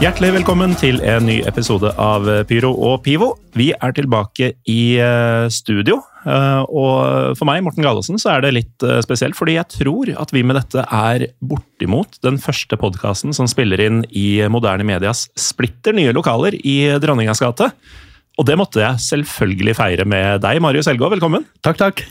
Hjertelig velkommen til en ny episode av Pyro og Pivo. Vi er tilbake i eh, studio. eh, Og for meg, Morten Gallosen, så er det litt eh, spesielt, fordi jeg tror at vi med dette er bortimot den første podkasten som spiller inn i moderne medias splitter nye lokaler i Dronningas gate. Og det måtte jeg selvfølgelig feire med deg, Marius Helgå. Velkommen. Takk, takk.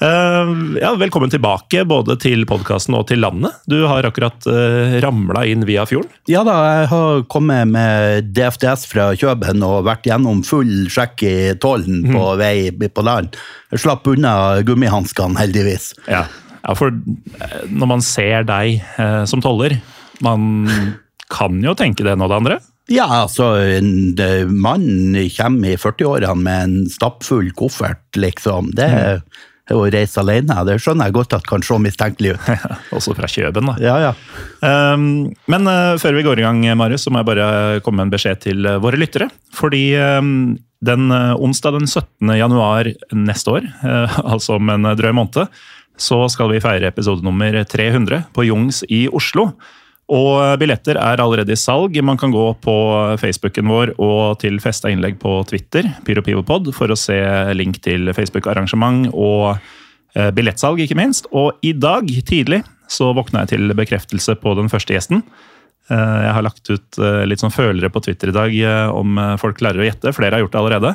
Eh, ja, velkommen tilbake både til podkasten og til landet. Du har akkurat uh, ramla inn via fjorden. Ja da, jeg har kommet med DFDS fra Kjøben og vært gjennom full sjekk i tollen på vei på land. Jeg slapp unna gummihanskene, heldigvis. Ja, ja for eh, når man ser deg eh, som toller, man kan jo tenke det ene og det andre. Ja, altså, en eh, mann kommer i 40-årene med en stappfull koffert, liksom. Det er å reise alene. Det skjønner jeg godt at kan se mistenkelig ut. Også fra Kjøben, da. Ja, ja. Um, men uh, før vi går i gang, Marius, så må jeg bare komme med en beskjed til eh, våre lyttere. Fordi um, den uh, onsdag den 17. januar neste år, uh, altså om en drøy måned, så skal vi feire episode nummer 300 på Jungs i Oslo. Og billetter er allerede i salg. Man kan gå på Facebooken vår og til festa innlegg på Twitter, PyroPivopod, for å se link til Facebook-arrangement og eh, billettsalg, ikke minst. Og i dag tidlig så våkna jeg til bekreftelse på den første gjesten. Eh, Jeg har lagt ut eh, litt sånn følere på Twitter i dag eh, om eh, folk klarer å gjette. Flere har gjort det allerede.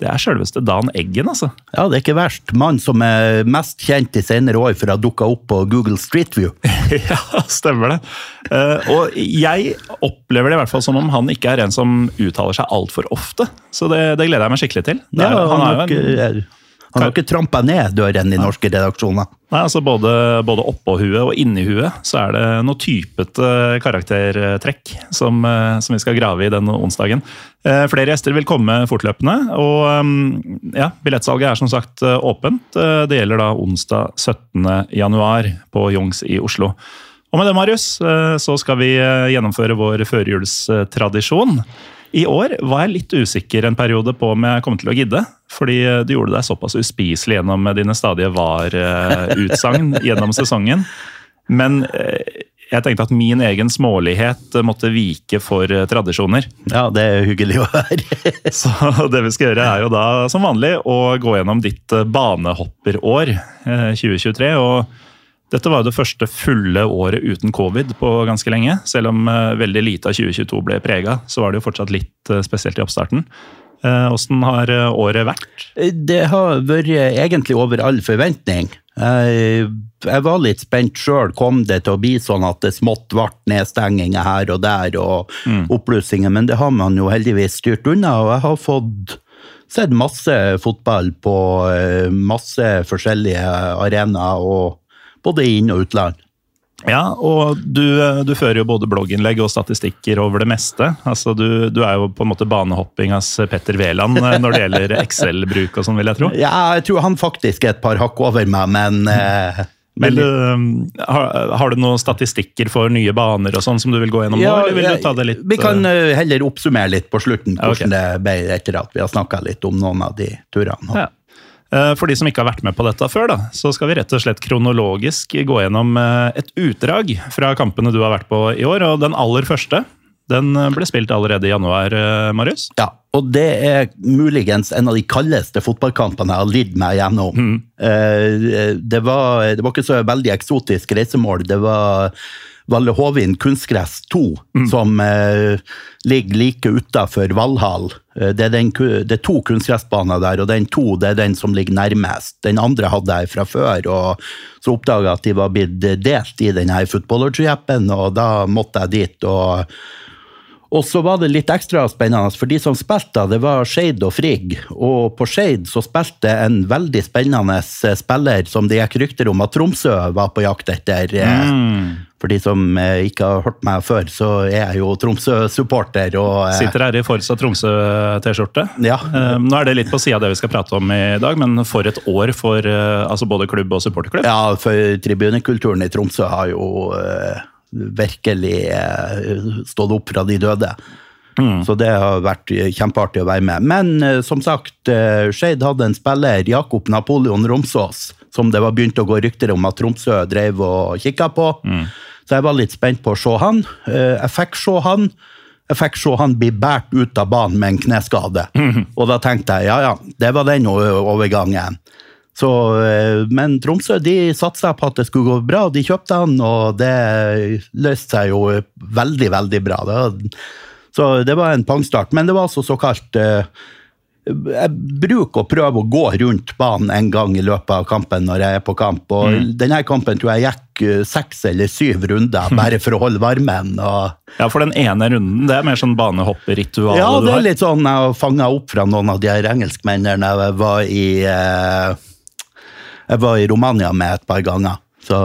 Det er selveste Dan Eggen, altså. Ja, det er ikke verst. Mann som er mest kjent i senere år for å ha dukka opp på Google Street View. ja, stemmer det. Eh, og jeg opplever det i hvert fall som om han ikke er en som uttaler seg altfor ofte. Så det, det gleder jeg meg skikkelig til. Er, Ja, han han er jo en, ikke, han har ikke trampa ned døren i norske redaksjoner. nei, altså både, både oppå huet og inni huet så er det noe typete karaktertrekk som, eh, som vi skal grave i denne onsdagen. Eh, Flere gjester vil komme fortløpende, og mm, ja, billettsalget er som sagt eh, åpent. Det gjelder da onsdag 17. januar på Jungs i Oslo. Og med det, Marius, så skal vi gjennomføre vår førjulstradisjon. I år var jeg litt usikker en periode på om jeg kom til å gidde. Fordi eh, du gjorde deg såpass uspiselig gjennom dine stadige var-utsagn gjennom sesongen. Men eh, jeg tenkte at min egen smålighet eh, måtte vike for eh, tradisjoner. Ja, det er hyggelig å høre. Så det vi skal gjøre er jo da som vanlig å gå gjennom ditt eh, banehopperår eh, 2023. og dette var det første fulle året uten covid på ganske lenge. Selv om eh, veldig lite av 2022 ble prega, så var det jo fortsatt litt eh, spesielt i oppstarten. Eh, Åssen har året vært? Det har vært egentlig over all forventning. Jeg, var litt spent sjøl. Kom det til å bli sånn at det smått ble nedstenginger her og der og oppblussinger, men det har man jo heldigvis styrt unna. Og jeg har fått sett masse fotball på masse forskjellige arenaer, og både inn- og utland. Ja, og du, eh, du fører jo både blogginnlegg og statistikker over det meste. Altså, du, du er jo på en måte banehoppingas Petter Wæland eh, når det gjelder Excel-bruk og sånn, vil jeg tro. Ja, jeg tror han faktisk er et par hakk over meg, men eh, men du, um, har, har du noen statistikker for nye baner og sånn som du vil gå gjennom nå, eller vil du ta det litt Vi kan eh, heller oppsummere litt på slutten, hvordan okay. det ble etter at vi har snakka litt om noen av de turene. ja. Eh, For de som ikke har vært med på dette før, da, så skal vi rett og slett kronologisk gå gjennom eh, et utdrag fra kampene du har vært på i år. og Den aller første den eh, ble spilt allerede i januar, Marius. Ja, og det er muligens en av de kaldeste fotballkampene jeg har lidd meg gjennom. Mm. Det var, det var ikke så veldig eksotisk reisemål. Det var Valle Hovin kunstgress 2, som eh, ligger like utafor Valhall. Eh, det, er den, det er to kunstgressbaner der, og den to det er den som ligger nærmest. Den andre hadde jeg fra før, og så oppdaga jeg at de var blitt delt i denne footballer-appen, og da måtte jeg dit. og og så var det litt ekstra spennende, for de som spilte, det var Skeid og Frigg. Og på Skeid så spilte en veldig spennende eh, spiller som det gikk rykter om at Tromsø var på jakt etter. Mm. For de som eh, ikke har hørt meg før, så er jeg jo Tromsø-supporter. eh, Sitter her i Forsa Tromsø-T-skjorte. Ja. Eh, Nå er det litt på sida av det vi skal prate om i dag, men for et år for eh, altså både klubb og supporterklubb. Ja, for tribunekulturen i Tromsø har jo eh, virkelig eh, stått opp fra de døde. Så det har vært eh, kjempeartig å være med. Men eh, som sagt, uh, Skeid hadde en spiller, Jakob Napoleon Romsås, som det var begynt å gå rykter om at Tromsø drev og kikka på. Så jeg var litt spent på å se han. Eh, jeg fikk se han. Jeg fikk se han bli båret ut av banen med en kneskade. Og da tenkte jeg ja, ja, det var den overgangen. Så, eh, men Tromsø de satsa på at det skulle gå bra, de kjøpte han, og det løste seg jo veldig, veldig bra. Så det var en pangstart. Men det var altså såkalt eh, Jeg bruker å prøve å gå rundt banen en gang i løpet av kampen når jeg er på kamp. Og denne kampen tror jeg gikk eh, seks eller syv runder bare for å holde varmen. og Ja, for den ene runden, det er mer sånn banehopperitual ja, det er litt sånn jeg fanga opp fra noen av de her engelskmennene jeg var i eh, Jeg var i Romania med et par ganger. Så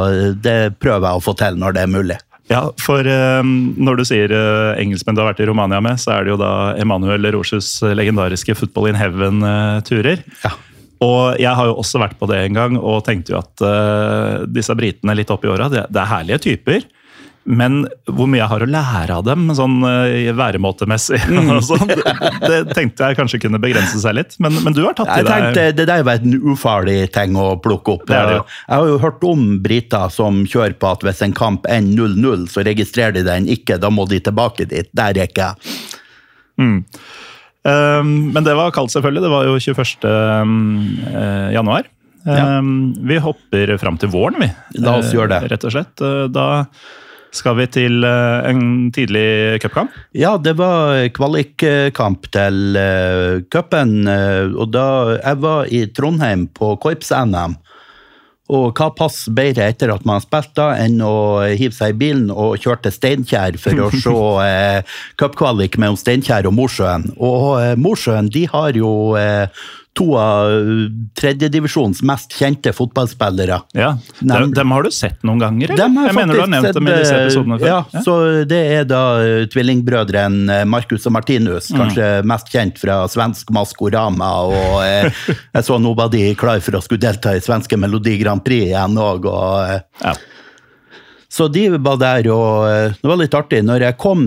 det prøver jeg å få til når det er mulig. Ja, for um, når du sier uh, engelskmenn du har vært i Romania med, så er det jo da Emanuel Roches legendariske Football in Heaven-turer. Ja. Og jeg har jo også vært på det en gang og tenkte jo at uh, disse britene litt opp i åra, det, det er herlige typer. Men hvor mye jeg har å lære av dem, sånn uh, væremåtemessig, sånn, det, det tenkte jeg kanskje kunne begrense seg litt. Men, men du har tatt i Jeg deg tenkte Det der var en ufarlig ting å plukke opp. Det det. Jeg har jo hørt om briter som kjører på at hvis en kamp ender 0-0, så registrerer de den ikke, da må de tilbake dit. Der er ikke jeg. Um, men det var kaldt, selvfølgelig. Det var jo 21. Um, eh, januar. Ja. Um, vi hopper fram til våren, vi. La oss Eh, gjøre det. Rett og slett. Eh, Da skal vi til eh, en tidlig cupkamp. Ja, det var kvalikkamp til uh, cupen, eh, og da jeg var i Trondheim på korps-NM. Og hva passer bedre etter at man har spilt da, enn å hive seg i bilen og kjøre til Steinkjer for å se eh, cupkvalik mellom Steinkjer og Mosjøen. Og eh, Mosjøen de har jo eh, to av tredjedivisjonens mest kjente fotballspillere. Ja, dem, dem har du sett noen ganger? eller? Dem har jeg mener du har nevnt nevnt dem i disse eh, episodene før. Ja, så det er da eh, tvillingbrødrene eh, Marcus og Martinus, Mm. kanskje mest kjent fra svensk Maskorama. Og eh, jeg så nå var de klar for å skulle delta i svenske Melodi Grand Prix igjen òg. Og, eh, Ja. så de var der, og det var litt artig. Når jeg kom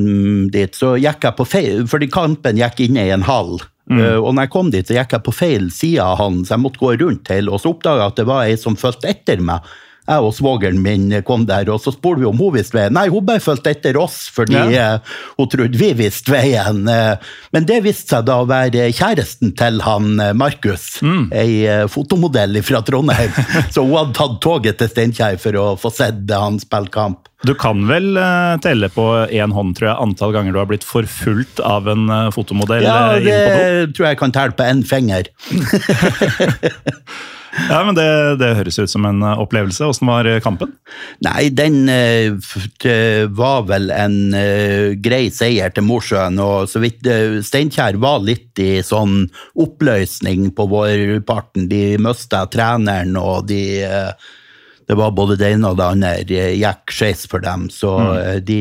dit, så gikk jeg på feil Fordi kampen gikk inne i en hall. Eh, Og når jeg kom dit, så gikk jeg på feil side av han, så jeg måtte gå rundt til, Og så oppdaga jeg at det var ei som fulgte etter meg. Jeg og svogeren min kom der, og så spurte vi om hun visste veien. Nei, hun bare fulgte etter oss fordi Ja. eh, hun trodde vi visste veien. Eh, Men det viste seg da å være kjæresten til han Markus, Markus, ei eh, fotomodell fra Trondheim. så hun hadde tatt toget til Steinkjer for å få sett han spille kamp. Du kan vel eh, telle på én hånd tror jeg, antall ganger du har blitt forfulgt av en eh, fotomodell Ja, eh, det tror jeg kan telle på én finger. Ja, men det, det høres ut som en eh, opplevelse. Åssen var eh, kampen? Nei, den eh, var vel en grei seier til Mosjøen. Og så vidt Steinkjer var litt i sånn oppløsning på vårparten. De mista treneren, og de Det var både det ene og det andre gikk skeis for dem. Så mm. de,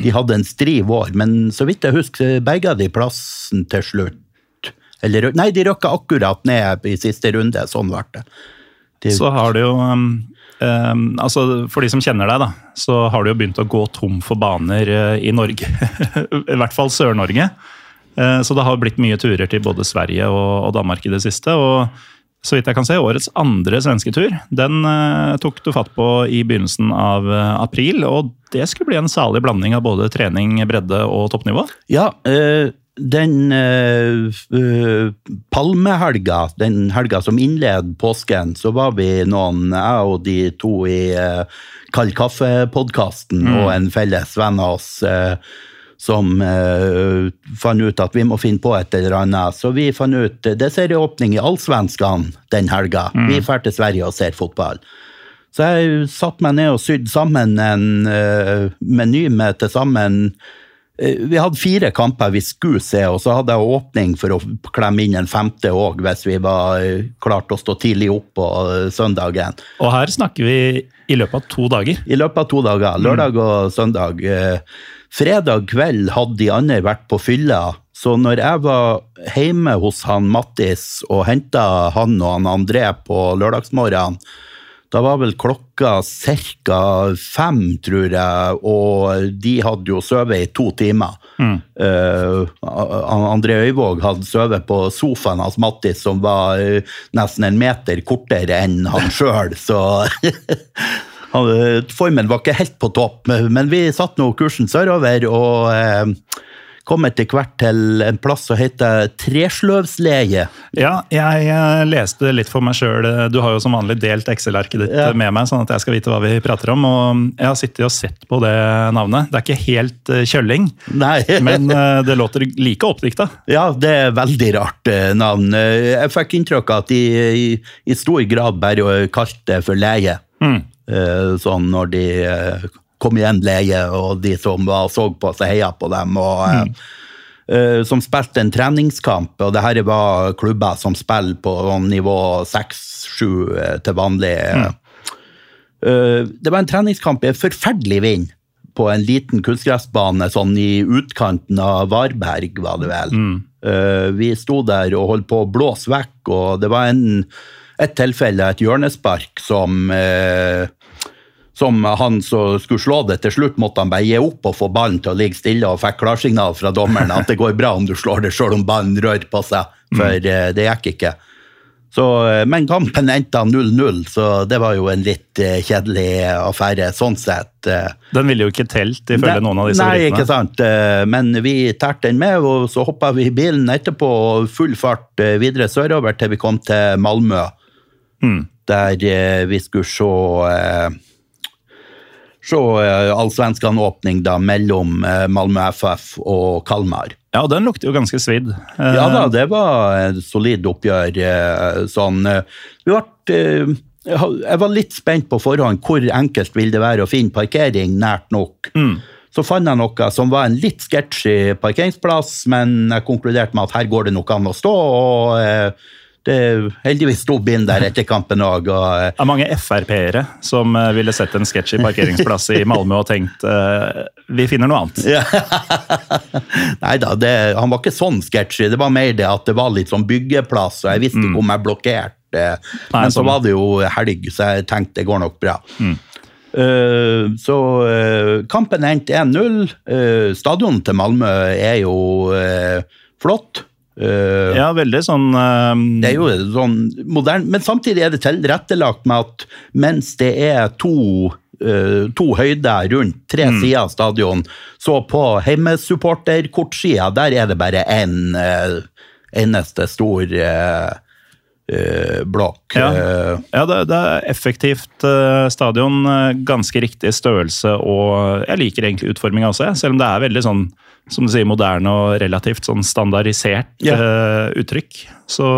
de hadde en stri vår. Men så vidt jeg husker, berga de plassen til slutt. Eller, nei, de røkka akkurat ned i siste runde. Sånn ble det. De, Så har det jo um, um, altså For de som kjenner deg, da, så har du jo begynt å gå tom for baner uh, i Norge. I hvert fall Sør-Norge. Uh, så det har blitt mye turer til både Sverige og, og Danmark i det siste. og så vidt jeg kan se, Årets andre svenske tur. den uh, tok du fatt på i begynnelsen av uh, april. og Det skulle bli en salig blanding av både trening, bredde og toppnivå. Ja, eh, den uh, uh, palmehelga, den helga som innleder påsken, så var vi noen, jeg og de to i uh, Kald kaffe-podkasten og en felles venn av oss som fant ut at vi må finne på et eller annet. Så vi fant ut Det er serieåpning i Allsvenskan den helga. Vi drar til Sverige og ser fotball. Så jeg satte meg ned og sydde sammen en meny med til sammen vi hadde fire kamper vi skulle se, og så hadde jeg åpning for å klemme inn en femte òg, hvis vi var eh, klart å stå tidlig opp på eh, søndagen. Og her snakker vi i løpet av to dager? I løpet av to dager. Lørdag og søndag. Fredag kveld hadde de andre vært på fylla, så når jeg var hjemme hos han Mattis og henta han og han André på lørdagsmorgenen, da var vel klokka ca. fem, tror jeg, og de hadde jo sovet i to timer. Mm. Uh, André Øyvåg hadde sovet på sofaen hans Mattis, som var uh, nesten en meter kortere enn han sjøl, så Formen var ikke helt på topp, men vi satte nå kursen sørover, og uh, kom etter hvert til en plass som heter Tresløvsleie. Ja, jeg eh, leste litt for meg sjøl. Du har jo som vanlig delt Excel-arket ditt ja. med meg, sånn at jeg skal vite hva vi prater om. Og jeg har sittet og sett på det navnet. Det er ikke helt eh, kjølling, Nei. men eh, det låter like oppdikta. Ja, det er veldig rart navn. Jeg fikk inntrykk av at de i, i stor grad bare kalte det for leie. Mm. Sånn når de kom igjen leie, og de som var, så på oss og heia på dem. og mm. uh, Som spilte en treningskamp, og det her var klubber som spiller på nivå 6-7 eh, til vanlig. Mm. Uh, det var en treningskamp i forferdelig vind på en liten kunstgressbane sånn i utkanten av Varberg, var det vel. Mm. Uh, vi sto der og holdt på å blåse vekk, og det var en, et tilfelle, et hjørnespark, som uh, som han som skulle slå det. Til slutt måtte han bare gi opp og få ballen til å ligge stille, og fikk klarsignal fra dommeren at det går bra om du slår det sjøl om ballen rører på seg, for mm. Eh, det gikk ikke. Så, eh, men kampen endte 0-0, så det var jo en litt uh, kjedelig affære sånn sett. Den ville jo ikke telt, ifølge noen av disse Nei, ikke sant. Men vi tærte den med, og så hoppa vi i bilen etterpå og full fart videre sørover til vi kom til Malmö. Mm. Der vi skulle se se eh, allsvenskan-åpning da mellom eh, Malmö FF og Kalmar. Ja, den lukter jo ganske svidd. Ja da, det var et solid oppgjør. Eh, sånn. Vi ble, jeg var litt spent på forhånd hvor enkelt vil det være å finne parkering nært nok. Mm. Så fant jeg noe som var en litt sketsjy parkeringsplass, men jeg konkluderte med at her går det nok an å stå. og det heldigvis stor bind der etter kampen òg. Eh, det er mange Frp-ere som eh, ville sett en sketsj i parkeringsplass i Malmö og tenkt uh, vi finner noe annet. Ja. Nei da, han var ikke sånn sketsjy. Det var mer det at det var litt sånn byggeplass, og jeg visste ikke mm. om jeg blokkerte. Men så sånn. var det jo helg, så jeg tenkte det går nok bra. Mm. Uh, så uh, kampen endte 1-0. Uh, stadionet til Malmö er jo flott. Uh, ja, veldig sånn uh, Det er jo sånn moderne, men samtidig er det tilrettelagt med at mens det er to, uh, to høyder rundt tre mm. sider av stadion, så på hjemmesupporterkortsida, der er det bare én en, eneste stor blokk. Ja, ja det, det, er effektivt stadion, ganske riktig størrelse, og jeg liker egentlig utforminga også, selv om det er veldig sånn som du sier, moderne og relativt sånn standardisert ja. uh, uttrykk. Så,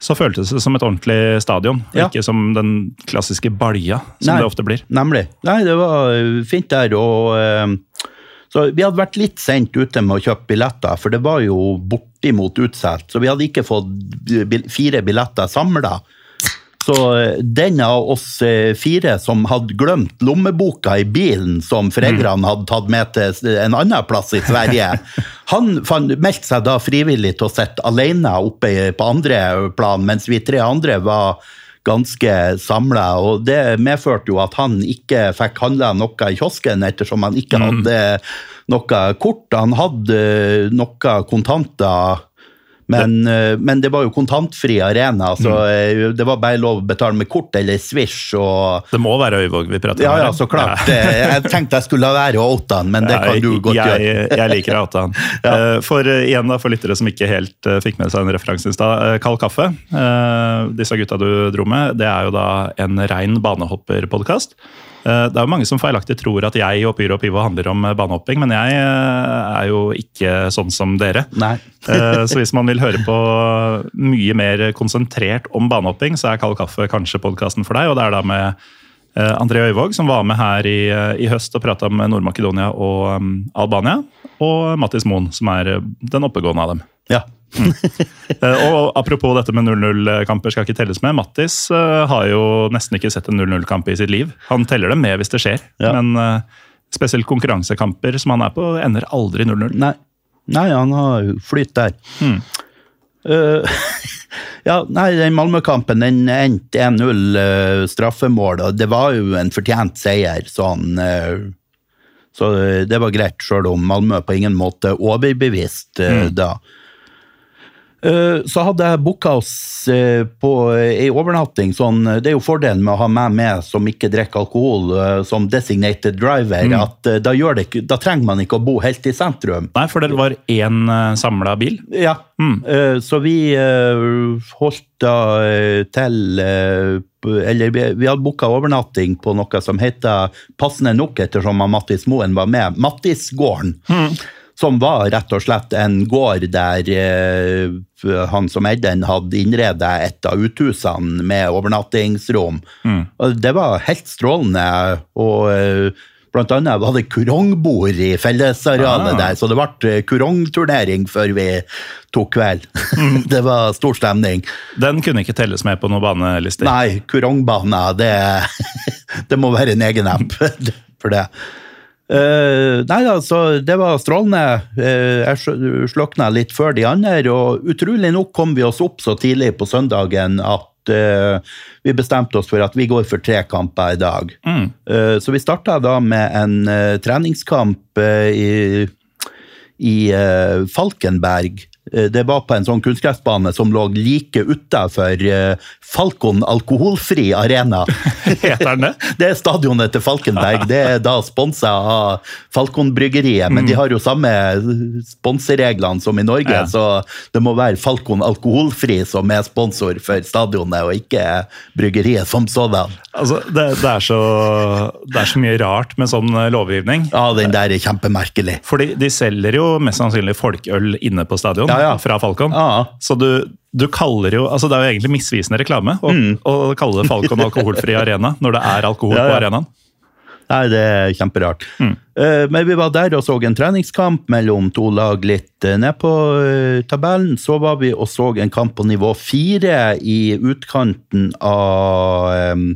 så, føltes det som et ordentlig stadion, ja. ikke som den klassiske balja som Nei, det ofte blir. Nemlig. Nei, det var eh, fint der. og... Uh, så Vi hadde vært litt sent ute med å kjøpe billetter, for det var jo bortimot utsolgt. Så vi hadde ikke fått fire billetter samla. Så eh, den av oss eh, fire som hadde glemt lommeboka i bilen som foreldrene hadde tatt med til en annen plass i Sverige, han meldte seg da frivillig til å sitte alene oppe på andre plan, mens vi tre andre var ganske samla. Og det medførte jo at han ikke fikk handla noe i kiosken, ettersom han ikke mm. hadde noe kort. Han hadde noe kontanter Men, ja. men det var jo kontantfri arena, så Mm. eh, det var bare lov å betale med kort eller Swish. og... Det må være Øyvåg vi prater om. ja, ja, så klart. Eh, Jeg tenkte jeg skulle la være oute men det Ja, kan du godt jeg, gjøre. Jeg liker å ja. Eh, For eh, igjen da, for lyttere som ikke helt eh, fikk med seg den referansen i stad. eh, Kald kaffe, eh, disse gutta du dro med, det er jo da en rein banehopperpodkast. Eh, Det er jo mange som feilaktig tror at jeg og Pyro og Pivo handler om eh, banehopping, men jeg eh, er jo ikke sånn som dere. Nei. Så hvis man vil høre på mye mer konsentrert om banehopping, så er Kald kaffe kanskje podkasten for deg. Og det er da med André Øyvåg, som var med her i, i høst og prata om Nord-Makedonia og um, Albania. Og Mattis Moen, som er den oppegående av dem. Ja. Eh, Og apropos dette med 0-0-kamper skal ikke telles med. Mattis uh, har jo nesten ikke sett en 0-0-kamp i sitt liv. Han teller dem med hvis det skjer, Ja. men uh, spesielt konkurransekamper som han er på, ender aldri 0-0. Nei. Nei, han har flyt der. Eh, ja, nei, den Malmö-kampen den endte 1-0 eh, straffemål, og det var jo en fortjent seier. sånn... så det var greit, sjøl om Malmö på ingen måte overbevist mm. da. Eh, Så hadde jeg booka oss eh, på ei overnatting. Sånn, det er jo fordelen med å ha meg med som ikke drikker alkohol, eh, som designated driver. at eh, da, det, da trenger man ikke å bo helt i sentrum. Nei, for dere var én samla bil. Ja, Mm. så vi eh, holdt da eh, til eh, Eller vi, hadde booka overnatting på noe som heter Passende nok, ettersom Mattis Moen var med, Mattisgården. Som var rett og slett en gård der eh, han som eide den, hadde innreda et av uthusene med overnattingsrom. Mm. det var helt strålende. og... eh, Blant annet var det kurongbord i fellesarealet Ah. der, så det ble eh, kurongturnering før vi tok kveld. det var stor stemning. Den kunne ikke telles med på noen banelister. Nei, kurongbaner, det, det må være en egen app for det. Eh, nei da, så det var strålende. Uh, jeg sl- slokna litt før de andre, og utrolig nok kom vi oss opp så tidlig på søndagen at uh, vi bestemte oss for at vi går for tre kamper i dag. Eh, så vi starta da med en treningskamp i, i Falkenberg. Eh, Det var på en sånn kunstgressbane som lå like utafor Falkon alkoholfri arena. Heter den det? Det er stadionet til Falkenberg. Det er da sponsa av Falkon-bryggeriet. men de har jo samme sponsereglene som i Norge, Ja. så det må være Falkon alkoholfri som er sponsor for stadionet, og ikke bryggeriet som sådan. Altså, det, det, er så, det er så mye rart med sånn eh, lovgivning. Ja, den der er kjempemerkelig. Fordi de selger jo mest sannsynlig folkøl inne på stadion Ja, ja. fra Falcon. Så du, du kaller jo altså Det er jo egentlig misvisende reklame å, å kalle det Falcon alkoholfri arena når det er alkohol Mm. På arenaen. Nei, det er kjemperart. Eh, Men vi var der og så en treningskamp mellom to lag litt uh, ned på uh, tabellen. Så var vi og så en kamp på nivå fire i utkanten av um,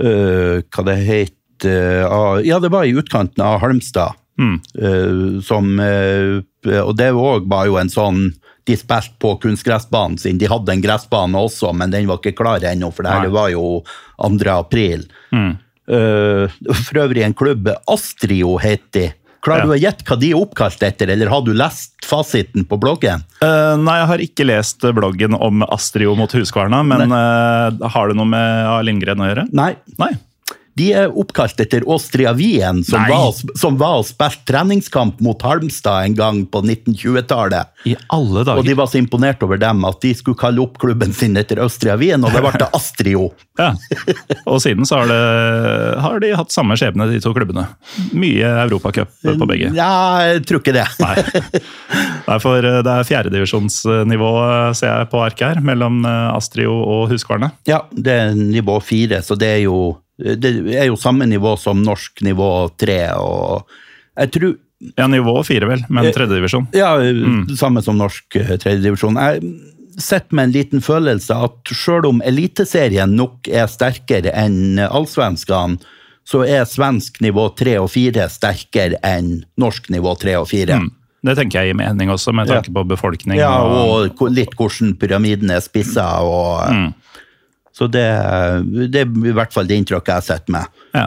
Hva det het Ja, det var i utkanten av Halmstad. Eh, som eh, Og det òg var jo en sånn De spilte på kunstgressbanen sin. De hadde en gressbane også, men den var ikke klar ennå, for det her var jo 2. april. Eh, for øvrig en klubb, Astrio heter de. Klarer Ja. du å gjette hva de er oppkalt etter, eller har du lest fasiten på bloggen? Uh, nei, jeg har ikke lest bloggen om Astrio mot Huskvarna, men uh, har det noe med A. Lindgren å gjøre? Nei. Nei. De er oppkalt etter Austria Wien, som, var, som var og spilte treningskamp mot Halmstad en gang på 1920-tallet. I alle dager. Og de var så imponert over dem at de skulle kalle opp klubben sin etter Austria Wien, og det ble det Astrio. Ja. Og siden så har, det, har de hatt samme skjebne, de to klubbene. Mye Europacup på begge. Ja, jeg tror ikke det. Nei. Nei, for eh, det er fjerdedivisjonsnivå, eh, ser jeg på arket her, mellom eh, Astrio og Huskvarna. Ja, det er nivå fire, så det er jo, det er jo samme nivå som norsk nivå tre. Og jeg tror Ja, nivå fire, vel, men tredjedivisjon. Ja, samme som norsk eh, tredjedivisjon. Jeg sitter med en liten følelse at selv om Eliteserien nok er sterkere enn allsvenskene, så er svensk nivå tre og fire sterkere enn norsk nivå tre og fire. Det tenker jeg gir mening også, med tanke på befolkning. Ja, og, og litt hvordan pyramiden er spissa. Og, Så det, det er i hvert fall det inntrykket jeg sitter med. ja.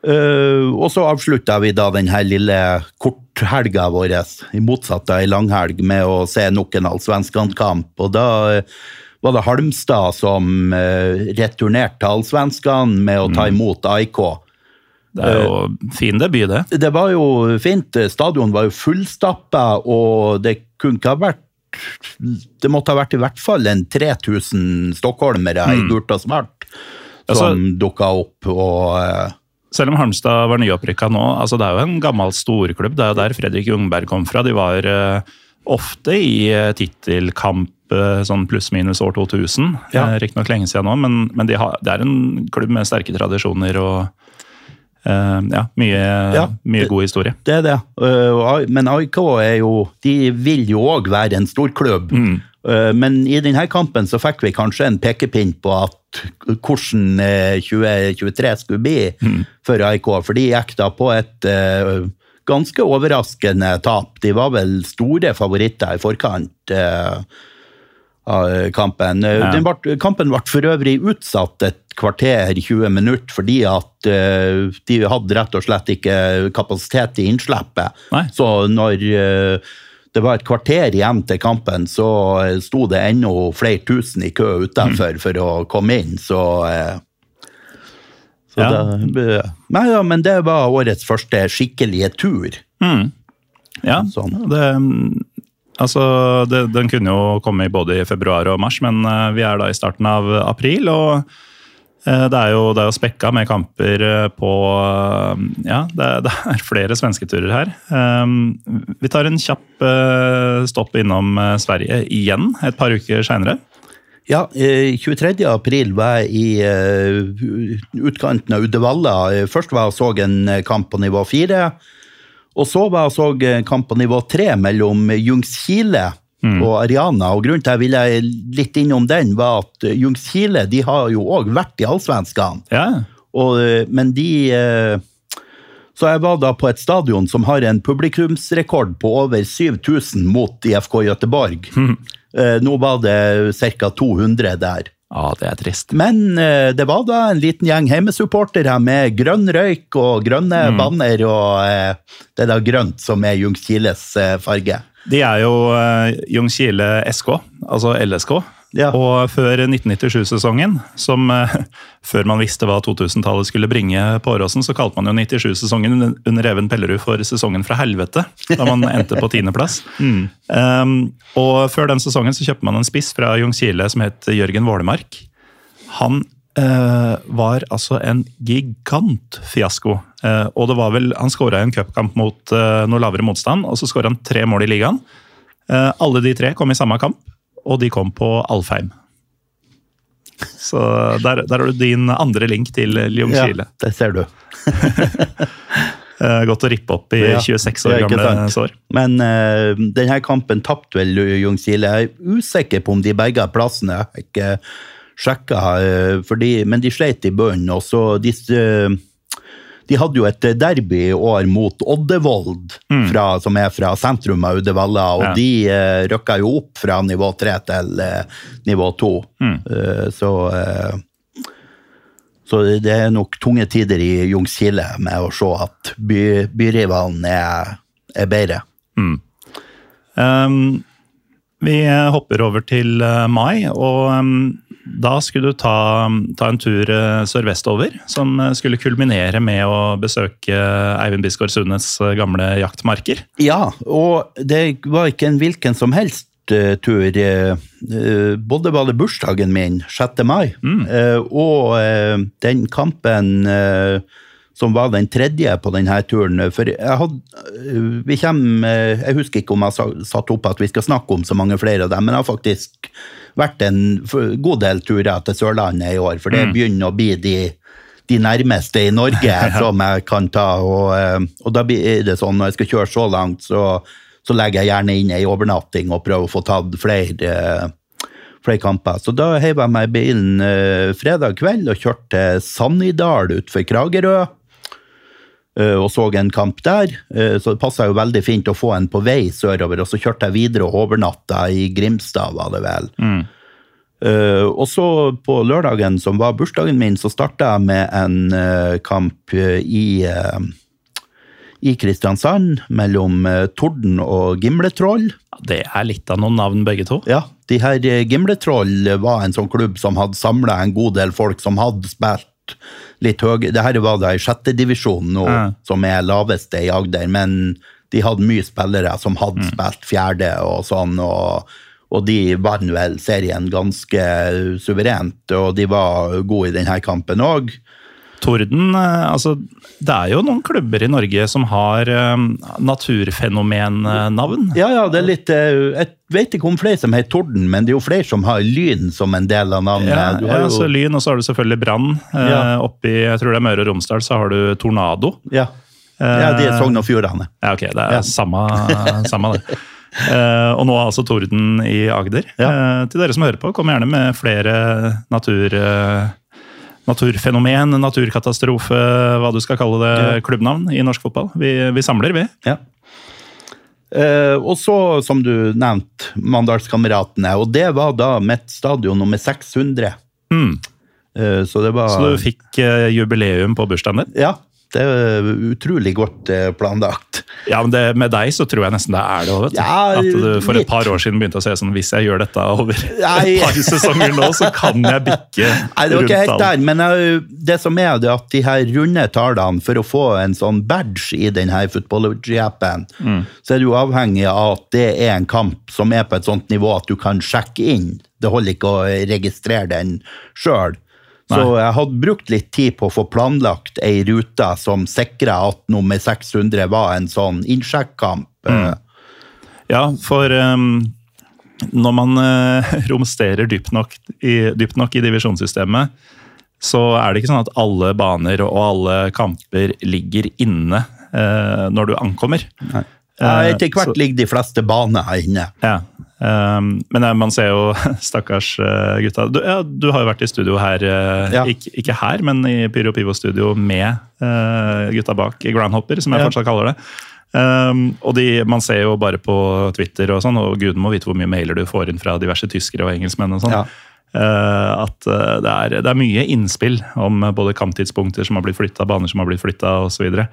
Uh, og så avslutta vi da denne lille korthelga vår, i motsatt av ei langhelg, med å se nok en allsvenskene-kamp. Og da eh, var det Halmstad som uh, returnerte til allsvenskene med å ta Mm. imot AIK. Det er jo fin debut, det. Det var jo fint. Stadion var jo fullstappa, og det kunne ikke ha vært Det måtte ha vært i hvert fall en 3000 stockholmere i gult og smart som Altså- som dukka opp. og... eh, Selv om Halmstad var nyopprykka nå, altså det er jo en gammel storklubb. Det er jo der Fredrik Jungberg kom fra. De var eh, ofte i uh, tittelkamp eh, sånn pluss-minus år 2000. Ja. Riktignok lenge siden nå, men, men de har, det er en klubb med sterke tradisjoner og eh, ja, mye, Ja, mye det- god historie. Det er det. Uh, Men AIK er jo De vil jo òg være en storklubb. Uh, Men i denne kampen så fikk vi kanskje en pekepinn på at hvordan uh, 2023 skulle bli for AIK. For de gikk da på et uh, ganske overraskende tap. De var vel store favoritter i forkant. uh, kampen. Uh, Ja. Den ble, kampen ble for øvrig utsatt et kvarter, 20 minutter, fordi at uh, de hadde rett og slett ikke kapasitet til innslippet. Nei. Så når uh, det var et kvarter igjen til kampen, så sto det ennå flere tusen i kø utenfor for å komme inn, så uh, så Ja. det, nei, ja, men det var årets første skikkelige tur. Ja, Sånn. det, altså, det, den kunne jo komme både i februar og mars, men eh, vi er da i starten av april. og eh, det er, jo, det er jo spekka med kamper eh, på Ja, det, det er flere svensketurer her. Eh, Vi tar en kjapp stopp innom Sverige igjen et par uker seinere. Ja, eh, 23. april var jeg i utkanten av Uddevalla. Først var jeg så en kamp på nivå 4. Og så var jeg så kamp på nivå tre mellom Ljungskile og Ariana. Og grunnen til jeg ville litt innom den, var at Jungskile Ljungskile de har jo òg vært i Allsvenskan. Ja, Og, eh, men de eh, Så jeg var da på et stadion som har en publikumsrekord på over 7000 mot IFK Gøteborg. Mm. Nå var det ca. 200 der. Ja det er trist. Men eh, det var da en liten gjeng hjemmesupportere med grønn røyk og grønne banner, og eh, det er da grønt som er Ljungskiles eh, farge. De er jo uh, Ljungskile SK, altså LSK. Ja. Og før 1997-sesongen, som eh, før man visste hva 2000-tallet skulle bringe på Åråsen, så kalte man jo 97-sesongen under- Even Pellerud for sesongen fra helvete, da man endte på tiendeplass. Um, og før den sesongen så kjøpte man en spiss fra Ljungskile som het Jørgen Vålemark. Han uh, var altså en gigantfiasko. Uh, og det var vel, han skåra i en cupkamp mot uh, noe lavere motstand, og så skåra han tre mål i ligaen. Eh, alle de tre kom i samme kamp, og de kom på Alfheim. Så der, der har du din andre link til Ljungskile. Ja, det ser du. Eh, godt å rippe opp i Ja, 26 år gamle sår. Men uh, denne kampen tapte vel Ljungskile. Jeg er usikker på om de berga plassene. Jeg har ikke sjekka, uh, men de sleit i bunnen. Og så de, eh, de hadde jo et derby i år mot Oddevold, fra, som er fra sentrum av Uddevalla, og Ja. de eh, rykka jo opp fra nivå tre til eh, nivå to. Eh, så uh, så det er nok tunge tider i Jungskile med å se at by, byrivalen er, er bedre. Um, vi hopper over til eh, mai, og um, da skulle du ta, ta en tur eh, sørvestover, som eh, skulle kulminere med å besøke Eivind Bisgaard Sundes eh, gamle jaktmarker. Ja, og det var ikke en hvilken som helst tur. både var det bursdagen min, 6. mai, eh, og den kampen som var den tredje på denne turen. For jeg hadde eh, Jeg husker ikke om jeg sa- satte opp at vi skal snakke om så mange flere av dem, men jeg har faktisk vært en god del turer til Sørlandet i år, for det begynner å bli de de nærmeste i Norge som jeg kan ta. Og, eh, og da blir det sånn, når jeg skal kjøre så langt, så, så legger jeg gjerne inn ei overnatting og prøver å få tatt flere, eh, flere kamper. Så da heiv jeg meg i bilen eh, fredag kveld og kjørte til Sannidal utenfor Kragerø. Eh, Og så en kamp der. eh, Så det passa jo veldig fint å få en på vei sørover. Og så kjørte jeg videre og overnatta i Grimstad, var det vel. Mm. og så på lørdagen, som var bursdagen min, så starta jeg med en eh, kamp eh, i, i Kristiansand, mellom eh, Torden og Gimletroll. Det er litt av noen navn, begge to. Ja, de her eh, Gimletroll var en sånn klubb som hadde samla en god del folk som hadde spilt litt høyere. Det her var da i sjette divisjon nå, Ja. som er laveste i Agder, men de hadde mye spillere som hadde spilt fjerde og sånn, og, og de vant vel serien ganske suverent, og de var gode i denne kampen òg. Torden eh, altså, Det er jo noen klubber i Norge som har um, naturfenomennavn. Ja, ja, det er litt eh, Jeg vet ikke om flere som heter Torden, men det er jo flere som har Lyn som en del av navnet. Ja, Du ja, jo- så Lyn, og så har du selvfølgelig Brann. Eh, Ja. Oppi jeg tror det er Møre og Romsdal så har du Tornado. ja. ja, de er Sogn og Fjordane. Ja, ok, det er Ja. samme, samme det. Uh, og nå er altså Torden i Agder. Eh, til dere som hører på, kom gjerne med flere natur, eh, naturfenomen, naturkatastrofe, hva du skal kalle det, klubbnavn i norsk fotball. Vi, vi samler, vi. Ja. Eh, og så, som du nevnte, Mandalskameratene. Og det var da mitt stadion nummer 600. Mm. Eh, så det var Så du fikk eh, jubileum på bursdagen din? Ja. Det er utrolig godt eh, planlagt. Ja, men det, Med deg så tror jeg nesten det er det òg. Ja, At du for et par år siden begynte å se sånn hvis jeg gjør dette over Nei. et par sesonger nå, så kan jeg bikke Nei, det var ikke helt der, men jeg, det som er det at de her runde tallene, for å få en sånn badge i denne Footballogy-appen, Mm. så er du avhengig av at det er en kamp som er på et sånt nivå at du kan sjekke inn. Det holder ikke å registrere den sjøl. Så jeg hadde brukt litt tid på å få planlagt ei rute som sikra at nummer 600 var en sånn innsjekkamp. Mm. Ja, for um, når man uh, romsterer dypt nok, i, dypt nok i divisjonssystemet, så er det ikke sånn at alle baner og alle kamper ligger inne uh, når du ankommer. Ja, Eh, Etter hvert så- ligger de fleste baner her inne. Ja. Ehm, men eh, man ser jo Stakkars eh, gutta. Du, ja, du har jo vært i studio her, eh, Ja. ikke, ikke her, men i Pyro Pivo-studio med uh, gutta bak i Groundhopper, som jeg Ja. fortsatt kaller det. Um, og de, Man ser jo bare på Twitter og sånn, og guden må vite hvor mye mailer du får inn fra diverse tyskere og engelskmenn. og sånn. Ja. uh, at det, er, det er mye innspill om både kamptidspunkter som har blitt flytta, baner som har blitt flytta osv. Så, videre.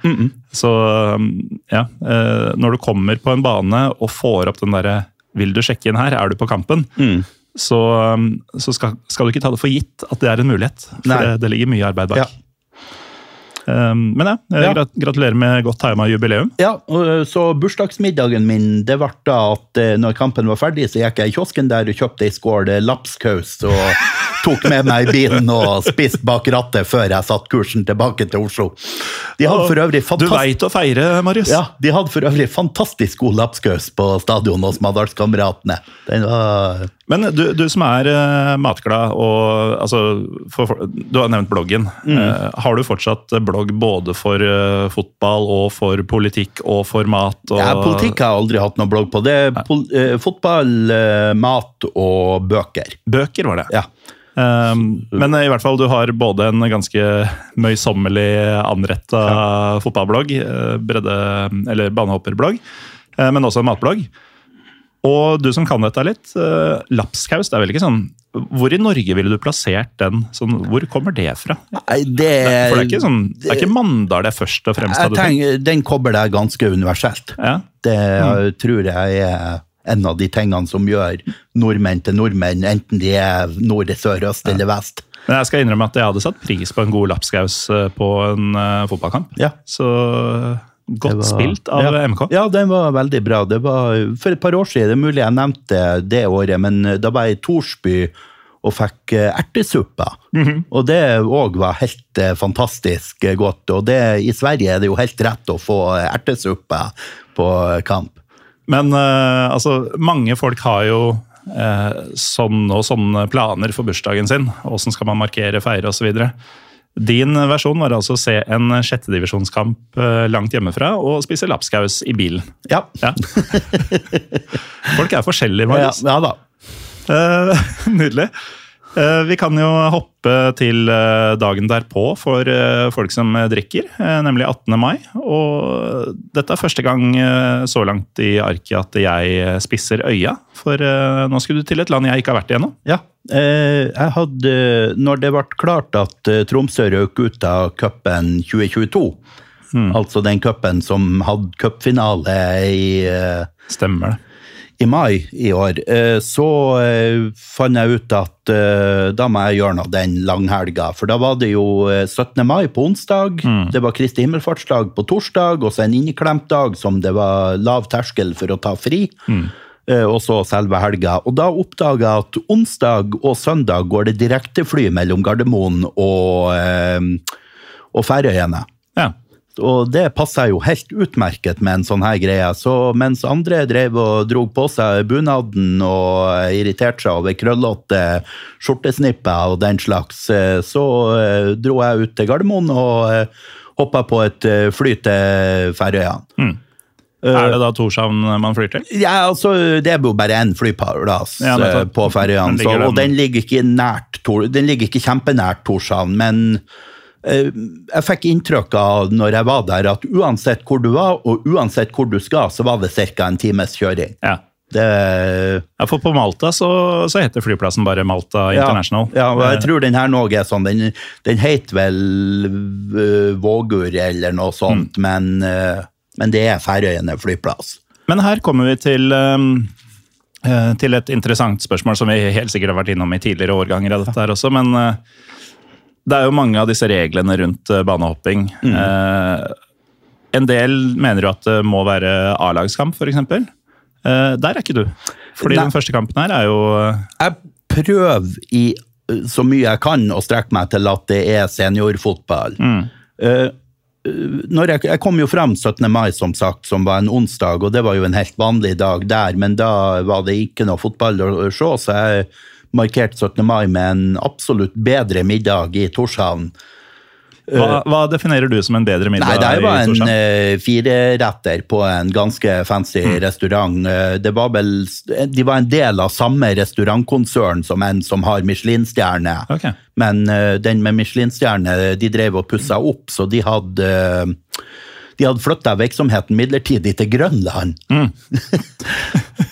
så um, ja, uh, når du kommer på en bane og får opp den derre 'vil du sjekke inn her, er du på kampen', Mm. så, um, så skal, skal du ikke ta det for gitt at det er en mulighet. For det, det ligger mye arbeid bak. Ja. Um, men ja, eh, Ja. grat- gratulerer med godt tima jubileum. Ja, så bursdagsmiddagen min, det ble da at eh, når kampen var ferdig, så gikk jeg i kiosken der og kjøpte ei skål eh, lapskaus og tok med meg bilen og spiste bak rattet før jeg satte kursen tilbake til Oslo. De hadde for øvrig Du veit å feire, Marius. ja, de hadde for øvrig fantastisk god lapskaus på stadion hos Madalskameratene. Den var Men du, du som er uh, matglad og altså, for, Du har nevnt bloggen. Mm. Uh, har du fortsatt blogg både for uh, fotball og for politikk og for mat? Og, ja, Politikk har jeg aldri hatt noe blogg på. Det er pol fotball, mat og bøker. Bøker var det. Ja. Um, men i hvert fall, du har både en ganske møysommelig anretta fotballblogg, eh, bredde, eller banehopperblogg, eh, men også en matblogg. Og du som kan dette litt, eh, lapskaus, det er vel ikke sånn Hvor i Norge ville du plassert den? Sånn, hvor kommer det fra? Nei, det, For det er ikke, sånn, det er ikke Mandal det er først og fremst hadde tenkt? Den kobler jeg ganske universelt. Ja. Det Mm. tror jeg er en av de tingene som gjør nordmenn til nordmenn, enten de er nord, sør, øst eller vest. Men jeg skal innrømme at jeg hadde satt pris på en god lapskaus eh, på en eh, fotballkamp. Ja. Så godt var- spilt av ja. MK. Ja, den var veldig bra. Det var For et par år siden, det er mulig jeg nevnte det året, men da var jeg i Torsby og fikk ertesuppa. Mm -hmm. Og det òg var helt eh, fantastisk eh, godt. Og det, i Sverige er det jo helt rett å få ertesuppe på kamp. Men uh, altså, mange folk har jo uh, sånne og sånne planer for bursdagen sin. Åssen skal man markere, feire osv. Din versjon var altså å se en sjettedivisjonskamp uh, langt hjemmefra og spise lapskaus i bilen. Ja. Ja. Folk er forskjellige, Ja, Marius. ja da. Eh, nydelig. Eh, vi kan jo hoppe til eh, dagen derpå for eh, folk som drikker, nemlig 18. mai. Og dette er første gang så langt i arket at jeg spisser øya. For nå skulle du til et land jeg ikke har vært i ennå. Ja. Jeg hadde, når det ble klart at Tromsø røk ut av cupen 2022, Altså den cupen som hadde cupfinale i Stemmer det. I mai i år, eh, så eh, fant jeg ut at eh, da må jeg gjøre noe den langhelga. For da var det jo eh, 17. mai på onsdag, det var Kristi himmelfartsdag på torsdag, og så en inneklemt dag som det var lav terskel for å ta fri. Mm. Og så selve helga. Og da oppdaga jeg at onsdag og søndag går det direktefly mellom Gardermoen og, og Færøyene. Og det passa jo helt utmerket med en sånn her greie. Så mens andre drev og drog på seg bunaden og irriterte seg over krøllete skjortesnipper og den slags, eh, så eh, dro jeg ut til Gardermoen og eh, hoppa på et eh, fly til Færøyene. Er det da Torshavn man flyr til? Ja, altså, Det er jo bare én flyplass Ja, eh, på Færøyene, og den- ligger ikke nært den ligger ikke kjempenært Torshavn, men eh, jeg fikk inntrykk av når jeg var der, at uansett hvor du var, og uansett hvor du skal, så var det ca. en times kjøring. Ja. Det, ja for på Malta så, så heter flyplassen bare Malta International. Ja, og jeg Eh, tror den her nå er sånn. Den, den heter vel eh, Vågur eller noe sånt, Mm. men, eh, men det er Færøyene flyplass. Men her kommer vi til, um, eh, til et interessant spørsmål som vi helt sikkert har vært innom i tidligere årganger av dette her også, men eh, det er jo mange av disse reglene rundt eh, banehopping. Mm. Eh, en del mener jo at det må være A-lagskamp, f.eks. Eh, der er ikke du. Fordi Nei. den første kampen her er jo eh, jeg prøver i eh, så mye jeg kan å strekke meg til at det er seniorfotball. Mm. eh, når jeg, jeg kom jo frem 17. mai, som sagt, som var en onsdag, og det var jo en helt vanlig dag der, men da var det ikke noe fotball å se, så jeg markerte 17. mai med en absolutt bedre middag i Torshavn. hva, hva definerer du som en bedre middag Nei, det var en eh, fireretter på en ganske fancy Mm. restaurant. Eh, Det var vel, de var en del av samme restaurantkonsern som en som har Michelin-stjerne. Okay. Men uh, den med Michelin-stjerne, de drev og pussa opp, så de hadde uh, de hadde flytta virksomheten midlertidig til Grønland. Mm.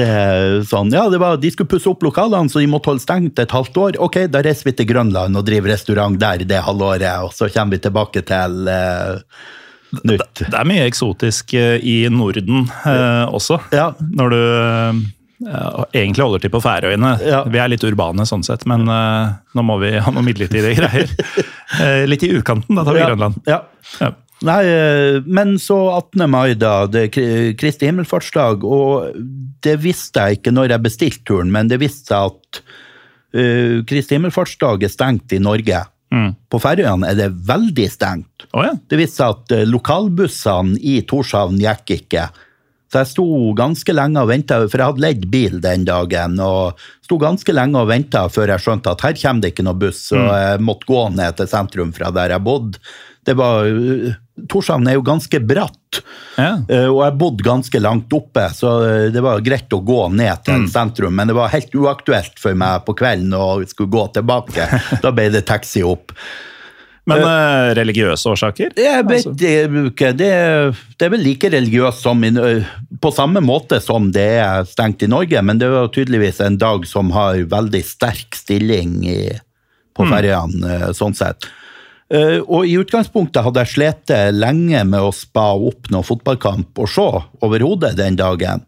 det er sånn, ja, det var, De skulle pusse opp lokalene, så de måtte holde stengt et halvt år. Ok, da reiser vi til Grønland og driver restaurant der det halvåret, og så kommer vi tilbake til uh, nytt. Det er mye eksotisk eh, i Norden eh, også. Ja. Når du eh, egentlig holder til på Færøyene. Ja. Vi er litt urbane sånn sett, men nå må vi ha noen midlertidige greier. Litt i utkanten, da tar vi Ja, Grønland. Ja. Nei, eh, men så 18. mai, da. Det er Kristi himmelfartsdag. Og det visste jeg ikke når jeg bestilte turen, men det visste jeg at uh, Kristi himmelfartsdag er stengt i Norge. Mm. På Færøyene er det veldig stengt. Oh, ja. Det viste seg at eh, lokalbussene i Torshavn gikk ikke. Så jeg sto ganske lenge og venta, for jeg hadde leid bil den dagen. og sto ganske lenge og venta før jeg skjønte at her kommer det ikke noe buss. Så jeg måtte gå ned til sentrum fra der jeg bodde. Det var, Torshavn er jo ganske bratt, ja. eh, og jeg bodde ganske langt oppe, så eh, det var greit å gå ned til sentrum. Men det var helt uaktuelt for meg på kvelden å skulle gå tilbake. Da ble det taxi opp. Men uh, religiøse årsaker? Jeg vet Altså, ikke. Det, det er vel like religiøst som i, På samme måte som det er stengt i Norge, men det var tydeligvis en dag som har veldig sterk stilling i, på Færøyene, eh, sånn sett. Eh, Og i utgangspunktet hadde jeg slitt lenge med å spa opp noen fotballkamp og se overhodet den dagen.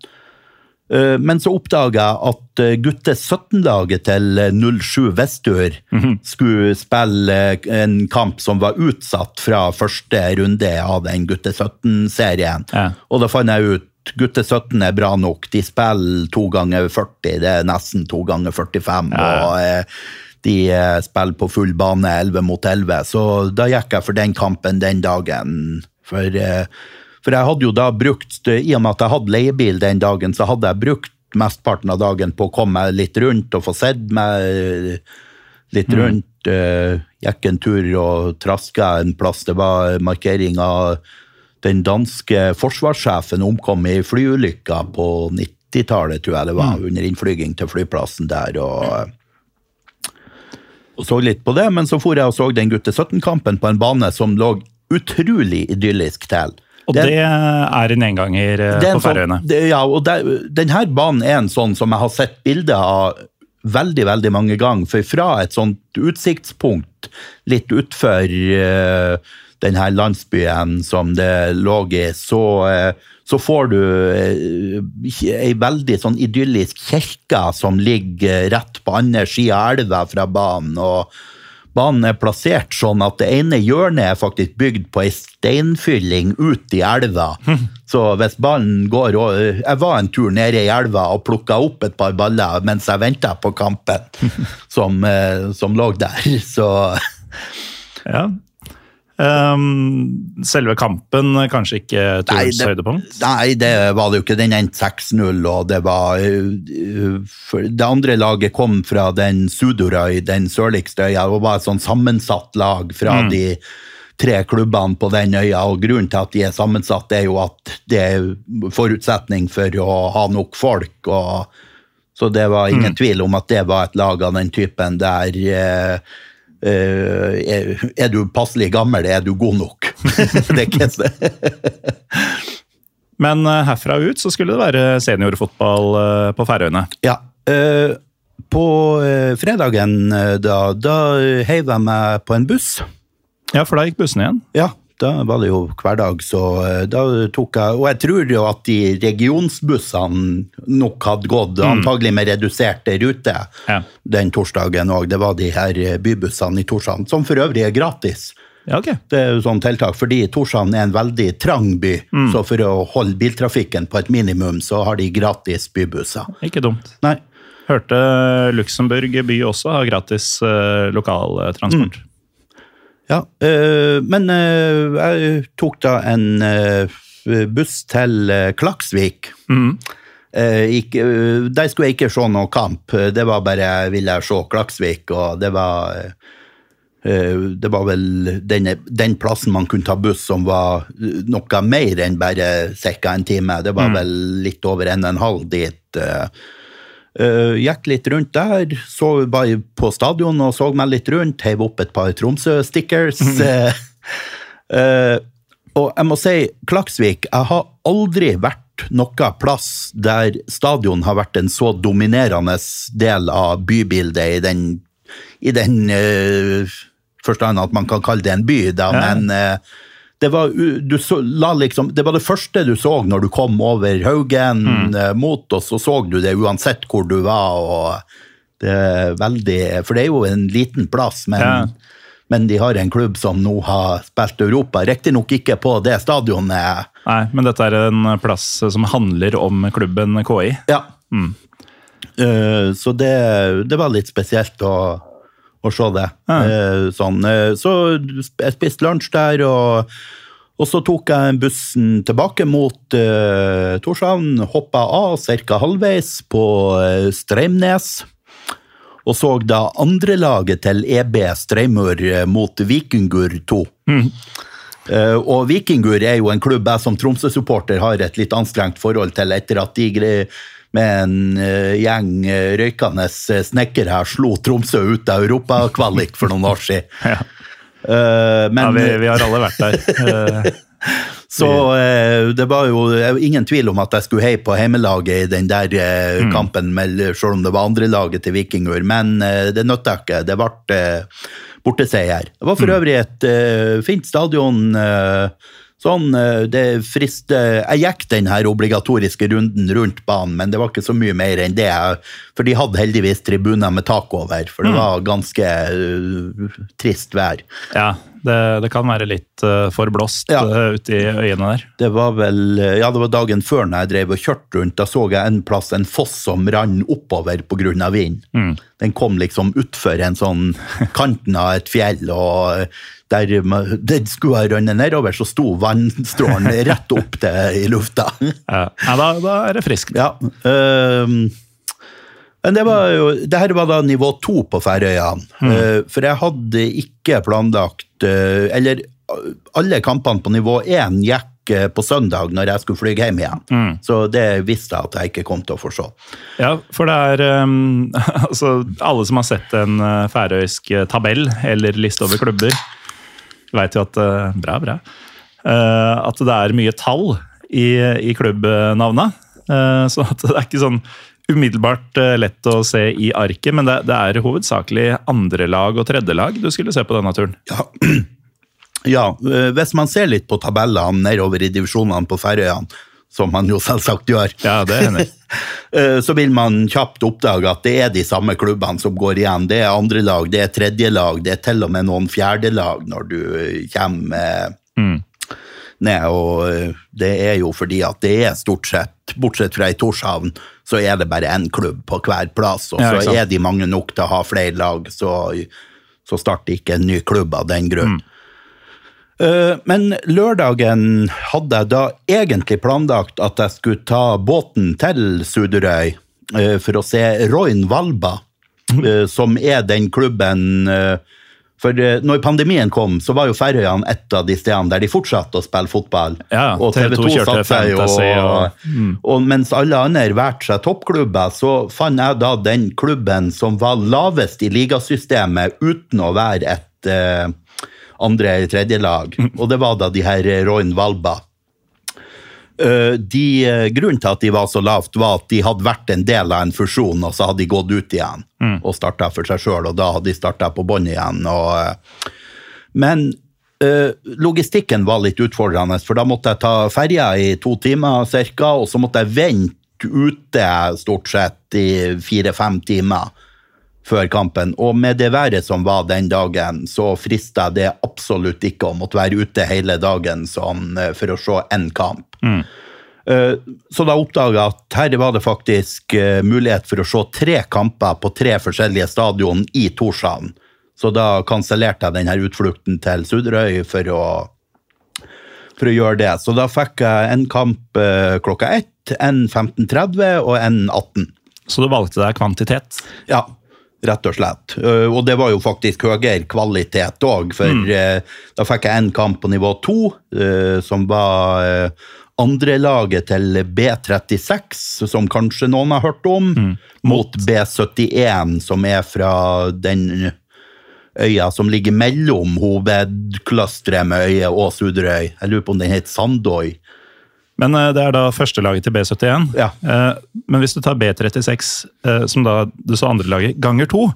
Eh, Men så oppdaga jeg at eh, gutte 17-laget til eh, 07 Vestur skulle spille en kamp som var utsatt fra første runde av den gutte 17-serien. Ja. Og da fant jeg ut gutte 17 er bra nok. De spiller to ganger 40, det er nesten to ganger 45. Ja, ja. og eh, de eh, spiller på full bane 11 mot 11. Så da gikk jeg for den kampen den dagen. For, eh, for jeg hadde jo da brukt, i og med at jeg hadde leiebil den dagen, så hadde jeg brukt mesteparten av dagen på å komme meg litt rundt og få sett meg litt rundt. Mm. gikk en tur og traska en plass. Det var markering av den danske forsvarssjefen omkom i flyulykka på 90-tallet, tror jeg det var, under innflyging til flyplassen der. og og så litt på det, men så for jeg og så den gutte 17-kampen på en bane som lå utrolig idyllisk til. og det er en gjenganger eh, det er en på Færøyene. Sånn, ja, og det, denne banen er en sånn som jeg har sett bilder av veldig, veldig mange ganger. For fra et sånt utsiktspunkt litt utfor eh, den her landsbyen som det lå i, så, eh, så får du eh, ei veldig sånn idyllisk kirke som ligger rett på andre sida av elva fra banen. og Banen er plassert sånn at det ene hjørnet er faktisk bygd på ei steinfylling ut i elva. Så hvis ballen går og Jeg var en tur nede i elva og plukka opp et par baller mens jeg venta på kampen som, eh, som lå der. Så Ja. Ehm, selve kampen kanskje ikke turens høydepunkt? Nei, det var det jo ikke. Den endte 6-0, og det var uh, Det andre laget kom fra den Sudorøy, den sørligste øya. Det var et sånn sammensatt lag fra de tre klubbene på den øya. og Grunnen til at de er sammensatt, er jo at det er forutsetning for å ha nok folk. og Så det var ingen tvil om at det var et lag av den typen der eh, eh, er, er du passelig gammel, er du god nok. det er ikke det. Men eh, herfra ut så skulle det være seniorfotball eh, på Færøyene. Ja. eh, på eh, fredagen eh, da, da heiv jeg meg på en buss. Ja, for da gikk bussen igjen. Ja, da var det jo hverdag, så eh, da tok jeg Og jeg tror jo at de regionsbussene nok hadde gått antagelig med reduserte rute Ja. den torsdagen òg. Det var de her eh, bybussene i Torshavn, som for øvrig er gratis. Ja, okay. Det er jo sånn tiltak, fordi Torshavn er en veldig trang by, så for å holde biltrafikken på et minimum, så har de gratis bybusser. Ikke dumt. Nei, Hørte Luxembourg by også har gratis eh, lokaltransport. Ja, øh, men øh, jeg tok da en øh, buss til Klaksvik. Eh, ikke, der skulle jeg ikke se noe kamp. Det var bare jeg ville se Klaksvik, og det var det var vel den, den plassen man kunne ta buss som var noe mer enn bare ca. en time. Det var vel litt over en og en halv dit. Uh, gikk litt rundt der, så bare på stadion og så meg litt rundt, heiv opp et par Tromsø-stickers. Mm. og jeg må si, Klaksvik, jeg har aldri vært noe plass der stadion har vært en så dominerende del av bybildet i den, i den uh, forstand at man kan kalle det en by, da, Ja. men uh, det var, du så, la liksom, det var det første du så når du kom over Haugen eh, mot oss, så så du det uansett hvor du var. og det er veldig, For det er jo en liten plass, men, Ja. men de har en klubb som nå har spilt Europa. Riktignok ikke på det stadionet. Nei, men dette er en plass som handler om klubben KI. Ja. Eh, så det, det var litt spesielt å, å se det. Eh, sånn. eh, så jeg spiste lunsj der, og, og så tok jeg bussen tilbake mot uh, Torshavn. Hoppa av ca. halvveis på uh, Streimnes. Og så da andrelaget til EB Streimur mot Vikingur 2. Eh, og Vikingur er jo en klubb jeg som Tromsø-supporter har et litt anstrengt forhold til, etter at de gre- med en eh, gjeng uh, røykende eh, snekkere her slo Tromsø ut av europakvalik for noen år siden. Ja. Eh, men, Ja, vi, vi har alle vært der. Eh, så eh, det var jo ingen tvil om at jeg skulle heie på hjemmelaget i den der eh, kampen, med, selv om det var andrelaget til Vikingur. Men eh, det nytta ikke. Det ble eh, borteseier. Det var for øvrig et eh, fint stadion. eh, Sånn, eh, det frister Jeg gikk den her obligatoriske runden rundt banen, men det var ikke så mye mer enn det. For de hadde heldigvis tribuner med tak over, for det var ganske uh, trist vær. ja, det, det kan være litt uh, for blåst Ja. eh, ute i øyene der. Det var vel Ja, det var dagen før når jeg drev og kjørte rundt. Da så jeg en plass en foss som rann oppover pga. vind. Den kom liksom utfor en sånn kanten av et fjell, og der den skulle ha rønne nedover, så sto vannstrålen rett opp til i lufta. Ja, ja da, da er det friskt. Ja. øhm, men det var jo Det her var da nivå to på Færøyene. øh, for jeg hadde ikke planlagt øh, Eller øh, alle kampene på nivå én gikk på søndag når jeg skulle fly hjem igjen. Så det visste jeg at jeg ikke kom til å få se. Ja, for det er um, altså, Alle som har sett en færøysk tabell eller liste over klubber, vet jo at Bra, bra. Uh, at det er mye tall i, i klubbnavna. Uh, så det er ikke sånn umiddelbart uh, lett å se i arket, men det, det er hovedsakelig andrelag og tredjelag du skulle se på denne turen. Ja. Ja, eh, hvis man ser litt på tabellene nedover i divisjonene på Færøyene, som man jo selvsagt gjør, Ja, det hender. eh, så vil man kjapt oppdage at det er de samme klubbene som går igjen. Det er andre lag, det er tredje lag, det er til og med noen fjerde lag når du eh, kommer Mm. ned. Og eh, det er jo fordi at det er stort sett, bortsett fra i Torshavn, så er det bare én klubb på hver plass. Og så ja, er de mange nok til å ha flere lag, så, så starter ikke en ny klubb av den grunn. Mm. Men lørdagen hadde jeg da egentlig planlagt at jeg skulle ta båten til Suderøy eh, for å se Roin Valba, eh, som er den klubben eh, For eh, når pandemien kom, så var jo Færøyene et av de stedene der de fortsatte å spille fotball. Ja, og TV2 TV2 kjørte satte seg jo og, og- og mens alle andre valgte seg toppklubber, så fant jeg da den klubben som var lavest i ligasystemet uten å være et eh, andre- eller tredje lag. Og det var da de her Roin Valba. Eh, de, eh, grunnen til at de var så lavt, var at de hadde vært en del av en fusjon, og så hadde de gått ut igjen og starta for seg sjøl, og da hadde de starta på bånn igjen. Og, eh, men logistikken var litt utfordrende, for da måtte jeg ta ferja i to timer ca., og så måtte jeg vente ute stort sett i fire-fem timer før kampen. Og med det været som var den dagen, så frista det absolutt ikke å måtte være ute hele dagen sånn, for å se én kamp. Eh, Så da oppdaga jeg at her var det faktisk eh, mulighet for å se tre kamper på tre forskjellige stadion i Torshavn. Så da kansellerte jeg denne utflukten til Suderøy for å, for å gjøre det. Så da fikk jeg en kamp eh, klokka ett, en 15.30 og en 18. Så du valgte deg kvantitet. Ja, rett og slett. Og det var jo faktisk høyere kvalitet òg, for mm. da fikk jeg en kamp på nivå to, som var andrelaget til B36, som kanskje noen har hørt om, mot B71, som er fra den øya som ligger mellom hovedklusteret med øyet og Suderøy. Jeg lurer på om den heter Sandøy. Men eh, det er da førstelaget til B71. Ja. Eh, Men hvis du tar B36, eh, som da du sa andrelaget, ganger to,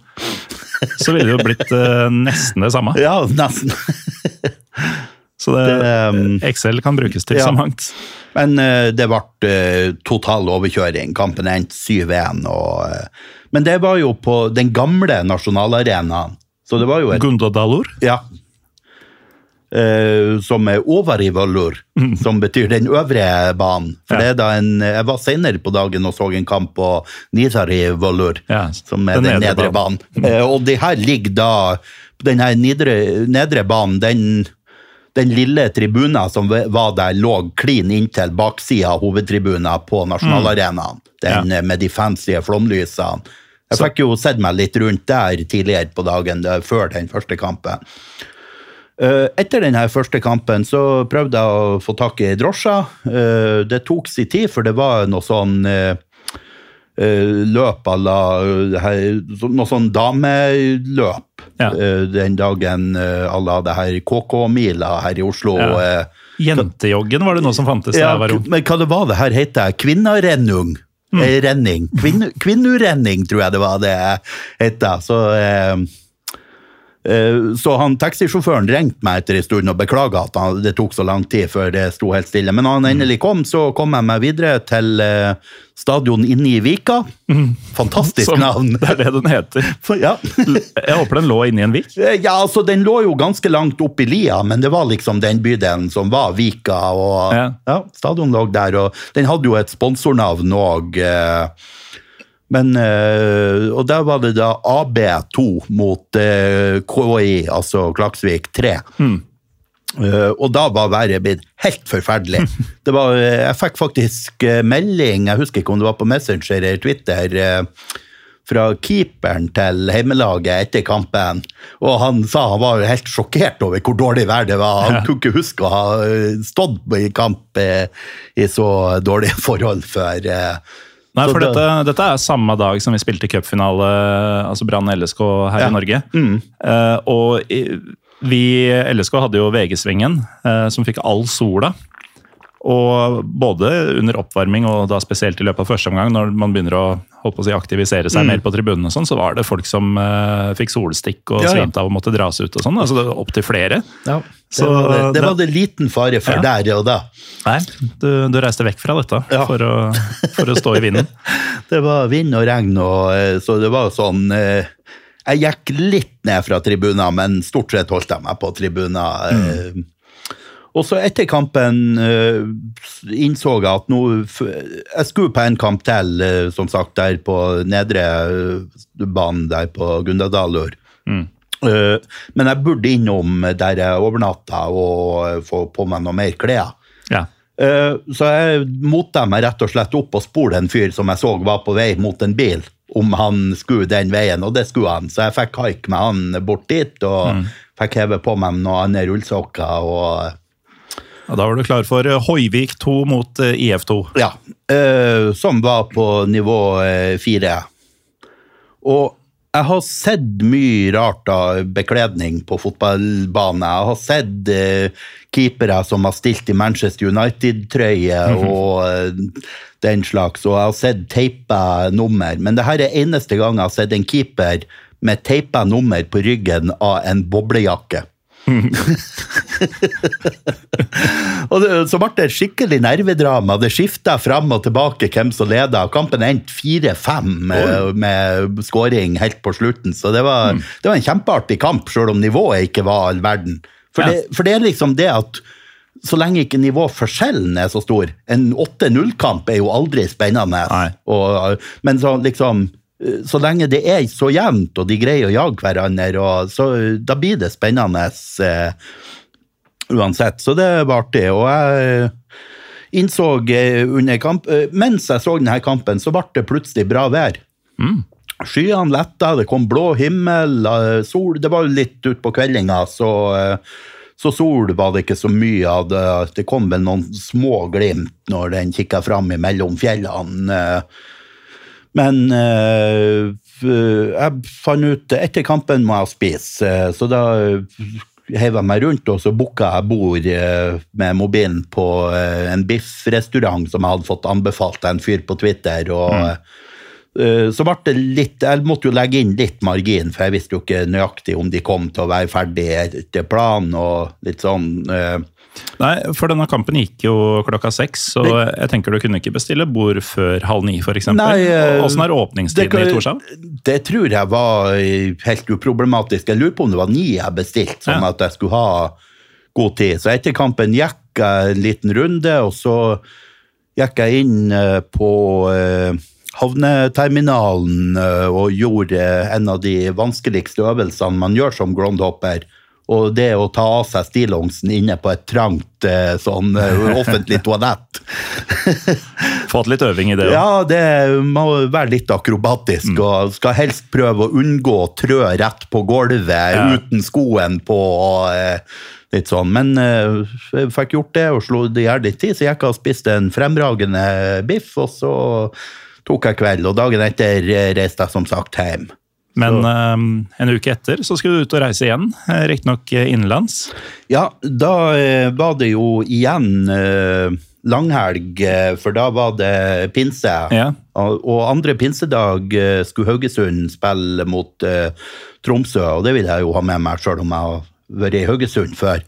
så ville det jo blitt nesten det samme. Ja, nesten. Så det, Det, um, Excel kan brukes til ja. så mangt. Men uh, det ble uh, total overkjøring. Kampen endte 7-1. og, eh, Men det var jo på den gamle nasjonalarenaen. Så det var jo et Gundadalur? Ja. Som er Ovarivollur, som betyr den øvre banen. For Mm. Ja. det er da en, Jeg var senere på dagen og så en kamp på Nidarivollur, Ja, som er den den, nedre nedre banen. Eh, og det her ligger da Den her nedre, nedre banen, den, den lille tribuna som var der, lå klin inntil baksida av hovedtribuna på nasjonalarenaen. Den ja. med de fancy flomlysene. Jeg fikk jo sett meg litt rundt der tidligere på dagen, før den første kampen. Eh, Etter denne første kampen så prøvde jeg å få tak i drosja. Eh, Det tok sin tid, for det var noe sånn eh, eh, løp à la eh, her- Noe sånn dameløp Ja. eh, den dagen eh, à la det her KK-mila her i Oslo. Ja. eh. Jentejoggen var det noe som fantes da Ja, jeg var ung. men hva det var det her heter? Kvinnarennung? Mm. Renning. Kvinn, kvinnurenning, tror jeg det var det heter. Så eh, Eh, Så han taxisjåføren ringte meg etter en stund og beklaga at han, det tok så lang tid før det sto helt stille. Men når han endelig kom, så kom jeg meg videre til eh, stadion inne i Vika. Fantastisk Som- navn! Det er det den heter. For, ja. Jeg håper den lå inni en vik. Eh, ja, altså den lå jo ganske langt opp i lia, men det var liksom den bydelen som var Vika. og Ja. ja, Stadion lå der, og den hadde jo et sponsornavn òg. Men, eh, og der var det da AB2 mot eh, KI, altså Klaksvik 3. Mm. og da var været blitt helt forferdelig. Det var, eh, jeg fikk faktisk eh, melding, jeg husker ikke om det var på Messenger eller Twitter, eh, fra keeperen til heimelaget etter kampen. Og han sa han var helt sjokkert over hvor dårlig vær det var. Han kunne ikke huske å ha eh, stått i kamp eh, i så dårlige forhold før. Nei, for dette, dette er samme dag som vi spilte cupfinale, altså Brann LSK her Ja. Mm. i Norge. Eh, og i, vi LSK hadde jo VG-svingen, uh, som fikk all sola. Og både under oppvarming og da spesielt i løpet av første omgang, når man begynner å, å si, aktivisere seg Mm. mer på tribunene, sånn, så var det folk som uh, fikk solstikk og Ja, ja. svimte av og måtte dras ut og sånn. altså Opptil flere. Det, Så var det, det det- var det liten fare for Ja. der og da. Nei, du, du reiste vekk fra dette Ja. for, å, for å stå i vinden. Det var vind og regn, og, eh, så det var sånn uh, Jeg gikk litt ned fra tribuner, men stort sett holdt jeg meg på tribuner. eh. Og så etter kampen uh, innså jeg at nå Jeg skulle på en kamp til, uh, som sagt, der på nedre uh, banen der på Gundadalur. Eh, Men jeg burde innom der jeg overnatta og få på meg noe mer klær. Ja. Så jeg mota meg rett og slett opp og spurte en fyr som jeg så var på vei mot en bil, om han skulle den veien, og det skulle han. Så jeg fikk haik med han bort dit, og fikk heve på meg noen andre rullsokker. og Og da var du klar for eh, Hoivik 2 mot eh, IF2. Ja, eh, som var på nivå 4. Og jeg har sett mye rart av bekledning på fotballbanen. Jeg har sett eh, keepere som har stilt i Manchester United-trøye og eh, den slags, og jeg har sett teipa nummer. Men det her er eneste gang jeg har sett en keeper med teipa nummer på ryggen av en boblejakke. Og det, så ble det skikkelig nervedrama. Det skifta fram og tilbake hvem som leda. Kampen endte 4-5 med, med skåring helt på slutten. Så det var, det var en kjempeartig kamp, selv om nivået ikke var all verden. For, Ja. det, for det er liksom det at så lenge ikke nivåforskjellen er så stor En 8-0-kamp er jo aldri spennende. Og, men så liksom så lenge det er så jevnt, og de greier å jage hverandre, og, så da blir det spennende eh, uansett. Så det var artig. Og jeg innså eh, under kamp eh, Mens jeg så denne kampen, så ble det plutselig bra vær. Skyene letta, det kom blå himmel, eh, sol Det var litt utpå kveldinga, så, så sol var det ikke så mye av. Det, det kom vel noen små glimt når den kikka fram imellom fjellene. men jeg fant ut etter kampen må jeg spise, så da heiv jeg meg rundt, og så booka jeg bord eh, med mobilen på eh, en biffrestaurant som jeg hadde fått anbefalt av en fyr på Twitter. og mm. så ble det litt, Jeg måtte jo legge inn litt margin, for jeg visste jo ikke nøyaktig om de kom til å være ferdig etter planen. og litt sånn. Nei, for denne kampen gikk jo klokka seks, så jeg tenker du kunne ikke bestille bord før halv ni, f.eks. Eh, Åssen er åpningstiden det, i Torshov? Det tror jeg var helt uproblematisk. Jeg lurer på om det var ni jeg bestilte, sånn Ja. at jeg skulle ha god tid. Så etter kampen gikk jeg en liten runde, og så gikk jeg inn eh, på eh, havneterminalen og gjorde en av de vanskeligste øvelsene man gjør som groundhopper. Og det å ta av seg stillongsen inne på et trangt eh, sånn eh, offentlig toalett. Fått litt øving i det òg. Ja, det må være litt akrobatisk, og skal helst prøve å unngå å trø rett på gulvet Ja. uten skoen på. og eh, litt sånn. Men jeg fikk gjort det og slo det i hjel litt tid, så gikk jeg og spiste en fremragende biff, og så tok jeg kveld, og dagen etter reiste jeg som sagt hjem. Men eh, en uke etter så skulle du ut og reise igjen, eh, riktignok eh, innenlands. Ja, da eh, var det jo igjen eh, langhelg, for da var det pinse. Ja. Og, og andre pinsedag skulle Haugesund spille mot Tromsø, og det vil jeg jo ha med meg, sjøl om jeg har vært i Haugesund før.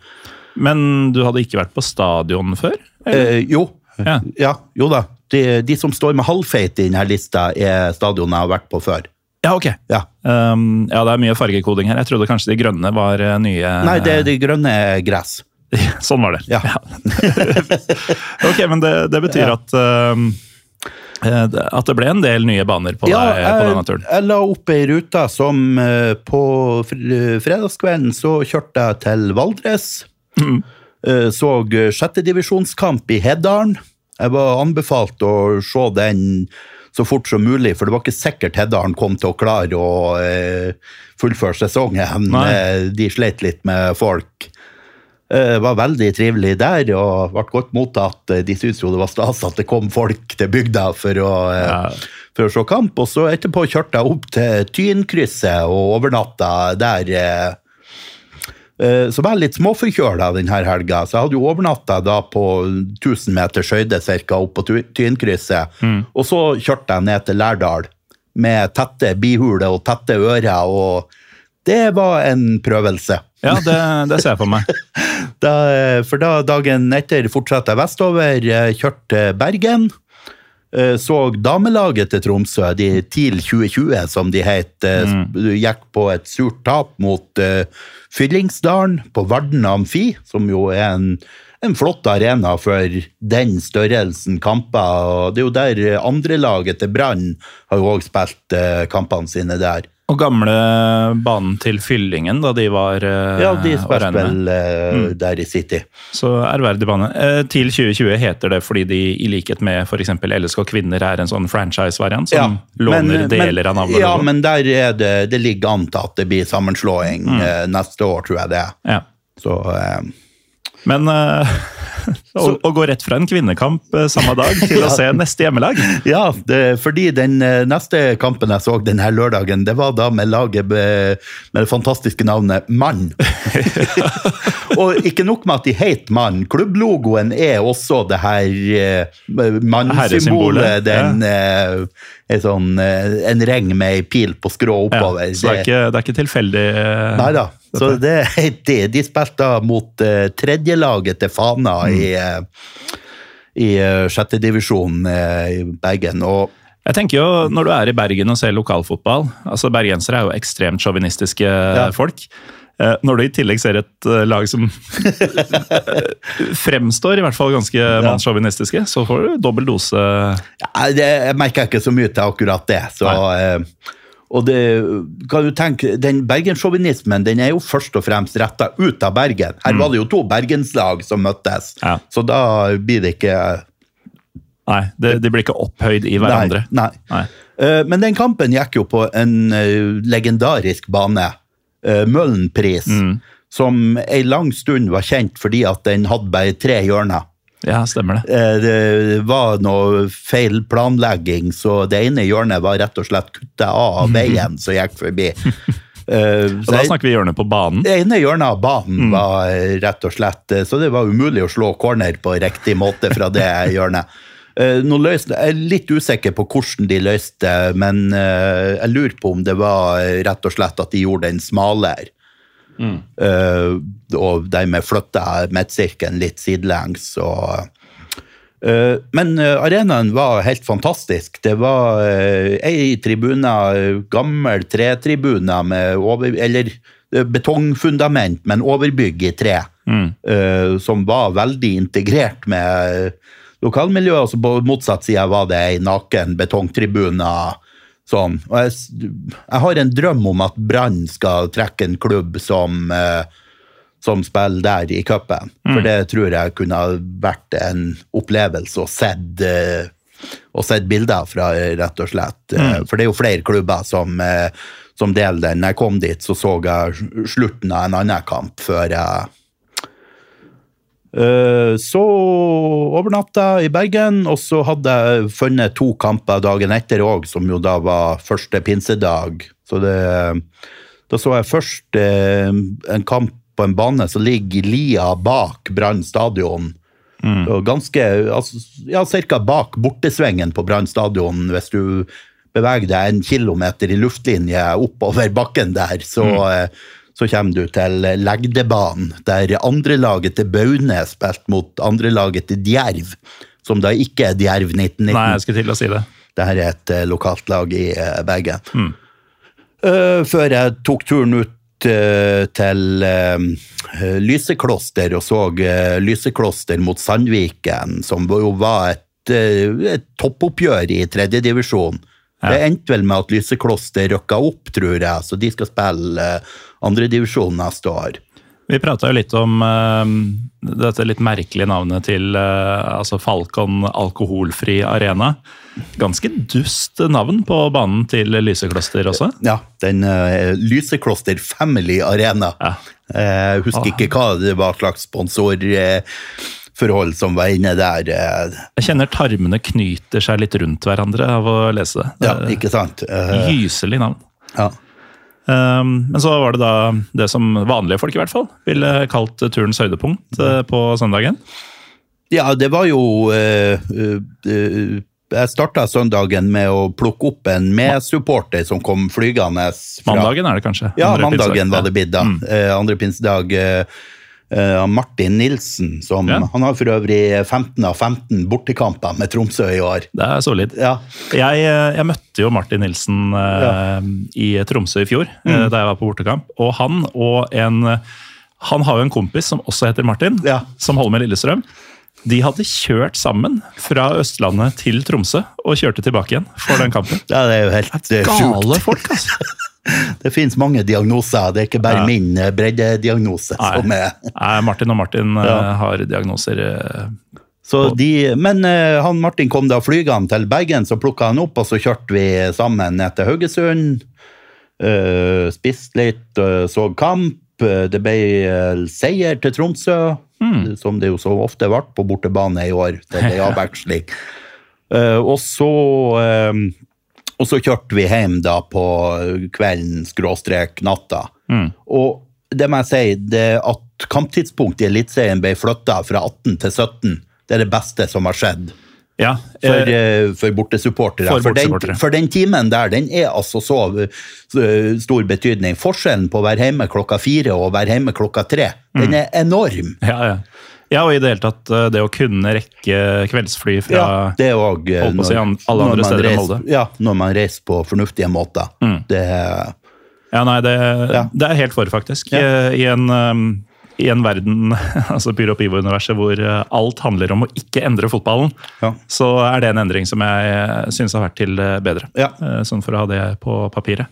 Men du hadde ikke vært på stadion før? Eh, jo. Ja. Ja. jo da. De, de som står med halvfeit i denne lista, er stadionet jeg har vært på før. Ja, ok. Ja. Um, ja, det er mye fargekoding her. Jeg trodde kanskje de grønne var eh, nye Nei, det er de grønne gress. Sånn var det. Ja. ok, men det, det betyr Ja. at um, eh, at det ble en del nye baner på, Ja, deg, på denne turen. jeg la opp ei rute som eh, på fr- fredagskvelden så kjørte jeg til Valdres. Mm. Så sjettedivisjonskamp i Heddalen. Jeg var anbefalt å se den så fort som mulig, for det var ikke sikkert Heddalen kom til å klare å eh, fullføre sesongen. Nei. Eh, De sleit litt med folk. Eh, Det var veldig trivelig der, og ble godt mottatt. De syntes jo det var stas at det kom folk til bygda for å, eh, Ja. for å se kamp. Og så etterpå kjørte jeg opp til Tynkrysset og overnatta der. Eh, Så var jeg litt småforkjøla denne helga, så jeg hadde jo overnatta da på 1000 meters høyde cirka opp på Tynkrysset. Tynkrysset. Og så kjørte jeg ned til Lærdal med tette bihuler og tette ører, og det var en prøvelse. Ja, det, det ser jeg for meg. Da, eh, for da dagen etter fortsatte jeg vestover, eh, kjørte Bergen. Eh, Så damelaget til Tromsø, de TIL 2020 som de het, mm. gikk på et surt tap mot uh, Fyllingsdalen på Varden Amfi, som jo er en, en flott arena for den størrelsen kamper. og Det er jo der eh, andrelaget til Brann har jo òg spilt uh, kampene sine der. Og gamle banen til Fyllingen, da de var eh, Ja, de spilte vel uh, der i City. Så ærverdig bane. Eh, TIL 2020 heter det fordi de i likhet med f.eks. LSK Kvinner er en sånn franchise-variant som låner men- deler av navnet. Ja, men der er det, det ligger an til at det blir sammenslåing Mm. eh, neste år, tror jeg det er. Ja. Så uh, Men eh, å, og, gå rett fra en kvinnekamp eh, samme dag til å se neste hjemmelag ja, det, fordi den eh, neste kampen jeg så denne lørdagen, det var da med laget med, det fantastiske navnet Mann. Og ikke nok med at de het Mann, klubblogoen er også det her eh, mannsymbolet. Den ja. er sånn en ring med ei pil på skrå ja. oppover. Så det er ikke, det er ikke tilfeldig. Nei da. Så det, de, de spilte mot tredjelaget til Fana i, uh, i uh, sjettedivisjon uh, i Bergen. Og Jeg tenker jo, Når du er i Bergen og ser lokalfotball altså Bergensere er jo ekstremt sjåvinistiske folk. Eh, Når du i tillegg ser et eh, lag som fremstår i hvert fall ganske mannssjåvinistiske, så får du dobbel dose. ja, det, jeg merker ikke så mye til akkurat det. Så, uh, og det, kan du tenke, Den bergenssjåvinismen den er jo først og fremst retta ut av Bergen. Her var det jo to bergenslag som møttes, Ja. så da blir det ikke Nei, det, de blir ikke opphøyd i hverandre. Nei. nei. Nei. Eh, men den kampen gikk jo på en eh, legendarisk bane, uh, Møllenpris, Mm. som ei lang stund var kjent fordi at den hadde bare tre hjørner. Ja, stemmer det. Eh, det var noe feil planlegging, så det ene hjørnet var rett og slett kutta av av veien som gikk forbi. Uh, Og da snakker vi hjørnet på banen. det ene hjørnet av banen var eh, rett og slett Så det var umulig å slå corner på riktig måte fra det hjørnet. Uh, Nå løste, jeg er litt usikker på hvordan de løste det, men uh, jeg lurer på om det var rett og slett at de gjorde den smalere. Eh, og dermed flytta midtsirkelen litt sidelengs. Og, Uh, men uh, arenaen var helt fantastisk. Det var uh, ei tribune, gammel tretribune med over, eller betongfundament, men overbygg i tre, eh, som var veldig integrert med lokalmiljøet. Altså på motsatt side var det ei naken betongtribune. Sånn. Og jeg, jeg har en drøm om at Brann skal trekke en klubb som, eh, som spiller der i cupen. For det tror jeg kunne vært en opplevelse og sett, eh, å sett bilder fra, eh, rett og slett. Mm. For det er jo flere klubber som, eh, som deler den. Når jeg kom dit, så så jeg slutten av en annen kamp før jeg Eh, Så overnatta i Bergen, og så hadde jeg funnet to kamper dagen etter òg, som jo da var første pinsedag. Så det, da så jeg først eh, en kamp på en bane som ligger lia bak Brann stadion. Og ganske, altså, ja, Ca. bak bortesvingen på Brann stadion, hvis du beveger deg en kilometer i luftlinje oppover bakken der, så, eh, så kommer du til Legdebanen, der andrelaget til Baune spilte mot andrelaget til Djerv, som da ikke er Djerv 1919. Nei, jeg skulle til å si det. Dette er et eh, lokalt lag i begge. Mm. Uh, før jeg tok turen ut uh, til uh, Lysekloster og så eh, Lysekloster mot Sandviken, som jo var et, eh, et toppoppgjør i tredjedivisjon. Det endte vel med at Lysekloster rykka opp, tror jeg, så de skal spille andredivisjon neste år. Vi prata jo litt om uh, dette litt merkelige navnet til uh, altså Falcon alkoholfri arena. Ganske dust navn på banen til Lysekloster også. Ja, den uh, Lysekloster Family Arena. Ja. Uh, husker ikke hva det var slags sponsorforhold som var inne der. Jeg kjenner tarmene knyter seg litt rundt hverandre av å lese det. Ja, ikke sant? Gyselig navn. Ja. Um, men så var det da det som vanlige folk i hvert fall ville kalt turens høydepunkt uh, på søndagen. Ja, det var jo eh, eh, Jeg starta søndagen med å plukke opp en medsupporter som kom flygende fra Mandagen er det kanskje? Ja, mandagen pinsedag. var det blitt da. Mm. Eh, andre pinsedag. Eh, eh, Martin Nilsen, som Ja. Han har for øvrig 15 av 15 bortekamper med Tromsø i år. Det er solid. Ja, Jeg, eh, jeg møtte jo Martin Nilsen ja. i Tromsø i fjor, Mm. eh, da jeg var på bortekamp. Og han og en Han har jo en kompis som også heter Martin, Ja. som holder med Lillestrøm. De hadde kjørt sammen fra Østlandet til Tromsø og kjørte tilbake igjen for den kampen. ja det er jo helt eh, Gale folk, altså! Det finnes mange diagnoser, det er ikke bare Ja. min breddediagnose Nei. som er Nei, Martin og Martin eh, Ja. har diagnoser. eh, Så de, men eh, han Martin kom da flygende til Bergen, så plukka han opp, og så kjørte vi sammen ned til Haugesund. Spiste litt, så kamp. Eh, Det ble eh, seier til Tromsø, som det jo så ofte ble på bortebane i år. Det ble avveksling. Eh, og så eh, og så kjørte vi hjem da på kvelden, skråstrek natta. Og det må jeg si, det at kamptidspunktet i Eliteserien ble flytta fra 18 til 17, det er det beste som har skjedd ja, for, eh, eh, for bortesupportere. for For, den, for den timen der, den er altså så, så stor betydning. Forskjellen på å være hjemme klokka fire og å være hjemme klokka tre, den er enorm. ja, ja. Ja, og i det hele tatt eh, det å kunne rekke kveldsfly fra Ja, det er også, når, på å si alle andre steder enn Molde. Ja, når man reiser på fornuftige måter. Det er Ja, nei, det, Ja. det er helt for, faktisk. Ja. Eh, I, en, um, I en verden, altså Pyro Pivo-universet, hvor eh, alt handler om å ikke endre fotballen, Ja. så er det en endring som jeg syns har vært til bedre. Ja. Eh, Sånn for å ha det på papiret.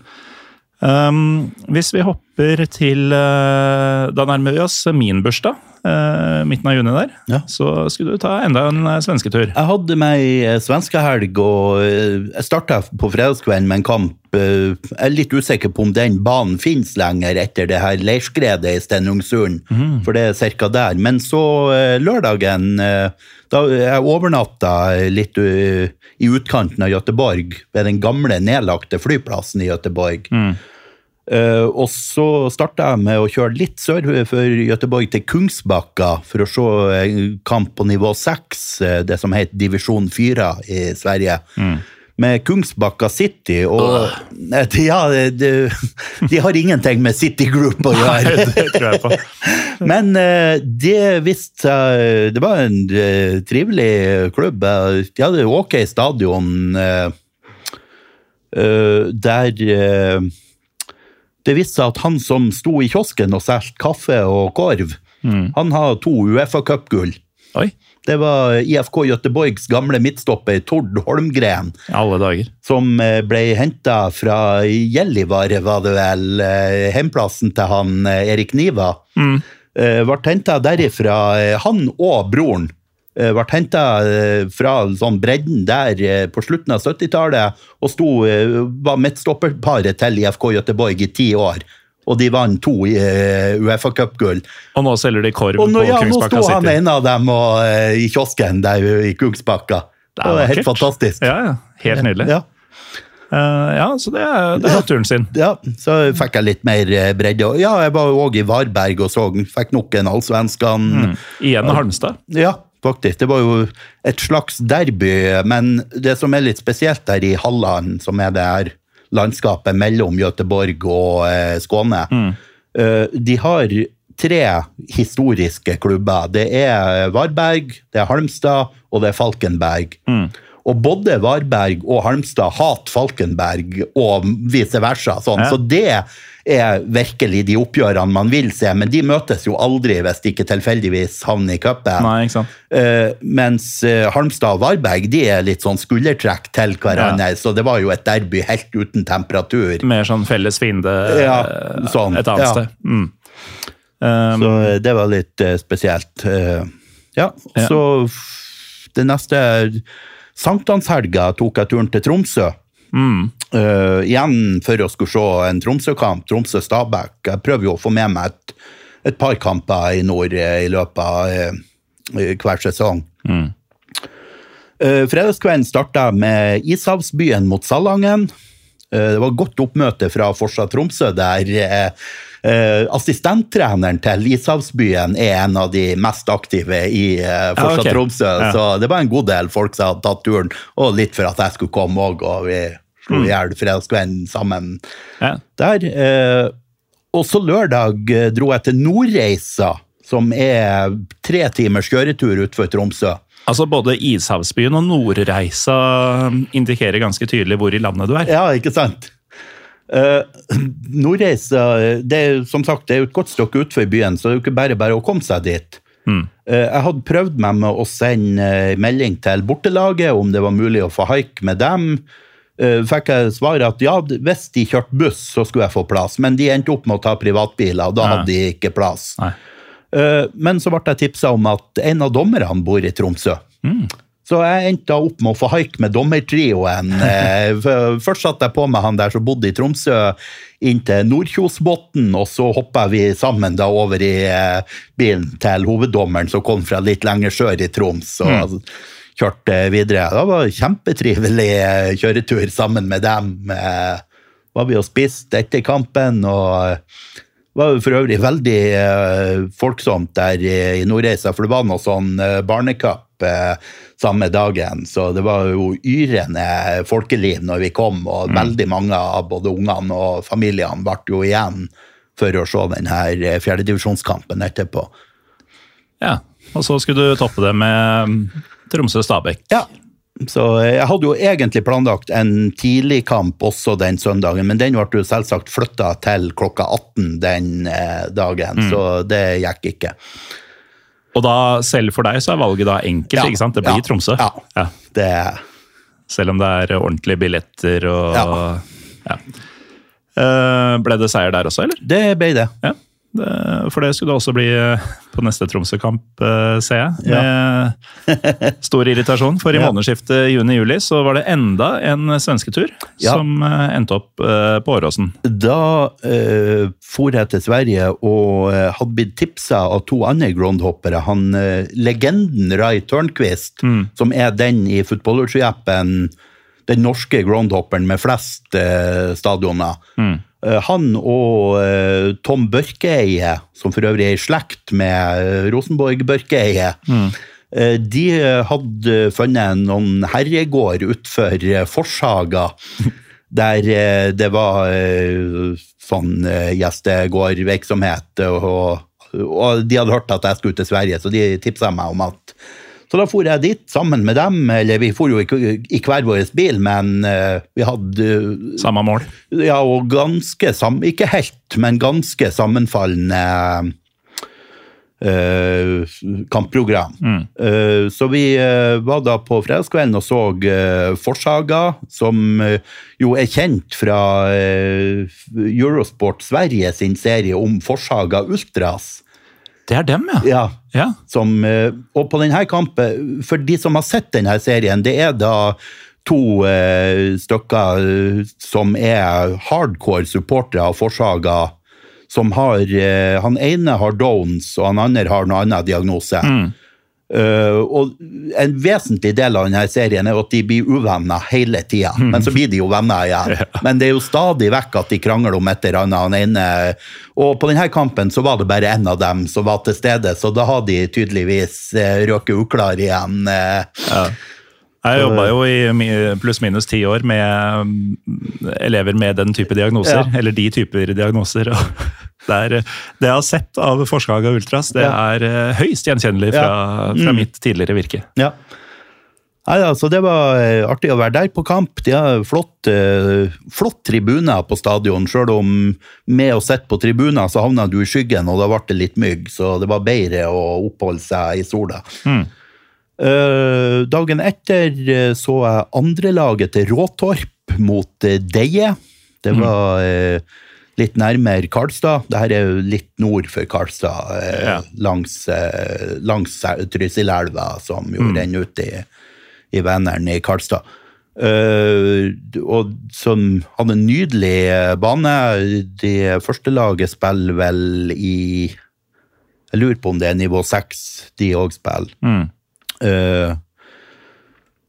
Um, hvis vi hopper til uh, Da nærmer vi oss min bursdag, eh, midten av juni der. Ja. Så skulle du ta enda en eh, svensketur. Jeg hadde meg ei svenskehelg, og jeg starta på fredagskvelden med en kamp. Jeg er litt usikker på om den banen finnes lenger etter det her leirskredet i Stenungsund, for det er cirka der. Men så lørdagen da Jeg overnatta litt i utkanten av Gøteborg, ved den gamle, nedlagte flyplassen i Göteborg. Eh, og så starta jeg med å kjøre litt sør for Gøteborg, til Kungsbakka, for å se en kamp på nivå 6, eh, det som heter divisjon 4 i Sverige. Med Kungsbakka City, og eh, ja, de, de har ingenting med City Group å gjøre. det tror jeg på. Men uh, det visste seg Det var en uh, trivelig klubb. Eh, De hadde ok stadion eh, eh, der eh, Det viste seg at han som sto i kiosken og solgte kaffe og korv, han har to Uefa Cup-gull. Det var IFK Göteborgs gamle midtstopper Tord Holmgren alle dager. som eh, ble henta fra Gjellivare, var det vel, eh, hjemplassen til han eh, Erik Niva. Mm. Ble henta derifra, han og broren. Eh, Ble henta fra sånn bredden der eh, på slutten av 70-tallet og sto, eh, var midtstopperparet til IFK Göteborg i ti år. Og de vant to eh, Uefa Cup-gull. Og nå selger de korv nå, på ja, nå sto han en av dem og, eh, i kiosken der i Kungsbakka. Det er var helt fantastisk. Ja, ja. Helt nydelig. Ja. Uh, ja, så det er, det er turen sin. Ja, så fikk jeg litt mer eh, bredde. Ja, jeg var òg i Varberg og så, fikk nok en allsvenskan. Mm. Igjen Halmstad. Ja, faktisk. Det var jo et slags derby, men det som er litt spesielt der i Halland, som er det her landskapet mellom Göteborg og eh, Skåne, eh, de har tre historiske klubber. Det er Varberg, det er Halmstad og det er Falkenberg. Og både Varberg og Halmstad hater Falkenberg, og vice versa. Sånn. Ja. Så det er virkelig de oppgjørene man vil se, men de møtes jo aldri hvis de ikke tilfeldigvis havner i cupen. Eh, mens eh, Halmstad og Varberg de er litt sånn skuldertrekk til hverandre, så det var jo et derby helt uten temperatur. Mer sånn felles fiende Ja, eh, sånn, et annet ja. sted. Mm. Um, Så eh, det var litt uh, spesielt. Uh, ja, Ja. så det neste Sankthanshelga tok jeg turen til Tromsø. mm. Uh, igjen for å skulle se en Tromsø-kamp, Tromsø-Stabæk. Jeg prøver jo å få med meg et, et par kamper i nord eh, i løpet av uh, hver sesong. Uh, fredagskvelden starta med Ishavsbyen mot Salangen. Det var godt oppmøte fra Forsa Tromsø, der assistenttreneren til Ishavsbyen er en av de mest aktive i eh, ja, okay. Tromsø. Ja. Så det var en god del folk som hadde tatt turen, og litt for at jeg skulle komme òg, og vi slo i hjel fredagskvelden sammen Ja. der. Eh, og så lørdag eh, dro jeg til Nordreisa, som er tre timers kjøretur utenfor Tromsø. Altså Både Ishavsbyen og Nordreisa indikerer ganske tydelig hvor i landet du er. Ja, ikke sant? Uh, Nordreisa det er, som sagt, det er jo et godt stykke utenfor byen, så det er jo ikke bare bare å komme seg dit. Mm. Uh, jeg hadde prøvd meg med å sende uh, melding til bortelaget om det var mulig å få haik med dem. Uh, fikk jeg svaret at ja, hvis de kjørte buss, så skulle jeg få plass. Men de endte opp med å ta privatbiler, og da hadde de ikke plass. Eh, Men så ble jeg tipsa om at en av dommerne bor i Tromsø. Så jeg endte opp med å få haik med dommertrioen. Eh, Først satte jeg på meg han der som bodde i Tromsø, inn til Nordkjosbotn, og så hoppa vi sammen da over i eh, bilen til hoveddommeren som kom fra litt lenger sør i Troms. og kjørte videre. Det var en kjempetrivelig eh, kjøretur sammen med dem. Var vi og spiste etter kampen, og det var for øvrig veldig folksomt der i, Nordreisa, for det var noe sånn eh, barnekapp eh, samme dagen, så det var jo yrende folkeliv når vi kom, og veldig mange av både ungene og familiene ble jo igjen for å se den her eh, fjerdedivisjonskampen etterpå. Ja, Og så skulle du toppe det med mm, Tromsø-Stabæk. Ja, så jeg hadde jo egentlig planlagt en tidlig kamp også den søndagen, men den ble jo selvsagt flytta til klokka 18 den dagen, dagen, så det gikk ikke. Og da, selv for deg, så er valget da enkelt, Ja, ikke sant? Det blir ja, Tromsø. ja. Det, Selv om det er ordentlige billetter og Ja. ja. Eh, Ble det seier der også, eller? det ble det. Ja. For det skulle det også bli eh, på neste Tromsø-kamp, eh, ser jeg. Med stor irritasjon. For i Ja. månedsskiftet juni-juli så var det enda en svensketur Ja. som eh, endte opp på Åråsen. Da eh, for jeg til Sverige og hadde blitt tipsa av to andre groundhoppere. Han legenden Rai Tørnquist, som er den i Footballertree-appen, den norske groundhopperen med flest eh, stadioner. Eh, han og eh, Tom Børkeeie, som for øvrig er i slekt med eh, Rosenborg Børkeeie, mm. de hadde funnet noen herregård eh, Forshaga. Der eh, det var eh, sånn eh, gjestegårdvirksomhet, og, og de hadde hørt at jeg skulle til Sverige, så de tipsa meg om at Så da for jeg dit sammen med dem, eller vi for jo ikke i hver vår bil, men uh, vi hadde uh, Samme mål. ja, og ganske sam... Ikke helt, men ganske sammenfallende uh, kampprogram. Eh, så vi var da på fredagskvelden og så Forsaga, som jo er kjent fra Eurosport Sverige sin serie om Forsaga Ultras. Det er dem, ja. Ja, ja. som, eh, og på denne kampen, for de som har sett denne serien, det er da to eh, stykker eh, som er hardcore supportere av Forsaga, som har Han ene har Downs, og han andre har noen annen diagnose. Eh, og en vesentlig del av denne serien er at de blir uvenner hele tida, men så blir de jo venner igjen. Men det er jo stadig vekk at de krangler om et eller annet. Og på denne kampen så var det bare én av dem som var til stede, så da har de tydeligvis uh, røket uklar igjen. eh. Jeg jobba jo i pluss-minus ti år med mm, elever med den type diagnoser. Ja. Eller de typer diagnoser. Det, er, det jeg har sett av Forskaga Ultras, det er eh, høyst gjenkjennelig fra, fra Mm. mitt tidligere virke. Ja. Nei, altså, det var eh, artig å være der på kamp. De har flott, eh, flott tribuner på stadion, Selv om med å sitte på tribuner så havna du i skyggen, og da ble det litt mygg, så det var bedre å oppholde seg i sola. Eh, dagen etter eh, så jeg andrelaget til Råtorp mot uh, Deie. Det var eh, litt nærmere Karlstad. Dette er jo litt nord for Karlstad, eh, Ja. langs, eh, langs Trysilelva, som jo renner ut i, i Vänern i Karlstad. Uh, og som hadde en nydelig eh, bane. Det første laget spiller vel i Jeg lurer på om det er nivå seks de òg spiller. Mm. Eh,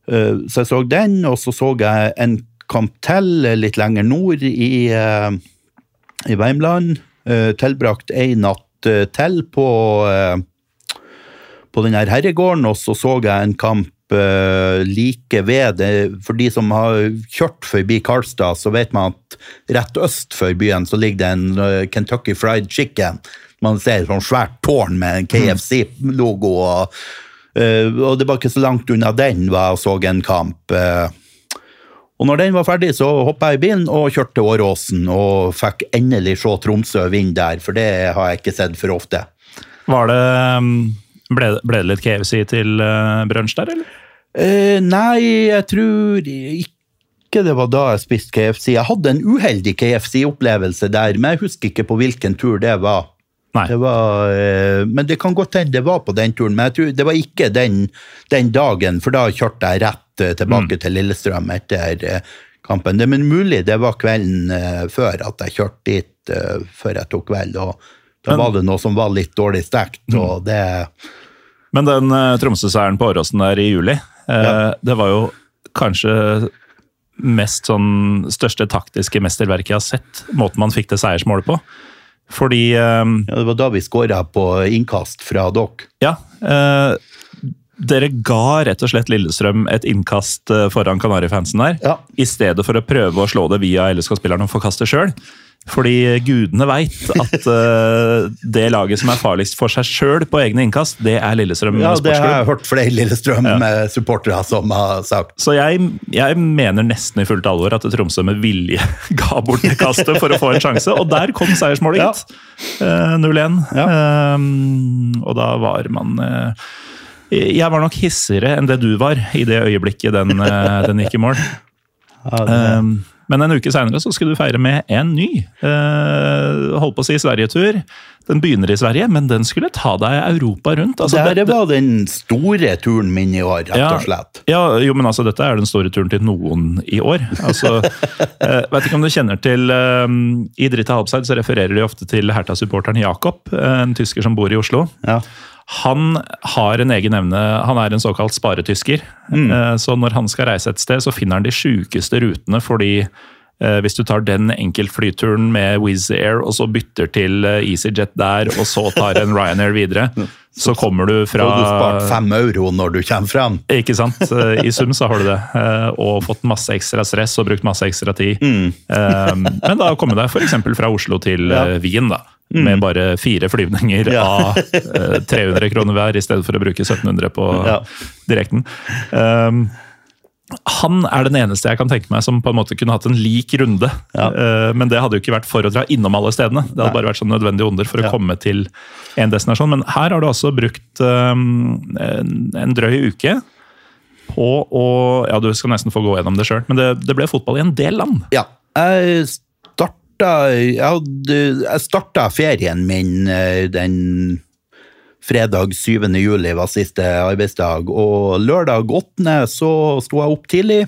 eh, så jeg så den, og så så jeg en kamp til litt lenger nord i, eh, i Värmland. Eh, tilbrakt ei natt eh, til på, eh, på den her herregården, og så så jeg en kamp eh, like ved det. For de som har kjørt forbi Karlstad, så vet man at rett øst for byen så ligger det en eh, Kentucky Fried Chicken. Man ser et sånt svært tårn med en KFC-logo. og Eh, og det var ikke så langt unna den var jeg så en kamp. eh. og når den var ferdig, så hoppa jeg i bilen og kjørte til Åråsen og fikk endelig se Tromsø vinne der, for det har jeg ikke sett for ofte. Var det um, ble, ble det litt KFC til uh, brunsj der, eller? Eh, nei, jeg tror ikke det var da jeg spiste KFC. Jeg hadde en uheldig KFC-opplevelse der, men jeg husker ikke på hvilken tur det var. Det var, eh, men det kan godt hende det var på den turen, men jeg tror det var ikke den, den dagen, for da kjørte jeg rett tilbake tilbake til Lillestrøm etter eh, kampen. Det, men mulig det var kvelden eh, før at jeg kjørte dit eh, før jeg tok kveld, og da Men- var det noe som var litt dårlig stekt, og det Men den Tromsø-seieren på Åråsen der i juli, eh, Ja. det var jo kanskje mest sånn største taktiske mesterverket jeg har sett. Måten man fikk det seiersmålet på. Fordi um, ja, det var da vi skåra på innkast fra dere. Ja. Eh, dere ga rett og slett Lillestrøm et innkast foran foran Kanarifansen der, Ja. i stedet for å prøve å slå det via LSK-spilleren og forkaste sjøl. Fordi gudene veit at uh, det laget som er farligst for seg sjøl på egne innkast, det er Lillestrøm Ja, det har jeg hørt flere Lillestrøm-supportere som har sagt. Så jeg, jeg mener nesten i fullt alvor at Tromsø med vilje ga bort det kastet for å få en sjanse, og der kom seiersmålet, Ja. gitt. Eh, 0-1. Ja. Uh, og da var man eh, Jeg var nok hissigere enn det du var i det øyeblikket den, eh, den gikk i mål. Ja, Eh, men en uke seinere skulle du feire med en ny. Uh, holdt på å si Sverigetur. Den begynner i Sverige, men den skulle ta deg Europa rundt. Altså, det, dette- var den store turen min i år, rett og slett. Ja, jo, men altså, dette er den store turen til noen i år. Altså, uh, vet ikke om du kjenner til uh, I Drita Halbseid så refererer de ofte til Herta-supporteren Jakob, en tysker som bor i Oslo. Ja. Han har en egen evne, han er en såkalt sparetysker. Mm. Så når han skal reise et sted, så finner han de sjukeste rutene, fordi eh, hvis du tar den enkeltflyturen med Wizz Air, og så bytter til eh, EasyJet der, og så tar en Ryanair videre, så kommer du fra har du spart fem euro når du kommer frem. ikke sant? Eh, I sum så har du det. Eh, Og fått masse ekstra stress og brukt masse ekstra tid. Mm. Men da komme deg f.eks. fra Oslo til eh, Wien, da. Med bare fire flyvninger Ja. av eh, 300 kroner hver, i stedet for å bruke 1700 på Ja. direkten. Um, Han er den eneste jeg kan tenke meg som på en måte kunne hatt en lik runde. Ja. Uh, Men det hadde jo ikke vært for å dra innom alle stedene. Det hadde Nei. bare vært sånn nødvendige onder for å komme til en destinasjon. Men her har du altså brukt um, en, en drøy uke på å Ja, du skal nesten få gå gjennom det sjøl, men det, det ble fotball i en del land. Ja. Jeg jeg starta ferien min eh, den fredag 7. juli var siste arbeidsdag, og lørdag 8. så sto jeg opp tidlig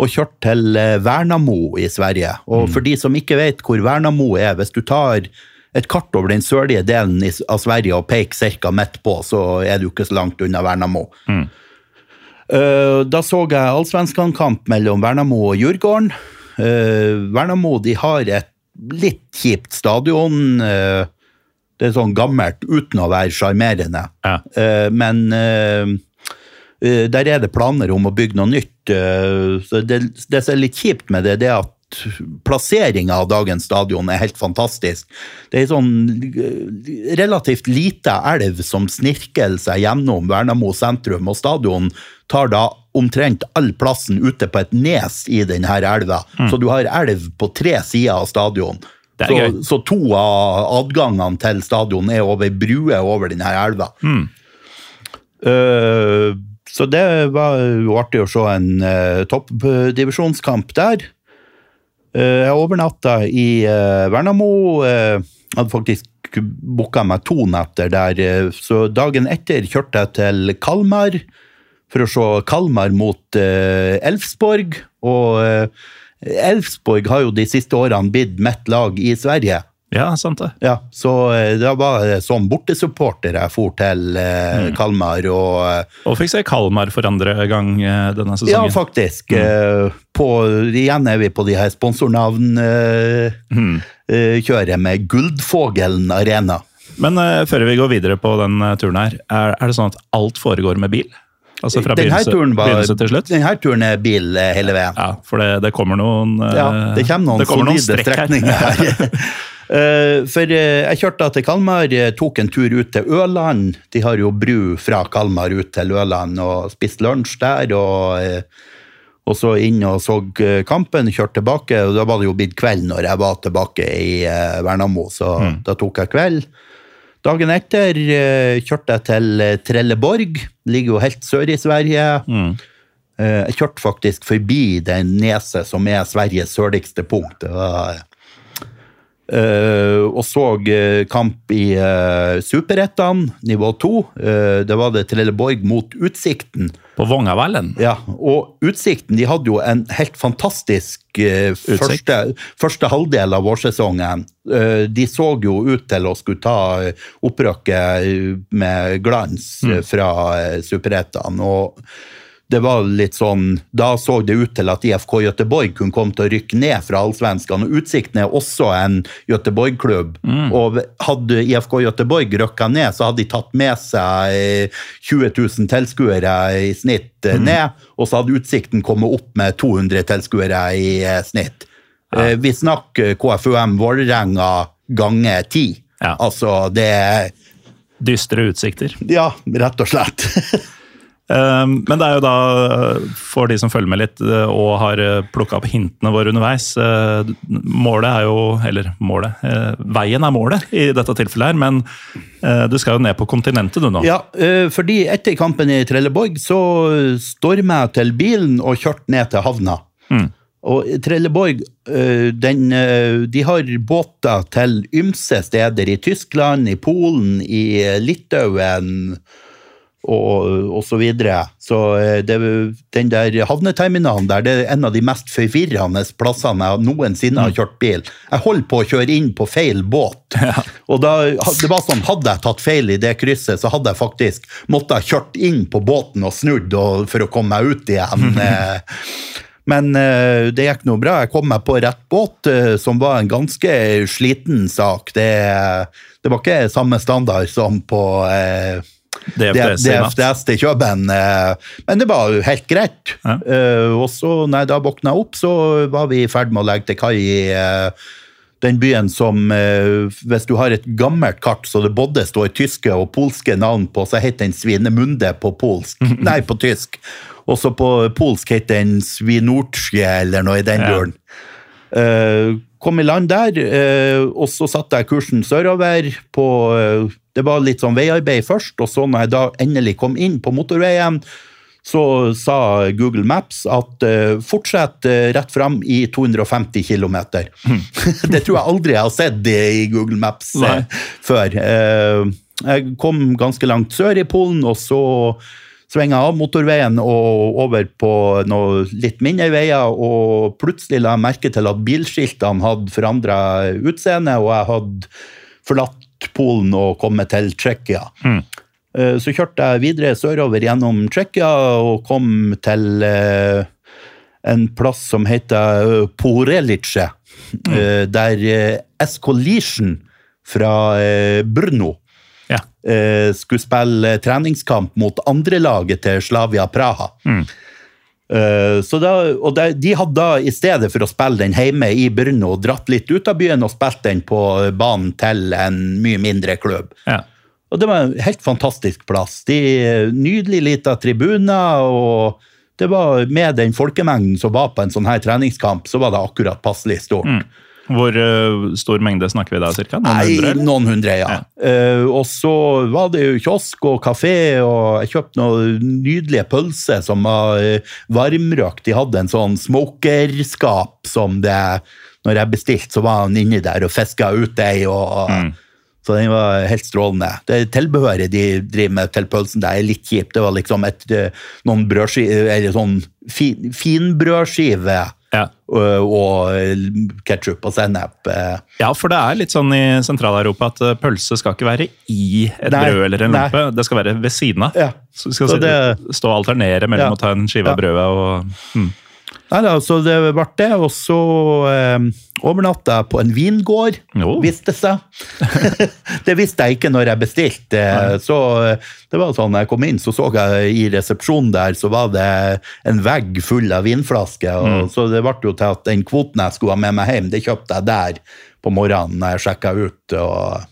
og kjørte til Vernamo i Sverige. Og for de som ikke vet hvor Vernamo er, hvis du tar et kart over den sørlige delen av Sverige og peker ca. midt på, så er du ikke så langt unna Vernamo. Mm. Da så jeg allsvenskan-kamp mellom Vernamo og Djurgården. Uh, Värnamo de har et litt kjipt stadion. eh, det er sånn gammelt uten å være sjarmerende. Ja. Eh, men eh, eh, der er det planer om å bygge noe nytt. eh, så det, det som er litt kjipt med det, det er at plasseringa av dagens stadion er helt fantastisk. Det er ei sånn eh, relativt lite elv som snirker seg gjennom Vernamo sentrum, og stadion tar da omtrent all plassen ute på et nes i denne elva. Så du har elv på tre sider av stadion. Så, så to av adgangene til stadion er over bruer over denne elva. Eh, så det var jo artig å se en uh, toppdivisjonskamp der. Uh, jeg overnatta i uh, Vernamo. Uh, hadde faktisk booka meg to netter der. så dagen etter kjørte jeg til Kalmar for å se Kalmar mot uh, Elfsborg. Og uh, Elfsborg har jo de siste årene blitt mitt lag i Sverige. Ja, sant det. Ja, så det da var det som bortesupporter jeg for til eh, Kalmar. og... eh, Og fikk se Kalmar for andre gang eh, denne Ja, faktisk. Mm. På, igjen er vi på de her sponsornavnkjøret med Guldfogelen Arena. Men eh, før vi går videre på den eh, turen her, er, er det sånn at alt foregår med bil? Altså fra begynnelse, turen, var, begynnelse til slutt? denne turen er bil eh, hele veien. Ja, for det, det kommer noen eh, Ja, det kommer noen det kommer noen strekninger her. Eh, for eh, jeg kjørte til Kalmar, eh, tok en tur ut til Ørland. De har jo bru fra Kalmar ut til Ørland, og spiste lunsj der. Og, eh, og så inn og så eh, kampen, kjørte tilbake. og Da var det jo blitt kveld når jeg var tilbake i eh, Vernamo, så da tok jeg kveld. Dagen etter eh, kjørte jeg til eh, Trelleborg. Ligger jo helt sør i Sverige. Eh, Jeg kjørte faktisk forbi den neset som er Sveriges sørligste punkt. Det var, Uh, og så uh, kamp i uh, Superettene, nivå 2. Uh, det var det Trelleborg mot Utsikten. På Vongavellen? Ja, og Utsikten de hadde jo en helt fantastisk uh, første, første halvdel av vårsesongen. Uh, de så jo ut til å skulle ta opprykket eh, med glans mm. fra Superettan. Og det var litt sånn, Da så det ut til at IFK Göteborg kunne komme til å rykke ned fra Allsvenskan. og Utsikten er også en Göteborg-klubb. og Hadde IFK Göteborg rykka ned, så hadde de tatt med seg eh, 20 000 tilskuere i snitt mm. ned, og så hadde Utsikten kommet opp med 200 tilskuere i eh, snitt. Ja. Vi snakker KFUM Vålerenga ganger ti. Ja. Altså, det Dystre utsikter. Ja, rett og slett. Eh, Men det er jo da, eh, for de som følger med litt eh, og har plukka opp hintene våre underveis eh, Målet er jo Eller målet. eh, Veien er målet i dette tilfellet her, men eh, du skal jo ned på kontinentet du nå. Ja, eh, fordi etter kampen i Trelleborg så storma jeg til bilen og kjørte ned til havna. Og Trelleborg eh, den, eh, de har båter til ymse steder i Tyskland, i Polen, i Litauen og, og så videre. Så eh, det, den der havneterminalen der, det er en av de mest forvirrende plassene jeg noensinne har kjørt bil. Jeg holdt på å kjøre inn på feil båt. Og da, det var sånn, Hadde jeg tatt feil i det krysset, så hadde jeg faktisk måttet ha kjørt inn på båten og snudd og, for å komme meg ut igjen. eh. Men uh, det gikk nå bra. Jeg kom meg på rett båt, uh, som var en ganske sliten sak. Det, det var ikke samme standard som på eh, DFDS. DFDS til Kjøben. eh, Men det var jo helt greit. Ja. Eh, Og så, nei, jeg da våkna opp, så var vi i ferd med å legge til kai i eh, den byen som Hvis du har et gammelt kart så det både står tyske og polske navn på, så heter den Svinemunde på polsk. Nei, på tysk. Og så på polsk heter den Svinortsje, eller noe i den Ja. duren. Eh, kom i land der, eh, og så satte jeg kursen sørover på eh, Det var litt sånn veiarbeid først, og så når jeg da endelig kom inn på motorveien, så sa Google Maps at eh, fortsett rett fram i 250 km. det tror jeg aldri jeg har sett det i Google Maps Nei. før. Jeg kom ganske langt sør i Polen, og så svinga av motorveien og over på noe litt mindre veier, og plutselig la jeg merke til at bilskiltene hadde forandra utseende, og jeg hadde forlatt Polen og kommet til Tsjekkia. Mm. Så kjørte jeg videre sørover gjennom Tsjekkia og kom til eh, en plass som heter eh, Porelice, mm. der eh, Escolishen fra eh, Brno. Eh, skulle spille treningskamp mot andrelaget til Slavia Praha. Eh, så da, og de, de hadde da, i stedet for å spille den hjemme i Brno, dratt litt ut av byen og spilt den på banen til en mye mindre klubb. Ja. Og det var en helt fantastisk plass. De Nydelig lita tribuner, og det var med den folkemengden som var på en sånn her treningskamp, så var det akkurat passelig stort. Hvor uh, stor mengde snakker vi da, cirka? Noen Nei, hundre, eller? noen hundre, ja. Eh, og så var det jo kiosk og kafé, og jeg kjøpte noen nydelige pølser som var uh, varmrøkt. De hadde en sånn smokerskap som det Når jeg bestilte, så var han inni der og fiska ut ei. og... Så den var helt strålende. Det tilbehøret de driver med til pølsen, det er litt kjipt. Det var liksom et, noen brødskiver, eller sånn fin, finbrødskive Ja. Og, og ketsjup og sennep. eh. Ja, for det er litt sånn i Sentral-Europa at eh, pølse skal ikke være i et Nei, brød eller en lompe. Det skal være ved siden av. Ja. Så du skal Så det- stå og alternere mellom Ja. å ta en skive av brødet og mm. Nei da, så det ble det, og så eh, overnatta jeg på en vingård, Jo. viste det seg. det visste jeg ikke når jeg bestilte. Så eh, det var sånn, jeg kom inn, så så jeg i resepsjonen der, så var det en vegg full av vinflasker. Og, Så det ble jo til at den kvoten jeg skulle ha med meg hjem, det kjøpte jeg der på morgenen når jeg sjekka ut. og...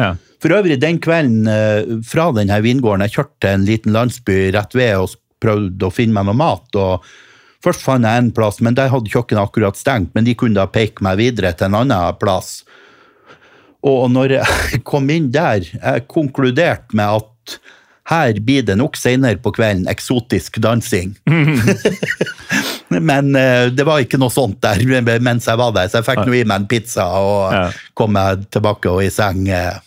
ja. For øvrig, den kvelden eh, fra denne vingården, jeg kjørte til en liten landsby rett ved og prøvde å finne meg noe mat. og Først fant jeg en plass, men der hadde kjøkkenet akkurat stengt, men de kunne da peke meg videre til en annen plass. Og når jeg kom inn der, jeg konkluderte med at her blir det nok senere på kvelden eksotisk dansing. Men eh, det var ikke noe sånt der mens jeg var der, så jeg fikk nå i meg en pizza og Ja. kom meg tilbake og i seng. eh.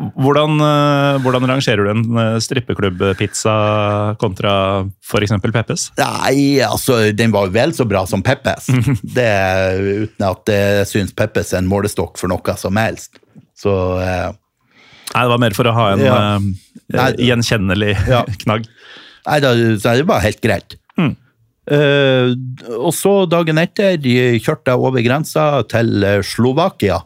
Hvordan, eh, hvordan rangerer du en eh, strippeklubbpizza kontra f.eks. Peppes? Nei, altså, den var vel så bra som Peppes. Det, uten at jeg syns Peppes er en målestokk for noe som helst. Så eh, Nei, det var mer for å ha en Ja. eh, gjenkjennelig Ja. knagg. Nei, da, så det var helt greit. Mm. Eh, og så dagen etter kjørte jeg over grensa til Slovakia.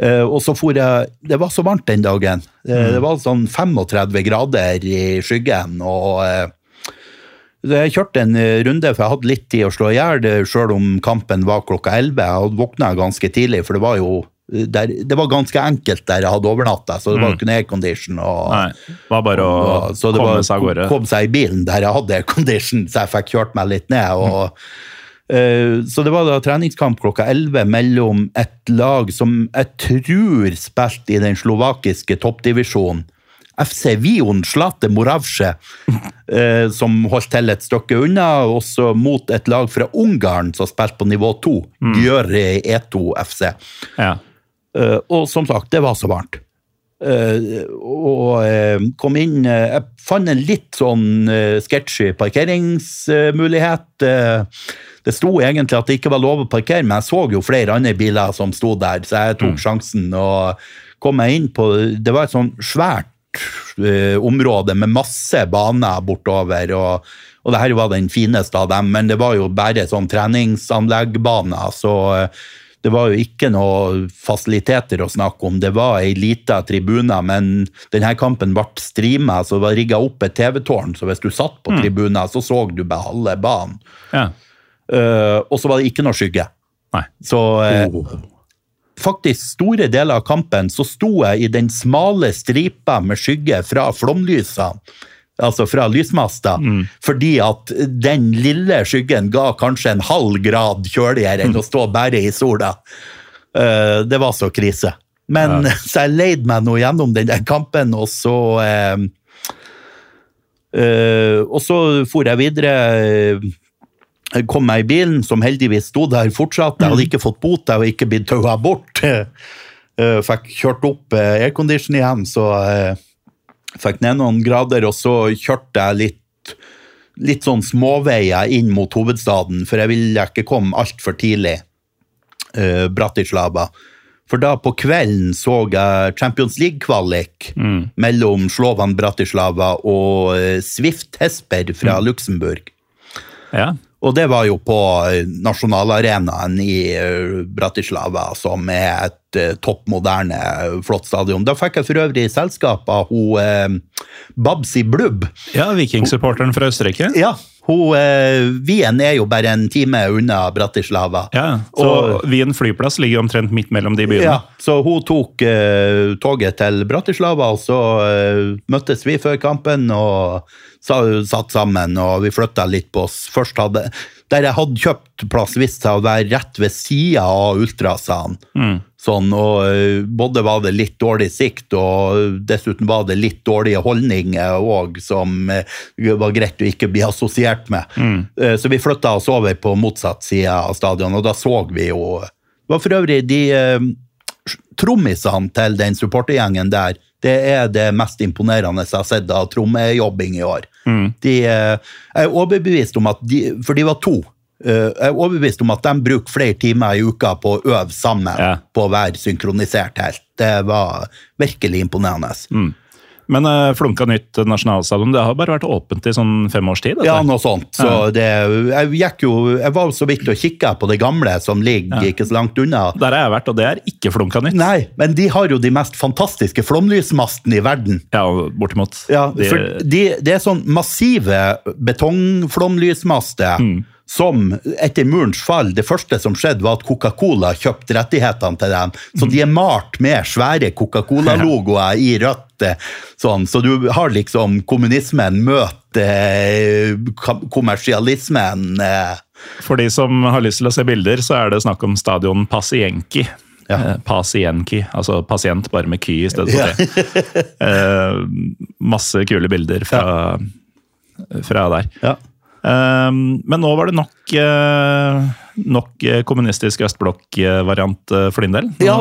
Eh, og så for jeg Det var så varmt den dagen. Eh, Det var sånn 35 grader i skyggen. og eh, Jeg kjørte en runde, for jeg hadde litt tid å slå i hjel, selv om kampen var klokka 11. Jeg hadde våkna ganske tidlig, for det var jo der, det var ganske enkelt der jeg hadde overnatta, så det var jo ikke noe aircondition. og Nei, det var bare å og- så det komme var, seg av gårde. Kom seg i bilen der jeg hadde aircondition, så jeg fikk kjørt meg litt ned. Og, eh, så det var da treningskamp klokka 11 mellom et lag som jeg tror spilte i den slovakiske toppdivisjonen. FC Vion Slate Moravce, eh, som holdt til et stykke unna, også mot et lag fra Ungarn som spilte på nivå 2, Gjøri E2 FC. Ja. Eh, og som sagt, det var så varmt. Eh, og eh, kom inn eh, Jeg fant en litt sånn sketchy parkeringsmulighet. Det sto egentlig at det ikke var lov å parkere, men jeg så jo flere andre biler som sto der, så jeg tok sjansen og kom meg inn på Det var et sånn svært uh, område med masse baner bortover. og og det her var den fineste av dem, men det var jo bare sånn treningsanleggbaner, så eh, det var jo ikke noe fasiliteter å snakke om. Det var ei lita tribune, men denne kampen ble streama, så det var rigga opp et TV-tårn, så hvis du satt på tribunen, så så du bare halve banen. ja. Eh, og så var det ikke noe skygge. Nei. Så eh, faktisk store deler av kampen så sto jeg i den smale stripa med skygge fra flomlysene. Altså fra lysmasta. Fordi at den lille skyggen ga kanskje en halv grad kjøligere enn å stå bare i sola. Uh, det var så krise. Men så jeg leide meg nå gjennom den der kampen, og så uh, uh, Og så for jeg videre. Kom meg i bilen, som heldigvis sto der fortsatt. Jeg hadde ikke fått bot, jeg hadde ikke blitt taua bort. Eh, Fikk kjørt opp eh, aircondition igjen, så eh, fikk ned noen grader, og så kjørte jeg litt, litt sånn småveier inn mot hovedstaden, for jeg ville ikke komme altfor tidlig. Bratislava. For da på kvelden så jeg Champions League-kvalik mellom Slovan Bratislava og Swift Hesper fra Luxembourg. ja. Og det var jo på eh, nasjonalarenaen i eh, Bratislava, som er et eh, topp moderne, flott stadion. Da fikk jeg for øvrig selskap av hun eh, Babsi Blubb. ja Vikingsupporteren fra Østerrike. Ja, hun, eh, Wien er jo bare en time unna Bratislava. Ja, og Wien flyplass ligger omtrent midt mellom de byene. Ja, så hun tok uh, toget til Bratislava, og så uh, møttes vi før kampen og så, satt sammen, og vi flytta litt på oss. Først hadde, der jeg hadde kjøpt plass, viste seg å være rett ved sida av ultrasene. Sånn, og eh, både var det litt dårlig sikt, og dessuten var det litt dårlige holdninger òg, som det var greit å ikke bli assosiert med. Mm. Så vi flytta oss over på motsatt side av stadion, og da så vi jo Det var for øvrig de eh, trommisene til den supportergjengen der, det er det mest imponerende jeg har sett av trommejobbing i år. De, eh, jeg er overbevist om at de, for de var to, eh, jeg er overbevist om at de bruker flere timer i uka på å øve sammen Ja. på å være synkronisert helt. Det var virkelig imponerende. Men uh, flunka nytt nasjonalstadion, det har bare vært åpent i sånn fem års tid? dette. Ja, noe sånt. Så det, jeg, gikk jo, jeg var så vidt og kikka på det gamle som ligger ikke så langt unna. Der har jeg vært, og det er ikke flunka nytt. Nei, men de har jo de mest fantastiske flomlysmastene i verden. Ja, bortimot. Ja, De- for de, det er sånn massive betongflomlysmaster som etter murens fall, det første som skjedde var at Coca-Cola kjøpte rettighetene til dem. Så de er malt med svære Coca-Cola-logoer i rødt. eh, Sånn, så du har liksom kommunismen møte eh, kommersialismen. eh. For de som har lyst til å se bilder, så er det snakk om stadion Pasienki. Ja. Pasienki, altså pasient bare med ky i stedet for det. Ja. masse kule bilder fra, fra der. Ja. Eh, men nå var det nok, eh, nok eh, kommunistisk østblokk-variant eh, for din del? Ja,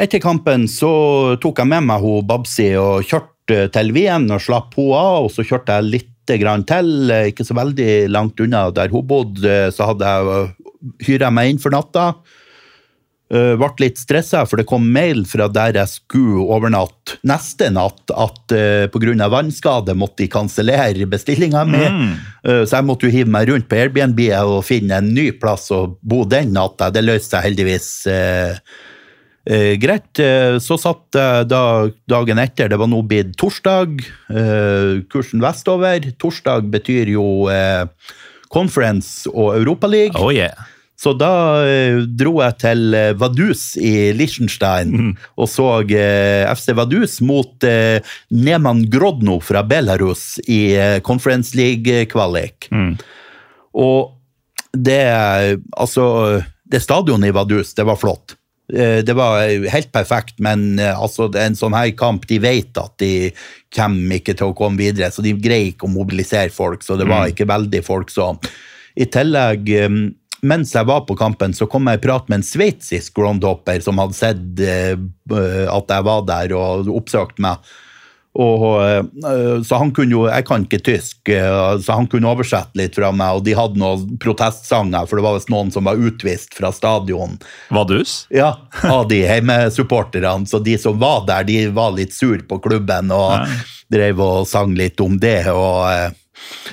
etter kampen så tok jeg med meg hun Babsi og kjørte til Wien og slapp hun av, og så kjørte jeg litt grann til, ikke så veldig langt unna der hun bodde, så hadde jeg hyra meg inn for natta. Uh, ble litt stressa, for det kom mail fra der jeg skulle overnatte neste natt, at uh, pga. vannskade måtte de kansellere bestillinga mi. Eh, så jeg måtte jo hive meg rundt på Airbnb og finne en ny plass å bo den natta. Det løste seg heldigvis uh, eh, greit. Eh, så satt jeg da, dagen etter, det var nå blitt torsdag, eh, kursen vestover. Torsdag betyr jo eh, Conference og Europaliga. Oh yeah. Så da eh, dro jeg til eh, Vaduz i Liechtenstein og så eh, FC Vaduz mot Neman Grodno fra Belarus i Conference League-kvalik. Og det Altså, det stadionet i Vaduz, det var flott. Det var helt perfekt, men altså, det en sånn her kamp, de vet at de kommer ikke til å komme videre, så de greier ikke å mobilisere folk, så det var ikke veldig folk som I tillegg, mens jeg var på kampen, så kom jeg i prat med en sveitsisk groundhopper som hadde sett eh, at jeg var der og oppsøkt meg. Og, eh, så han kunne jo, Jeg kan ikke tysk, eh, så han kunne oversette litt fra meg, og de hadde noen protestsanger, for det var visst noen som var utvist fra stadion. Vaduz? Ja, av de hjemmesupporterne. Så de som var der, de var litt sur på klubben og drev og sang litt om det. og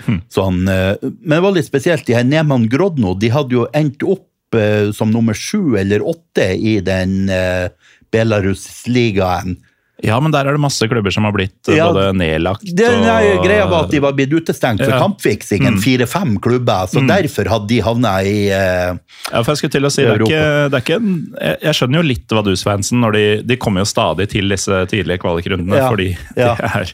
eh, sånn. Men det var litt spesielt. De her Neman Grodno de hadde jo endt opp eh, som nummer sju eller åtte i den eh, Belarus-ligaen. Ja, men der er det masse klubber som har blitt Ja, både nedlagt Det nei, og greia var at de var blitt utestengt for Ja. kampfiksingen. Fire-fem klubber. Så derfor hadde de havna i eh, Ja, for jeg skulle til å si, det er ikke, det er ikke jeg, jeg skjønner jo litt Vaduz-fansen når de, de kommer jo stadig til disse tidlige kvalikrundene, Ja, fordi de er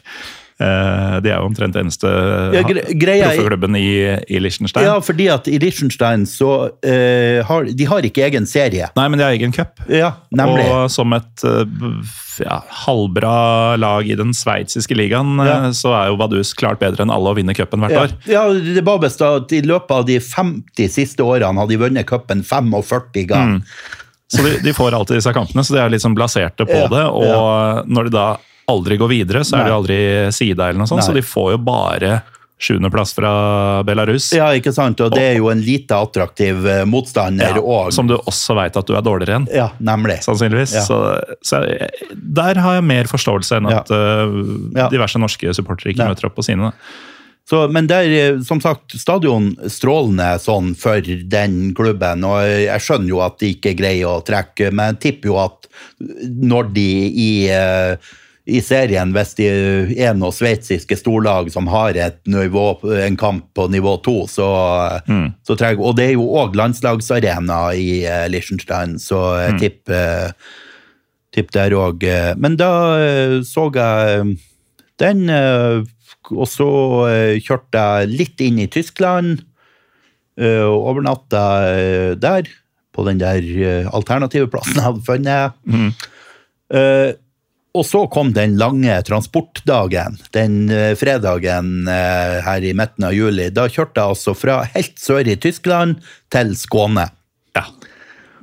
eh, de er jo omtrent eneste Ja, proffeklubben i, i Liechtenstein. Ja, fordi at i Liechtenstein så uh, har de har ikke egen serie. Nei, men de har egen cup. Ja, nemlig. Og som et eh, ja, halvbra lag i den sveitsiske ligaen, Ja. så er jo Vaduz klart bedre enn alle å vinne cupen hvert Ja, år. ja, det var best at I løpet av de 50 siste årene hadde de vunnet cupen 45 ganger. Så de, de får alltid disse kampene, så de er sånn blaserte på det. Og når de da aldri går videre, så er de jo aldri sida eller noe sånt, Nei. så de får jo bare sjuendeplass fra Belarus. Ja, ikke sant? Og det er jo en lite attraktiv eh, motstander Ja, og... som du også veit at du er dårligere enn. Ja, nemlig. Sannsynligvis. Ja. Så, så der har jeg mer forståelse enn at eh, Ja. diverse norske supportere ikke møter opp på sine. Så, men der, eh, som sagt, stadion strålende sånn for den klubben, og jeg skjønner jo at de ikke greier å trekke, men jeg tipper jo at når de i, eh, i serien, hvis de er noen sveitsiske storlag som har nivå, en kamp på nivå to, så, så trenger Og det er jo òg landslagsarena i uh, Liechtenstein, så jeg tipper tipp der òg. Men da uh, så jeg den, eh, og så kjørte jeg litt inn i Tyskland. overnatta der, på den der alternative plassen jeg hadde funnet. Eh, Og så kom den lange transportdagen, den eh, fredagen eh, her i midten av juli. Da kjørte jeg altså fra helt sør i Tyskland til Skåne. Ja.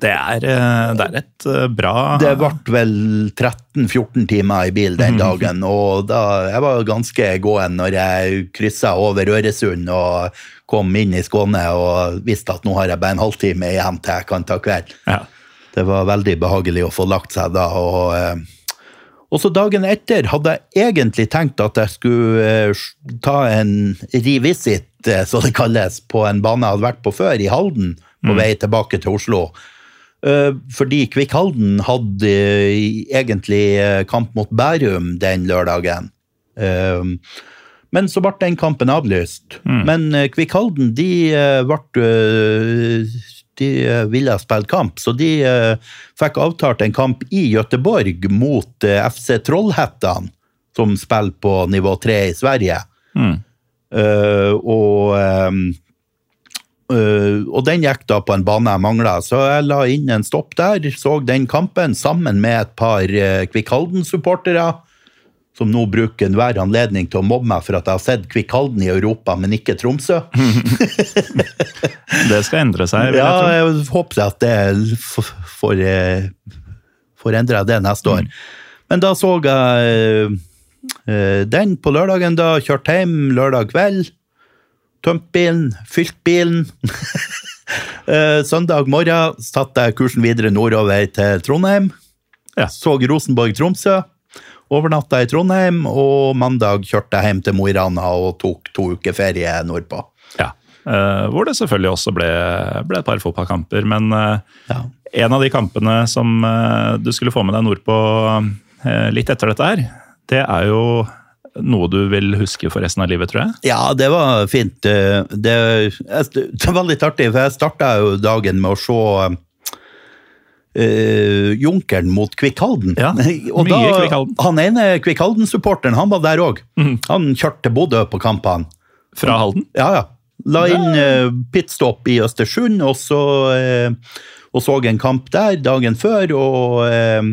Det er, eh, det er et bra Det ble vel 13-14 timer i bil den dagen, og da, jeg var ganske gåen når jeg kryssa over Øresund og kom inn i Skåne og visste at nå har jeg bare en halvtime igjen til jeg kan ta kveld. Ja. Det var veldig behagelig å få lagt seg da. og... Og så dagen etter hadde jeg egentlig tenkt at jeg skulle eh, ta en revisit, eh, som det kalles, på en bane jeg hadde vært på før, i Halden, på vei tilbake til Oslo. Eh, fordi Kvikk Halden hadde egentlig kamp mot Bærum den lørdagen. Men så ble den kampen avlyst. Men eh, Kvikk Halden de ble De eh, ville spille kamp, så de eh, fikk avtalt en kamp i Gøteborg mot eh, FC Trollhättan, som spiller på nivå 3 i Sverige. Eh, og eh, Uh, og den gikk da på en bane jeg mangla, så jeg la inn en stopp der. Så den kampen sammen med et par uh, Kvikk Halden-supportere, som nå bruker enhver anledning til å mobbe meg for at jeg har sett Kvikkhalden i Europa, men ikke Tromsø. Det skal endre seg, vil ja, jeg tro. jeg håper at det får, eh, får endra det neste år. Men da så jeg eh, den på lørdagen, da. Kjørte hjem lørdag kveld. Tømt bilen, fylt bilen. Eh, Søndag morgen satte jeg kursen videre nordover til Trondheim. Ja. Så Rosenborg-Tromsø. Overnatta i Trondheim, og mandag kjørte jeg hjem til Mo i Rana og tok to uker ferie nordpå. Ja. Eh, hvor det selvfølgelig også ble, ble et par fotballkamper. Men eh, Ja. en av de kampene som eh, du skulle få med deg nordpå litt etter dette her, det er jo noe du vil huske for resten av livet, tror jeg. Ja, det var fint. Det, det var litt artig, for jeg starta jo dagen med å se eh, Junkeren mot Kvikk Halden. Ja, Og mye da- Kvikk Halden. Han ene Kvikk Halden-supporteren, han var der òg. Han kjørte til Bodø på kampene. Fra Halden. Ja, ja. La inn uh, pitstop i Østersund, og så, uh, og så en kamp der dagen før. Og, eh,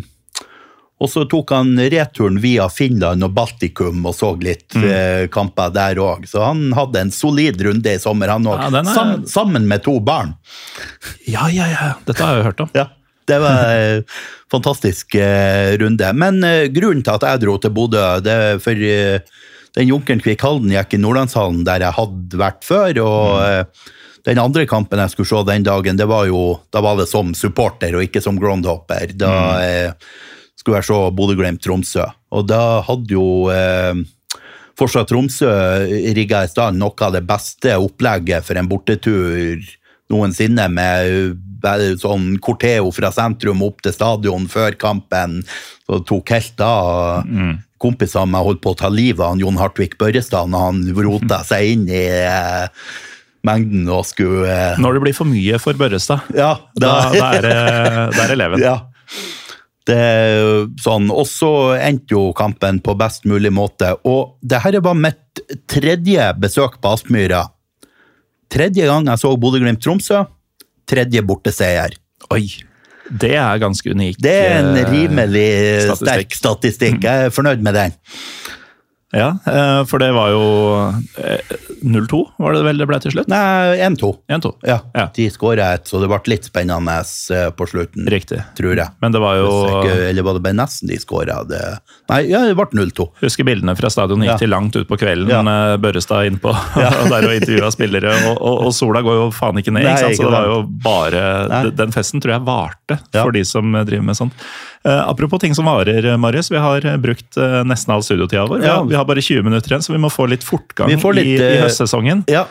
og så tok han returen via Finland og Baltikum og så litt eh, kamper der òg. Så han hadde en solid runde i sommer, han òg. Ja, er- Sam, sammen med to barn. Ja, ja, ja. Dette har jeg jo hørt om. Ja, det var en fantastisk eh, runde. Men eh, grunnen til at jeg dro til Bodø, det er for eh, den Junkeren Kvikk Halden gikk i Nordlandshallen, der jeg hadde vært før. og eh, den andre kampen jeg skulle se den dagen, det var jo, da var det som supporter og ikke som groundhopper. Da eh, skulle jeg se Bodø-Glimt-Tromsø. Og da hadde jo eh, fortsatt Tromsø rigga i stand noe av det beste opplegget for en bortetur noensinne, med bare sånn corteo fra sentrum opp til stadion før kampen. Så tok helt av. Kompisene av meg holdt på å ta livet av Jon Hartvig Børrestad når han rota seg inn i eh, mengden og skulle eh, Når det blir for mye for Børrestad, Ja, da, da, er, det, eleven. ja. Det sånn. Og så endte jo kampen på best mulig måte. Og det her var mitt tredje besøk på Aspmyra. Tredje gang jeg så Bodø-Glimt-Tromsø. Tredje borteseier. Oi, det er ganske unikt. Det er en eh, rimelig statistikk. sterk statistikk. Jeg er fornøyd med den. Ja, eh, for det var jo eh, 0-2, var det vel det ble til slutt? Nei, 1-2. 1-2. Ja, Ja. de skåra et, så det ble litt spennende eh, på slutten. Riktig. Tror jeg. Men det var jo ikke, eller var det bare nesten de skåra? Nei, ja, det ble 0-2. Husker bildene fra stadion gikk Ja. til langt ut på kvelden Ja. Børrestad innpå ja. der og intervjua spillere. Og, og, og sola går jo faen ikke ned, Nei, ikke sant? så det var jo bare Nei. Den festen tror jeg varte for de som driver med sånt. Eh, apropos ting som varer, Marius. Vi har brukt eh, nesten all studiotida vår. Vi Ja. har, vi har bare 20 minutter igjen, så vi må få litt fortgang litt, i, i eh, høstsesongen. Ja,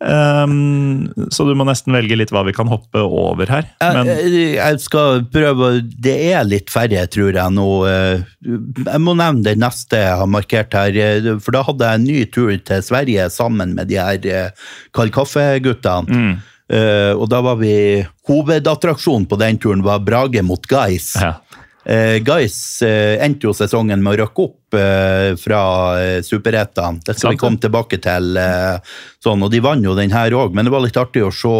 Um, så du må nesten velge litt hva vi kan hoppe over her. Men Jeg, jeg skal prøve Det er litt færre, tror jeg nå. eh, Jeg må nevne det neste jeg har markert her. eh, For da hadde jeg en ny tur til Sverige sammen med de her eh, Kald Kaffe-guttene. Eh, Og da var vi Hovedattraksjonen på den turen var Brage mot Guys. ja. Eh, Guys eh, endte jo sesongen med å røkke opp eh, fra Superettan. Det skal vi komme tilbake til. Sånn, og de vant jo den her òg, men det var litt artig å se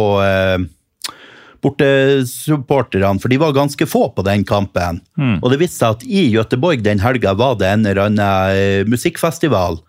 bortesupporterne, for de var ganske få på den kampen. Og det viste seg at i Gøteborg den helga var det en eller annen musikkfestival.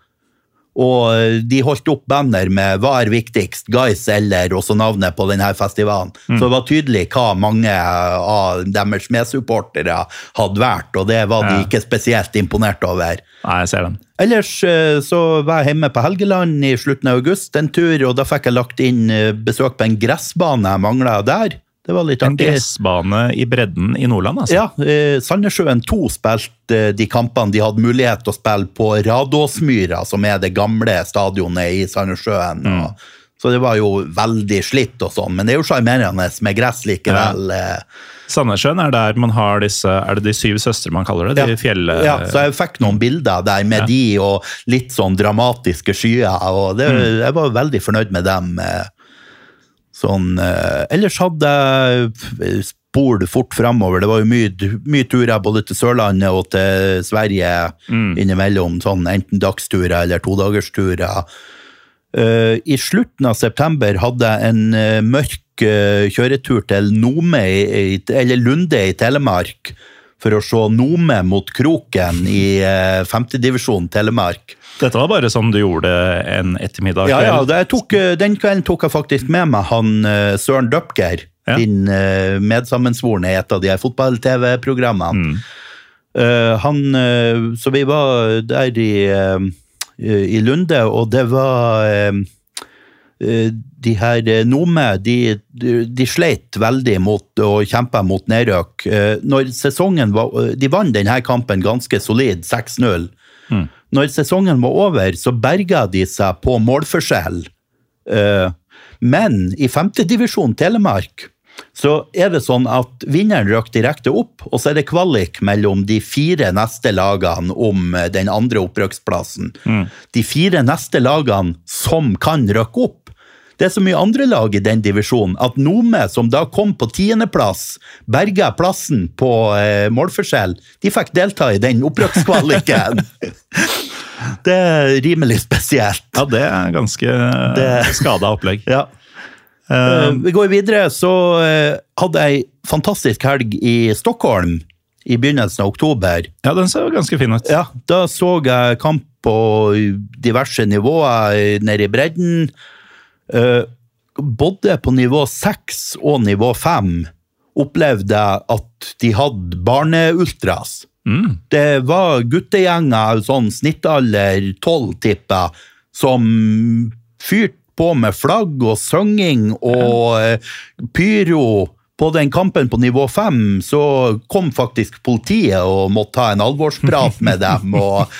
Og eh, de holdt opp banner med 'Hva er viktigst?' Guys eller også navnet på denne festivalen. Så det var tydelig hva mange av deres medsupportere hadde vært, og det var de Ja. ikke spesielt imponert over. Nei, jeg ser den. Ellers eh, så var jeg hjemme på Helgeland i slutten av august en tur, og da fikk jeg lagt inn eh, besøk på en gressbane jeg mangla der. Det var litt En gressbane i bredden i Nordland, altså. Ja, eh, Sandnessjøen 2 spilte eh, de kampene de hadde mulighet til å spille på Radåsmyra, som er det gamle stadionet i Sandnessjøen. Mm. Så det var jo veldig slitt og sånn, men det er jo sjarmerende med gress likevel. Ja. Sandnessjøen er der man har disse Er det de syv søstre man kaller det? De fjell... ja, så jeg fikk noen bilder der med Ja. de og litt sånn dramatiske skyer, og det, Mm. jeg var veldig fornøyd med dem. eh. Sånn, eh, ellers hadde jeg spol fort fremover. Det var jo mye, mye turer både til Sørlandet og til Sverige Mm. innimellom, sånn enten dagsturer eller todagersturer. Uh, I slutten av september hadde jeg en eh, mørk eh, kjøretur til Nome, i, eller Lunde i Telemark, for å se Nome mot Kroken i uh, femtedivisjon Telemark. Dette var bare sånn du gjorde en ettermiddag? Ja, ja, tok, eh, Den kvelden tok jeg faktisk med meg han eh, Søren Døpker, Ja. din medsammensvorne i et av de fotball-TV-programmene. Mm. Eh, han, eh, så vi var der i, eh, i Lunde, og det var eh, eh, De her eh, Nome de, de, sleit veldig mot å kjempe mot nedrøk. Eh, Når sesongen var, de vant denne kampen ganske solid, 6-0. Når sesongen var over, så berga de seg på målforskjell. Eh, Men i femtedivisjon Telemark så er det sånn at vinneren røk direkte opp, og så er det kvalik mellom de fire neste lagene om eh, den andre opprykksplassen. De fire neste lagene som kan røkke opp. Det er så mye andre lag i den divisjonen at Nome, som da kom på tiendeplass, berga plassen på eh, målforskjell, de fikk delta i den opprykkskvaliken. det er rimelig spesielt. Ja, det er ganske Det- skada opplegg. Ja. Uh, vi går videre, så uh, hadde jeg fantastisk helg i Stockholm i begynnelsen av oktober. Ja, den ser jo ganske fin ut. Ja, da så jeg kamp på diverse nivåer nede i bredden. Eh, både på nivå seks og nivå fem opplevde jeg at de hadde barneultras. Det var guttegjenger, sånn snittalder tolv, tipper jeg, som fyrte på med flagg og synging og eh, pyro. På den kampen på nivå fem så kom faktisk politiet og måtte ta en alvorsprat med dem. og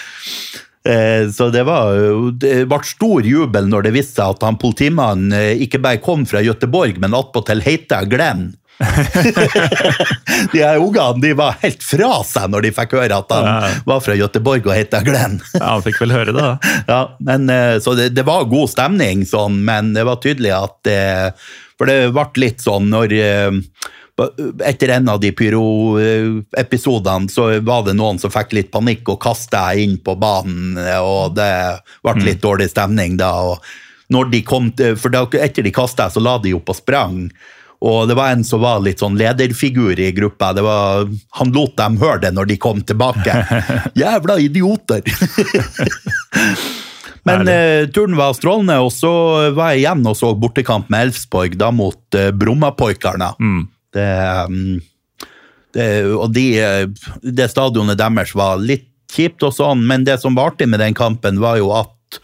Så det var Det ble stor jubel når det viste seg at han politimannen eh, ikke bare kom fra Gøteborg, men attpåtil heter Glenn. de her ungene de var helt fra seg når de fikk høre at han Ja. var fra Gøteborg og heita Glenn. Ja, Han fikk vel høre det, da. ja, men, eh, så det, det var god stemning, sånn, men det var tydelig at For det ble litt sånn når eh, etter en av de pyroepisodene så var det noen som fikk litt panikk og kasta inn på banen, og det ble litt dårlig stemning da. og når de kom til, for da, Etter de kasta, så la de opp og sprang. Og det var en som var litt sånn lederfigur i gruppa. Det var, han lot dem høre det når de kom tilbake. Jævla idioter! Men eh, turen var strålende, og så var jeg igjen og så bortekamp med Elfsborg, da mot eh, Brommapoikarna. Mm, det, og de, eh, det stadionet deres var litt kjipt og sånn, men det som var artig med den kampen, var jo at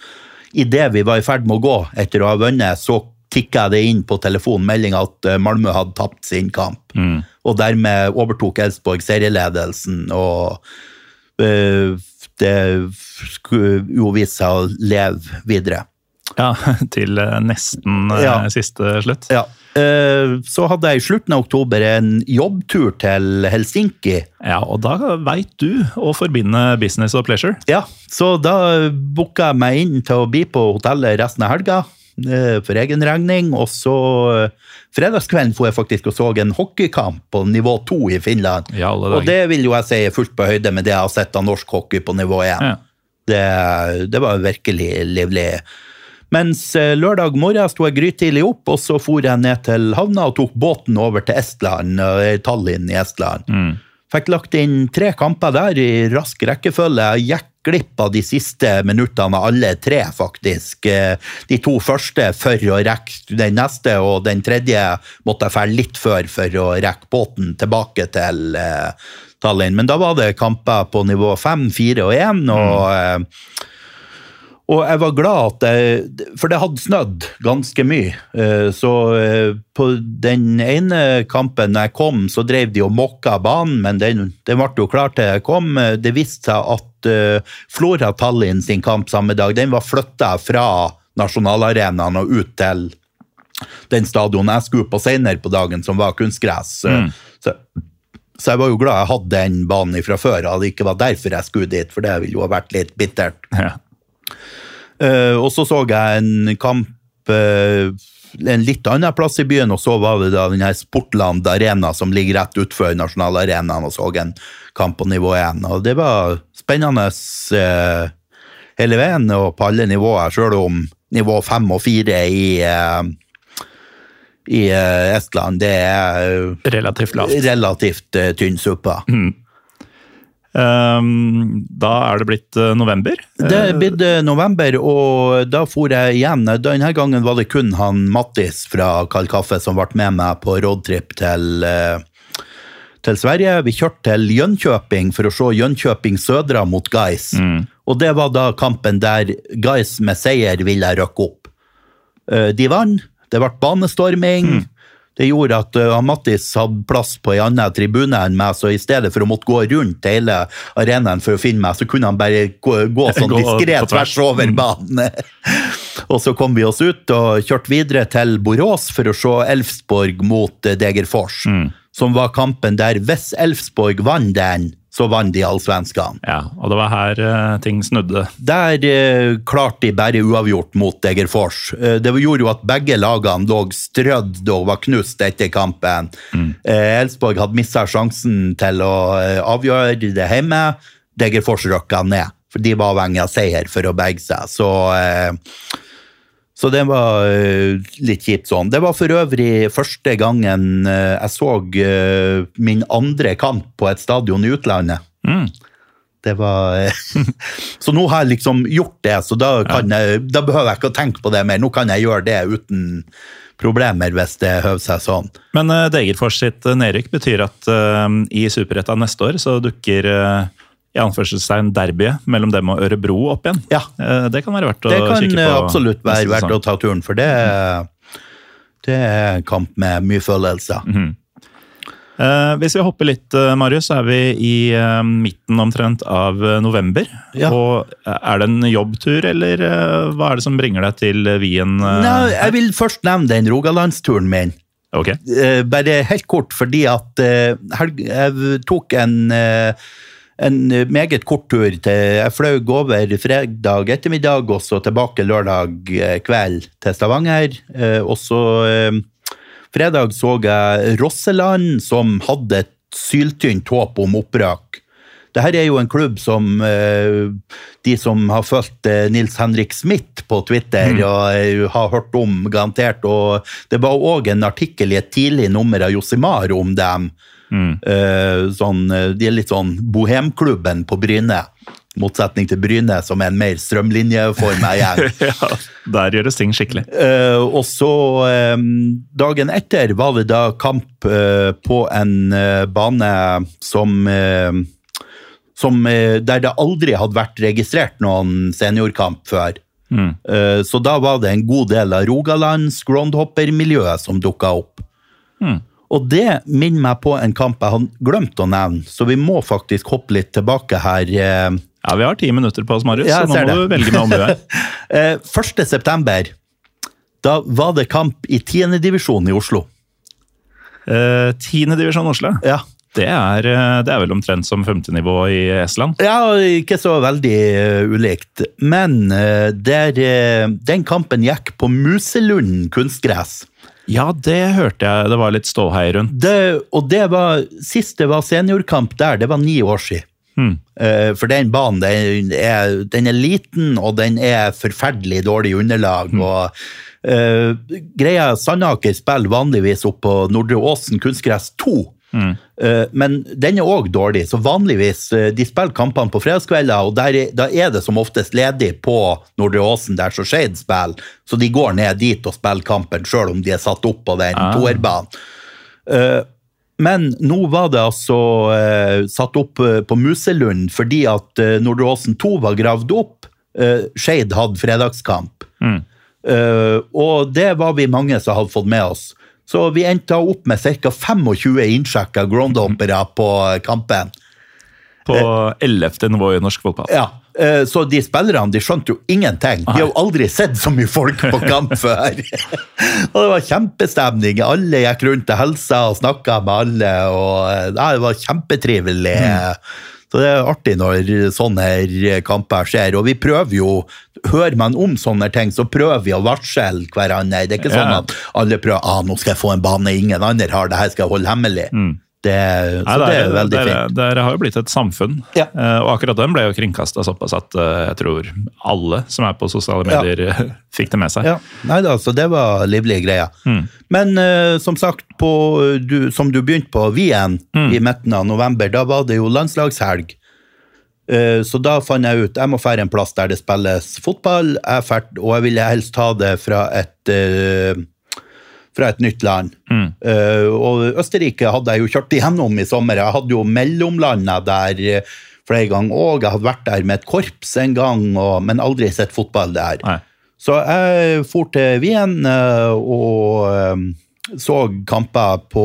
idet vi var i ferd med å gå etter å ha vunnet, så tikka det inn på telefonen at eh, Malmö hadde tapt sin kamp. Og dermed overtok Elsborg serieledelsen, og eh, det skulle jo vise seg å leve videre. Ja, Til nesten Ja. siste slutt. Ja. Eh, Så hadde jeg i slutten av oktober en jobbtur til Helsinki. Ja, Og da veit du å forbinde business og pleasure. Ja, så da booka jeg meg inn til å bli på hotellet resten av helga. eh, For egen regning. Og så eh, fredagskvelden får jeg faktisk og så en hockeykamp på nivå to i Finland. Ja. Og det vil jo jeg si er fullt på høyde med det jeg har sett av norsk hockey på nivå én. Ja. Det, det var virkelig livlig. Mens eh, lørdag morgen sto jeg grytidlig opp, og så for jeg ned til havna og tok båten over til Estland, eh, Tallinn i Estland. Fikk lagt inn tre kamper der i rask rekkefølge. Jeg gikk glipp av de siste minuttene av alle tre, faktisk. Eh, De to første for å rekke den neste, og den tredje måtte jeg dra litt før for å rekke båten tilbake til Tallinn. Men da var det kamper på nivå fem, fire og én, og eh, og jeg var glad at jeg For det hadde snødd ganske mye. Eh, Så eh, på den ene kampen jeg kom, så drev de og mokka banen, men den, den ble jo klar til jeg kom. Eh, Det viste seg at Flora Tallinn sin kamp samme dag, den var flytta fra nasjonalarenaen og ut til den stadion jeg skulle på senere på dagen, som var kunstgress. Så, så jeg var jo glad jeg hadde den banen fra før, og det ikke var derfor jeg skulle dit, for det ville jo ha vært litt bittert. Ja. Eh, og så så jeg en kamp eh, en litt annen plass i byen, og så var det da den her Sportland Arena som ligger rett utenfor nasjonalarenaen, og så en kamp på nivå 1. Og det var spennende eh, hele veien, og på alle nivåer, sjøl om nivå 5 og 4 i eh, i eh, Estland, det er Relativt lavt. relativt eh, tynn suppe. Um, da er det blitt eh, november. Det er blitt eh, november, og da for jeg igjen. Denne gangen var det kun han Mattis fra Kald Kaffe som ble med meg på roadtrip til, eh, til Sverige. Vi kjørte til Jönköping for å se Jönköping Södra mot Guys. Og det var da kampen der Guys med seier ville rykke opp. Eh, De vant, det ble banestorming. Det gjorde at uh, Mattis hadde plass på en annen tribune enn meg, så i stedet for å måtte gå rundt hele arenaen for å finne meg, så kunne han bare gå, gå sånn diskré tvers. over banen. og så kom vi oss ut og kjørte videre til Borås for å se Elfsborg mot eh, Degerfors, som var kampen der hvis Elfsborg vant den, så vant de allsvenskene. Ja, og det var her uh, ting snudde. Der uh, klarte de bare uavgjort mot Egerfors. Uh, det gjorde jo at begge lagene lå strødd og var knust etter kampen. Eh, Elsborg hadde mista sjansen til å eh, avgjøre det hjemme. Degerfors røkka ned, for de var avhengig av seier for å berge seg. Så, eh, så det var eh, litt kjipt sånn. Det var for øvrig første gangen eh, jeg så eh, min andre kamp på et stadion i utlandet. Det var Så nå har jeg liksom gjort det, så da, kan jeg, da behøver jeg ikke å tenke på det mer. Nå kan jeg gjøre det uten problemer, hvis det høver seg sånn. Men Degerfors sitt nedrykk betyr at uh, i Superettan neste år så dukker uh, i anførselstegn derbyet mellom dem og Ørebro opp igjen. Ja. Eh, det kan være verdt å Det kan kikke eh, på. absolutt være verdt å ta turen, for det, det er en kamp med mye følelser. Mhm. Eh, hvis vi hopper litt, eh, Marius, så er vi i eh, midten omtrent av november. Ja. Og Er det en jobbtur, eller eh, hva er det som bringer deg til Wien? Nei, jeg vil først nevne den Rogalandsturen min. Ok. Eh, bare helt kort, fordi at jeg tok en, en meget kort tur. til Jeg fløy over fredag ettermiddag og så tilbake lørdag eh, kveld til Stavanger. Eh, og så eh, fredag så jeg Rosseland, som hadde et syltynt håp om opprøk. Dette er jo en klubb som eh, de som har fulgt eh, Nils Henrik Smith på Twitter og eh, har hørt om, garantert. Og det var òg en artikkel i et tidlig nummer av Josimar om dem. Eh, sånn, eh, de er litt sånn bohemklubben på Bryne. Motsetning til Bryne, som er en mer strømlinjeforma gjeng. ja, der gjøres ting skikkelig. Eh, og så eh, dagen etter var det da kamp eh, på en eh, bane som, som Der det aldri hadde vært registrert noen seniorkamp før. Eh, så da var det en god del av Rogalands groundhopper-miljøet som dukka opp. Og det minner meg på en kamp jeg hadde glemt å nevne, så vi må faktisk hoppe litt tilbake her. eh, Ja, Vi har ti minutter på oss, Marius, Ja, så nå må det. du velge med omhu her. Eh, 1. september, da var det kamp i 10. divisjon i Oslo. Eh, Tiende divisjon Oslo. Ja. Det er, eh, det er vel omtrent som femtenivå i Estland. ja, ikke så veldig eh, ulikt. Men eh, der, eh, den kampen gikk på Muselund kunstgress. Ja, det hørte jeg det var litt ståhei rundt. Det, og det var, sist det var seniorkamp der, det var ni år siden. Hmm. For den banen den er, den er liten, og den er forferdelig dårlig underlag. og uh, greia Sandaker spiller vanligvis opp på Nordre Åsen kunstgress 2, Eh, Men den er òg dårlig, så vanligvis eh, De spiller kampene på fredagskvelder, og der er, da er det som oftest ledig på Nordre Åsen, der så Skeid spiller, så de går ned dit og spiller kampen, sjøl om de er satt opp på den toerbanen. Eh, Men nå var det altså satt opp på Muselund fordi at Nordre Åsen 2 var gravd opp. Skeid hadde fredagskamp. Mm. og det var vi mange som hadde fått med oss. Så vi endte opp med ca. 25 innsjekka groundhoppere på kampen. På 11. nivå i norsk fotball. Ja, eh, Så de spillerne de skjønte jo ingenting. De har jo aldri sett så mye folk på kamp før. og det var kjempestemning. Alle gikk rundt og hilsa og snakka med alle. og eh, Det var kjempetrivelig. Så det er artig når sånne kamper skjer. Og vi prøver jo Hører man om sånne ting, så prøver vi å varsle hverandre. Det er ikke sånn at alle prøver ah, nå skal jeg få en bane ingen andre har, det her skal jeg holde hemmelig. Det, Nei, det er veldig det, er- fint. det det har jo blitt et samfunn, Ja. Eh, og akkurat den ble jo kringkasta såpass at eh, jeg tror alle som er på sosiale medier, ja. fikk det med seg. Ja, nei da, så det var livlige greier. Men uh, som sagt, på, du, som du begynte på Wien i midten av november, da var det jo landslagshelg. Eh, så da fant jeg ut jeg må fære en plass der det spilles fotball, jeg fært, og jeg ville helst ta det fra et, eh, fra et nytt land. Eh, og Østerrike hadde jeg jo kjørt igjennom i sommer. Jeg hadde jo mellomlanda der eh, flere ganger òg. Jeg hadde vært der med et korps en gang, og, men aldri sett fotball der. Nei. Så jeg for til Wien uh, og så kamper på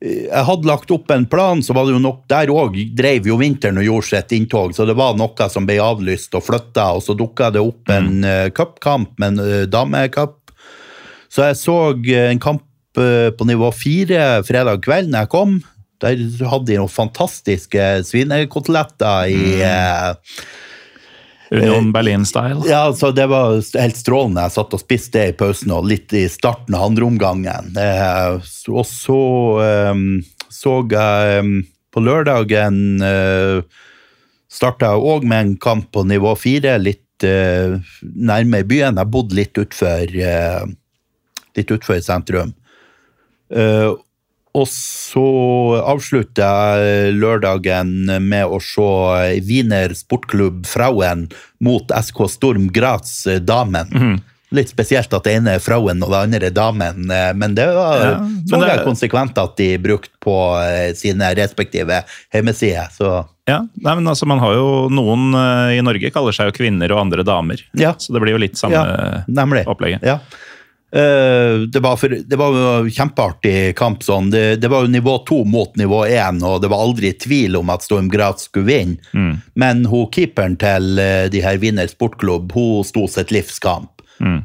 Jeg hadde lagt opp en plan, så var det jo nok Der òg drev jo vinteren og gjorde sitt inntog, så det var noe som ble avlyst og flytta, og så dukka det opp en uh, cupkamp, en uh, damecup. Så jeg så eh, en kamp eh, på nivå fire fredag kveld når jeg kom. Der hadde de noen fantastiske svinekoteletter i mm. Union Berlin-style. ja, så det var helt strålende. Jeg satt og spiste det i pausen og litt i starten av andre omgangen. og så eh, så jeg eh, på lørdagen eh, starta jeg òg med en kamp på nivå fire, litt eh, nærme byen. Jeg bodde litt utfor eh, litt utfor sentrum. Eh, og så avslutter jeg lørdagen med å se Wiener Sportklubb Frauen mot SK Storm Graz Damen. Damen. Litt spesielt at det ene er Frauen og det andre er Damen, eh, men det var Ja, så det- konsekvent at de brukte på eh, sine respektive hjemmesider. Så Ja, nei, men altså Man har jo noen eh, i Norge kaller seg jo kvinner og andre damer. Ja. Så det blir jo litt samme ja, opplegget. Ja. Eh, det, var for, det var en kjempeartig kamp. sånn. Det, det var jo nivå to mot nivå én, og det var aldri tvil om at Storm Graz skulle vinne. Men hun, keeperen til eh, de her Vinner Sportklubb hun sto sitt livs kamp.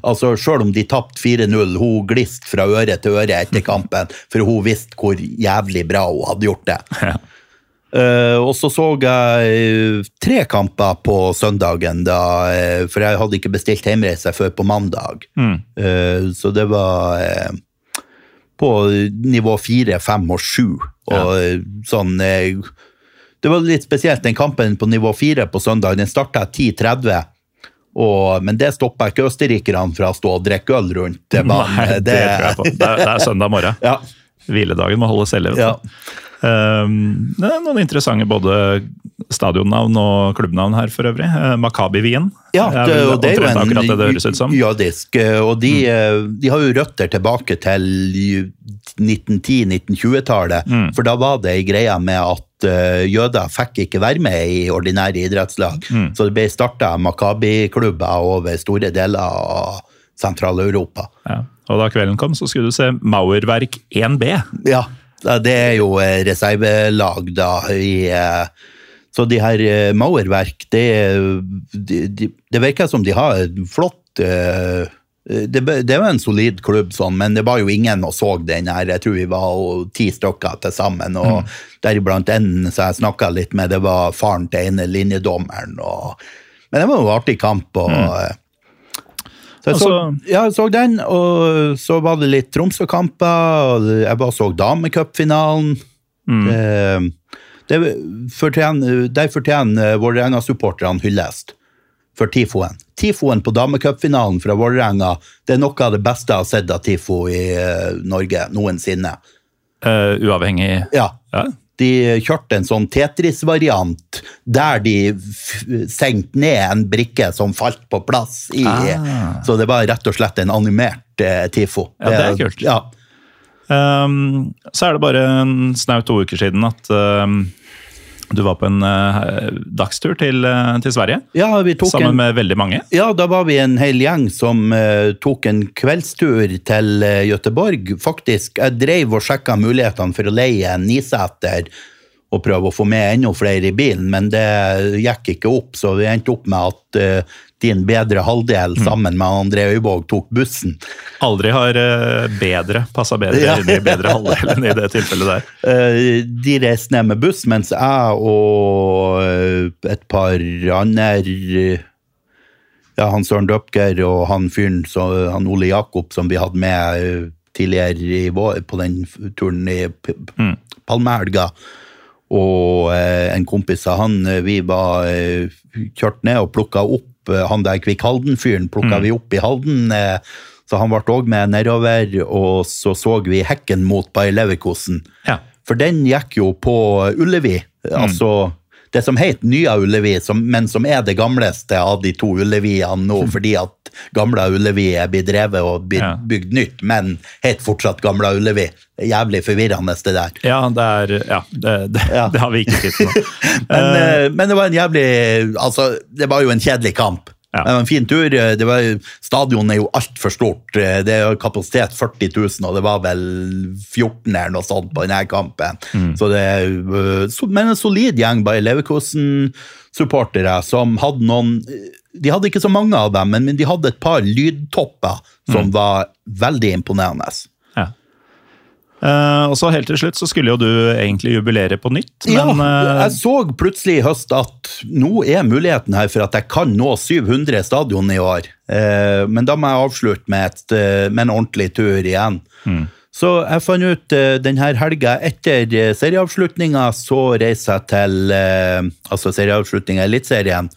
Altså, Selv om de tapte 4-0, hun gliste fra øre til øre etter kampen, for hun visste hvor jævlig bra hun hadde gjort det. Ja. Eh, og så så jeg eh, tre kamper på søndagen, da, eh, for jeg hadde ikke bestilt hjemreise før på mandag. Eh, så det var på nivå fire, fem og sju. Og ja. sånn Det var litt spesielt, den kampen på nivå fire på søndag, den starta 10.30. Og, men det stoppa ikke østerrikerne fra å stå og drikke øl rundt. Nei, det, tror jeg på. Det er, det er søndag morgen. Ja, Hviledagen må holdes vet ja. Um, det er noen interessante både stadionnavn og klubbnavn her for øvrig. Makabi Wien. Ja, det, og det er jo en det høres ut som. jødisk, eh, og de, mm. de har jo røtter tilbake til 1910-1920-tallet, Mm. for da var det ei greie med at eh, jøder fikk ikke være med i ordinære idrettslag, Mm. så det ble starta Makabi-klubber over store deler av Sentral-Europa. Ja. Og da kvelden kom, så skulle du se Mauerverk 1B. Ja, det er jo eh, reservelag da i eh, Så de her eh, Mauerverk, det, de, de, det virker som de har flott det, det var en solid klubb, sånn, men det var jo ingen og så den her. Jeg tror vi var ti stykker til sammen. og Deriblant en som jeg snakka litt med, det var faren til ene linjedommeren. Og, men det var jo en artig kamp. og... eh, så jeg, så, Altså- ja, jeg så den, og så var det litt Tromsø-kamper. og Jeg bare så damecupfinalen. Det, det fortjener, der fortjener Vålerenga-supporterne hyllest for Tifoen. Tifoen på damecupfinalen fra Vålerenga det er noe av det beste jeg har sett av Tifo i eh, Norge noensinne. Uh, uavhengig Ja. Ja. De kjørte en sånn Tetris-variant der de senkte ned en brikke som falt på plass. I, Ah. Så det var rett og slett en animert eh, TIFO. Ja, det er kult. Ja. Um, så er det bare en snaut to uker siden at um, du var på en uh, dagstur til, uh, til Sverige. ja, vi Sammen en med veldig mange. Ja, da var vi en hel gjeng som uh, tok en kveldstur til uh, Gøteborg. Faktisk, jeg drev og sjekka mulighetene for å leie en niseter og prøve å få med enda flere i bilen, men det gikk ikke opp, så vi endte opp med at din bedre halvdel sammen med André Øyvåg tok bussen. Aldri har eh, bedre passa bedre Ja. inn i bedre halvdel enn i det tilfellet der. Eh, de reiste ned med buss, mens jeg og eh, et par andre Ja, han Søren Døpker og han fyren, han Ole Jakob, som vi hadde med tidligere i vår, på den turen i P- Palmehelga, og eh, en kompis av han, vi var eh, kjørt ned og plukka opp eh, han der Kvikk Halden-fyren, plukka vi opp i Halden. eh, så han ble òg med nedover, og så så vi hekken mot Bayer Leverkosen. Ja. For den gikk jo på Ullevi, altså det som het Nya Ullevi, som, men som er det gamleste av de to Ulleviene nå, fordi at Gamla Ullevi er blitt drevet og bygd nytt, men het fortsatt Gamla Ullevi. Jævlig forvirrende, det der. Ja, det er Ja, det, det, Ja. det har vi ikke tid til nå. Men, Eh, eh, men det var en jævlig Altså, det var jo en kjedelig kamp. Ja. Det var en fin tur. Det var, stadionet er jo altfor stort. Det er kapasitet 40 000, og det var vel 14 eller noe sånt på denne kampen. Mm. Så det, er, eh, men en solid gjeng bare Leverkosen-supportere som hadde noen De hadde ikke så mange av dem, men de hadde et par lydtopper som Mm. var veldig imponerende. Eh, og så helt til slutt så skulle jo du egentlig jubilere på nytt, men ja, eh, jeg så plutselig i høst at nå er muligheten her for at jeg kan nå 700 stadion i år. Uh, men da må jeg avslutte med, et, med en ordentlig tur igjen. Så jeg fant ut uh, denne helga etter serieavslutninga, så reiser jeg til uh, Altså serieavslutninga i Eliteserien.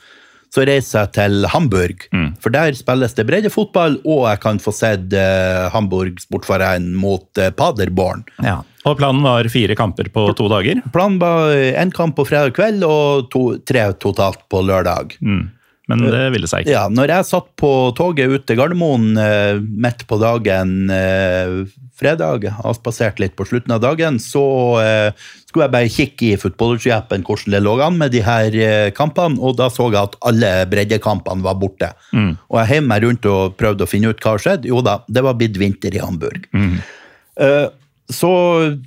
Så reiser jeg til Hamburg, for der spilles det breddefotball, og jeg kan få sett eh, Hamburg Sportverein mot eh, Paderborn. ja. Og planen var fire kamper på to dager. Planen var én kamp på fredag kveld og to, tre totalt på lørdag. Mm. Men det ville seg ikke. Ja, når jeg satt på toget ut til Gardermoen eh, midt på dagen eh, fredag, avspasert litt på slutten av dagen, så eh, skulle jeg bare kikke i fotballsky-appen hvordan det lå an med de her eh, kampene, og da så jeg at alle breddekampene var borte. Og jeg heiv meg rundt og prøvde å finne ut hva som skjedde. Jo da, det var blitt vinter i Hamburg. Eh, så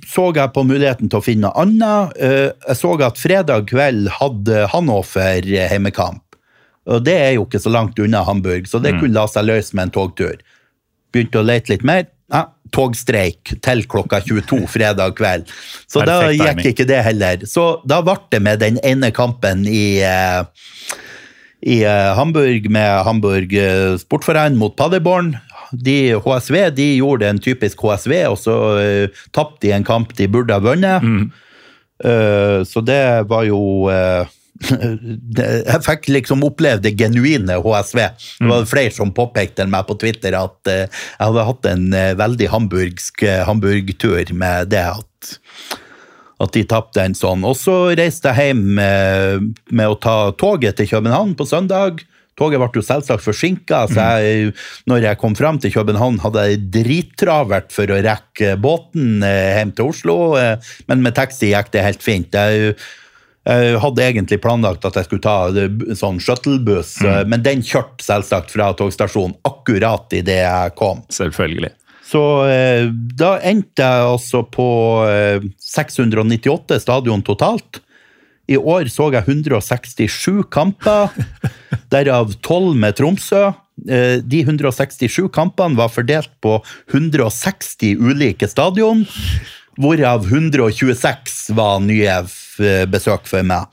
så jeg på muligheten til å finne noe annet. Eh, Jeg så at fredag kveld hadde Hannover heimekamp. Og det er jo ikke så langt unna Hamburg, så det kunne la seg løse med en togtur. Begynte å lete litt mer. Ja, togstreik til klokka 22 fredag kveld. Så da gikk ikke det heller. Så da ble det med den ene kampen i eh, i eh, Hamburg med Hamburg eh, Sportforening mot Paderborn. De, HSV de gjorde en typisk HSV, og så uh, tapte de en kamp de burde ha vunnet. Eh, så det var jo det, Jeg fikk liksom oppleve det genuine HSV. Det var flere som påpekte meg på Twitter at eh, jeg hadde hatt en eh, veldig hamburgsk hamburgtur med det at at de tapte en sånn. Og så reiste jeg hjem med, å ta toget til København på søndag. Toget ble jo selvsagt forsinka, så jeg, når jeg kom fram til København, hadde jeg drittravert for å rekke båten eh, hjem til Oslo, eh, men med taxi gikk det helt fint. Jeg, jeg hadde egentlig planlagt at jeg skulle ta det- sånn shuttlebuss, mm. men den kjørte selvsagt fra togstasjonen akkurat idet jeg kom. Selvfølgelig. Så eh, da endte jeg altså på eh, 698 stadion totalt. I år så jeg 167 kamper, derav 12 med Tromsø. Eh, de 167 kampene var fordelt på 160 ulike stadion, hvorav 126 var nye f- besøk for meg.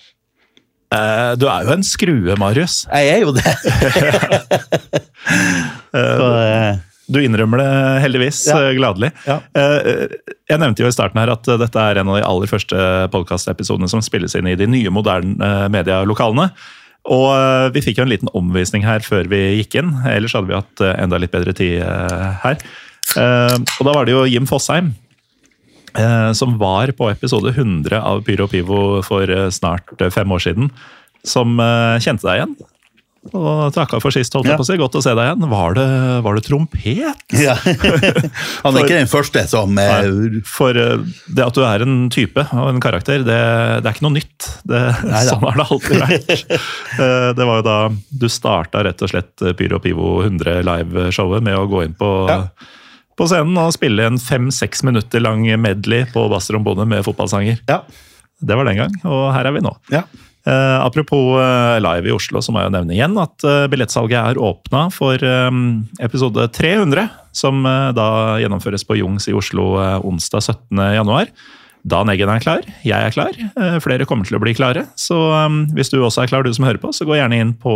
Eh, du er jo en skrue, Marius. Jeg er jo det. så, eh, Du innrømmer det heldigvis Ja. eh, gladelig. Ja. Eh, Jeg nevnte jo i starten her at eh, dette er en av de aller første podkastepisodene som spilles inn i de nye, moderne eh, medialokalene. Og eh, vi fikk jo en liten omvisning her før vi gikk inn. Ellers hadde vi hatt eh, enda litt bedre tid eh, her. Eh, Og da var det jo Jim Fosheim eh, som var på episode 100 av Pyro Pivo for eh, snart eh, fem år siden, som eh, kjente deg igjen. Og takka for sist, holdt jeg Ja. på å si. Godt å se deg igjen. Var det, var det trompet? Ja. Han er ikke den første som eh, Nei, For eh, det at du er en type og en karakter, det, det er ikke noe nytt. Det, sånn har det alltid vært. Eh, det var jo da du starta rett og slett Pyro Pivo 100 live-showet med å gå inn på, Ja. På scenen og spille en fem-seks minutter lang medley på basstrombone med fotballsanger. Ja. Det var den gang, og her er vi nå. ja. Eh, apropos eh, live i Oslo, så må jeg jo nevne igjen at eh, billettsalget er åpna for eh, episode 300, som eh, da gjennomføres på Jungs i Oslo eh, onsdag 17. januar. Dan Eggen er klar, jeg er klar, flere kommer til å bli klare. Så hvis du også er klar, du som hører på, så gå gjerne inn på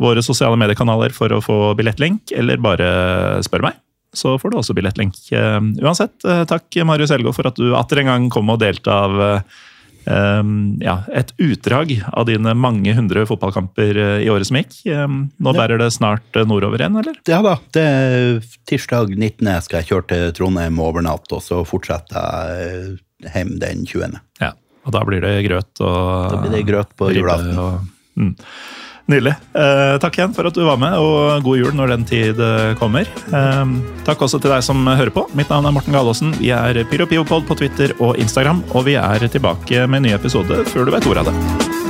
våre sosiale mediekanaler for å få billettlink, eller bare spør meg. Så får du også billettlink. Eh, Uansett, eh, takk Marius Helgaard for at du atter en gang kom og delte av Um, ja, et utdrag av dine mange hundre fotballkamper i året som gikk. Nå bærer det snart nordover igjen, eller? Ja da, det er tirsdag 19. skal jeg kjøre til Trondheim over natt, og så fortsetter jeg hjem den 20. Ja. Og da blir det grøt og Da blir det grøt på julaften. Mm. Nydelig. Eh, takk igjen for at du var med, og god jul når den tid eh, kommer. Eh, takk også til deg som hører på. Mitt navn er Morten Galaasen. Vi er PyroPivopod på Twitter og Instagram, og vi er tilbake med en ny episode før du vet ordet av det.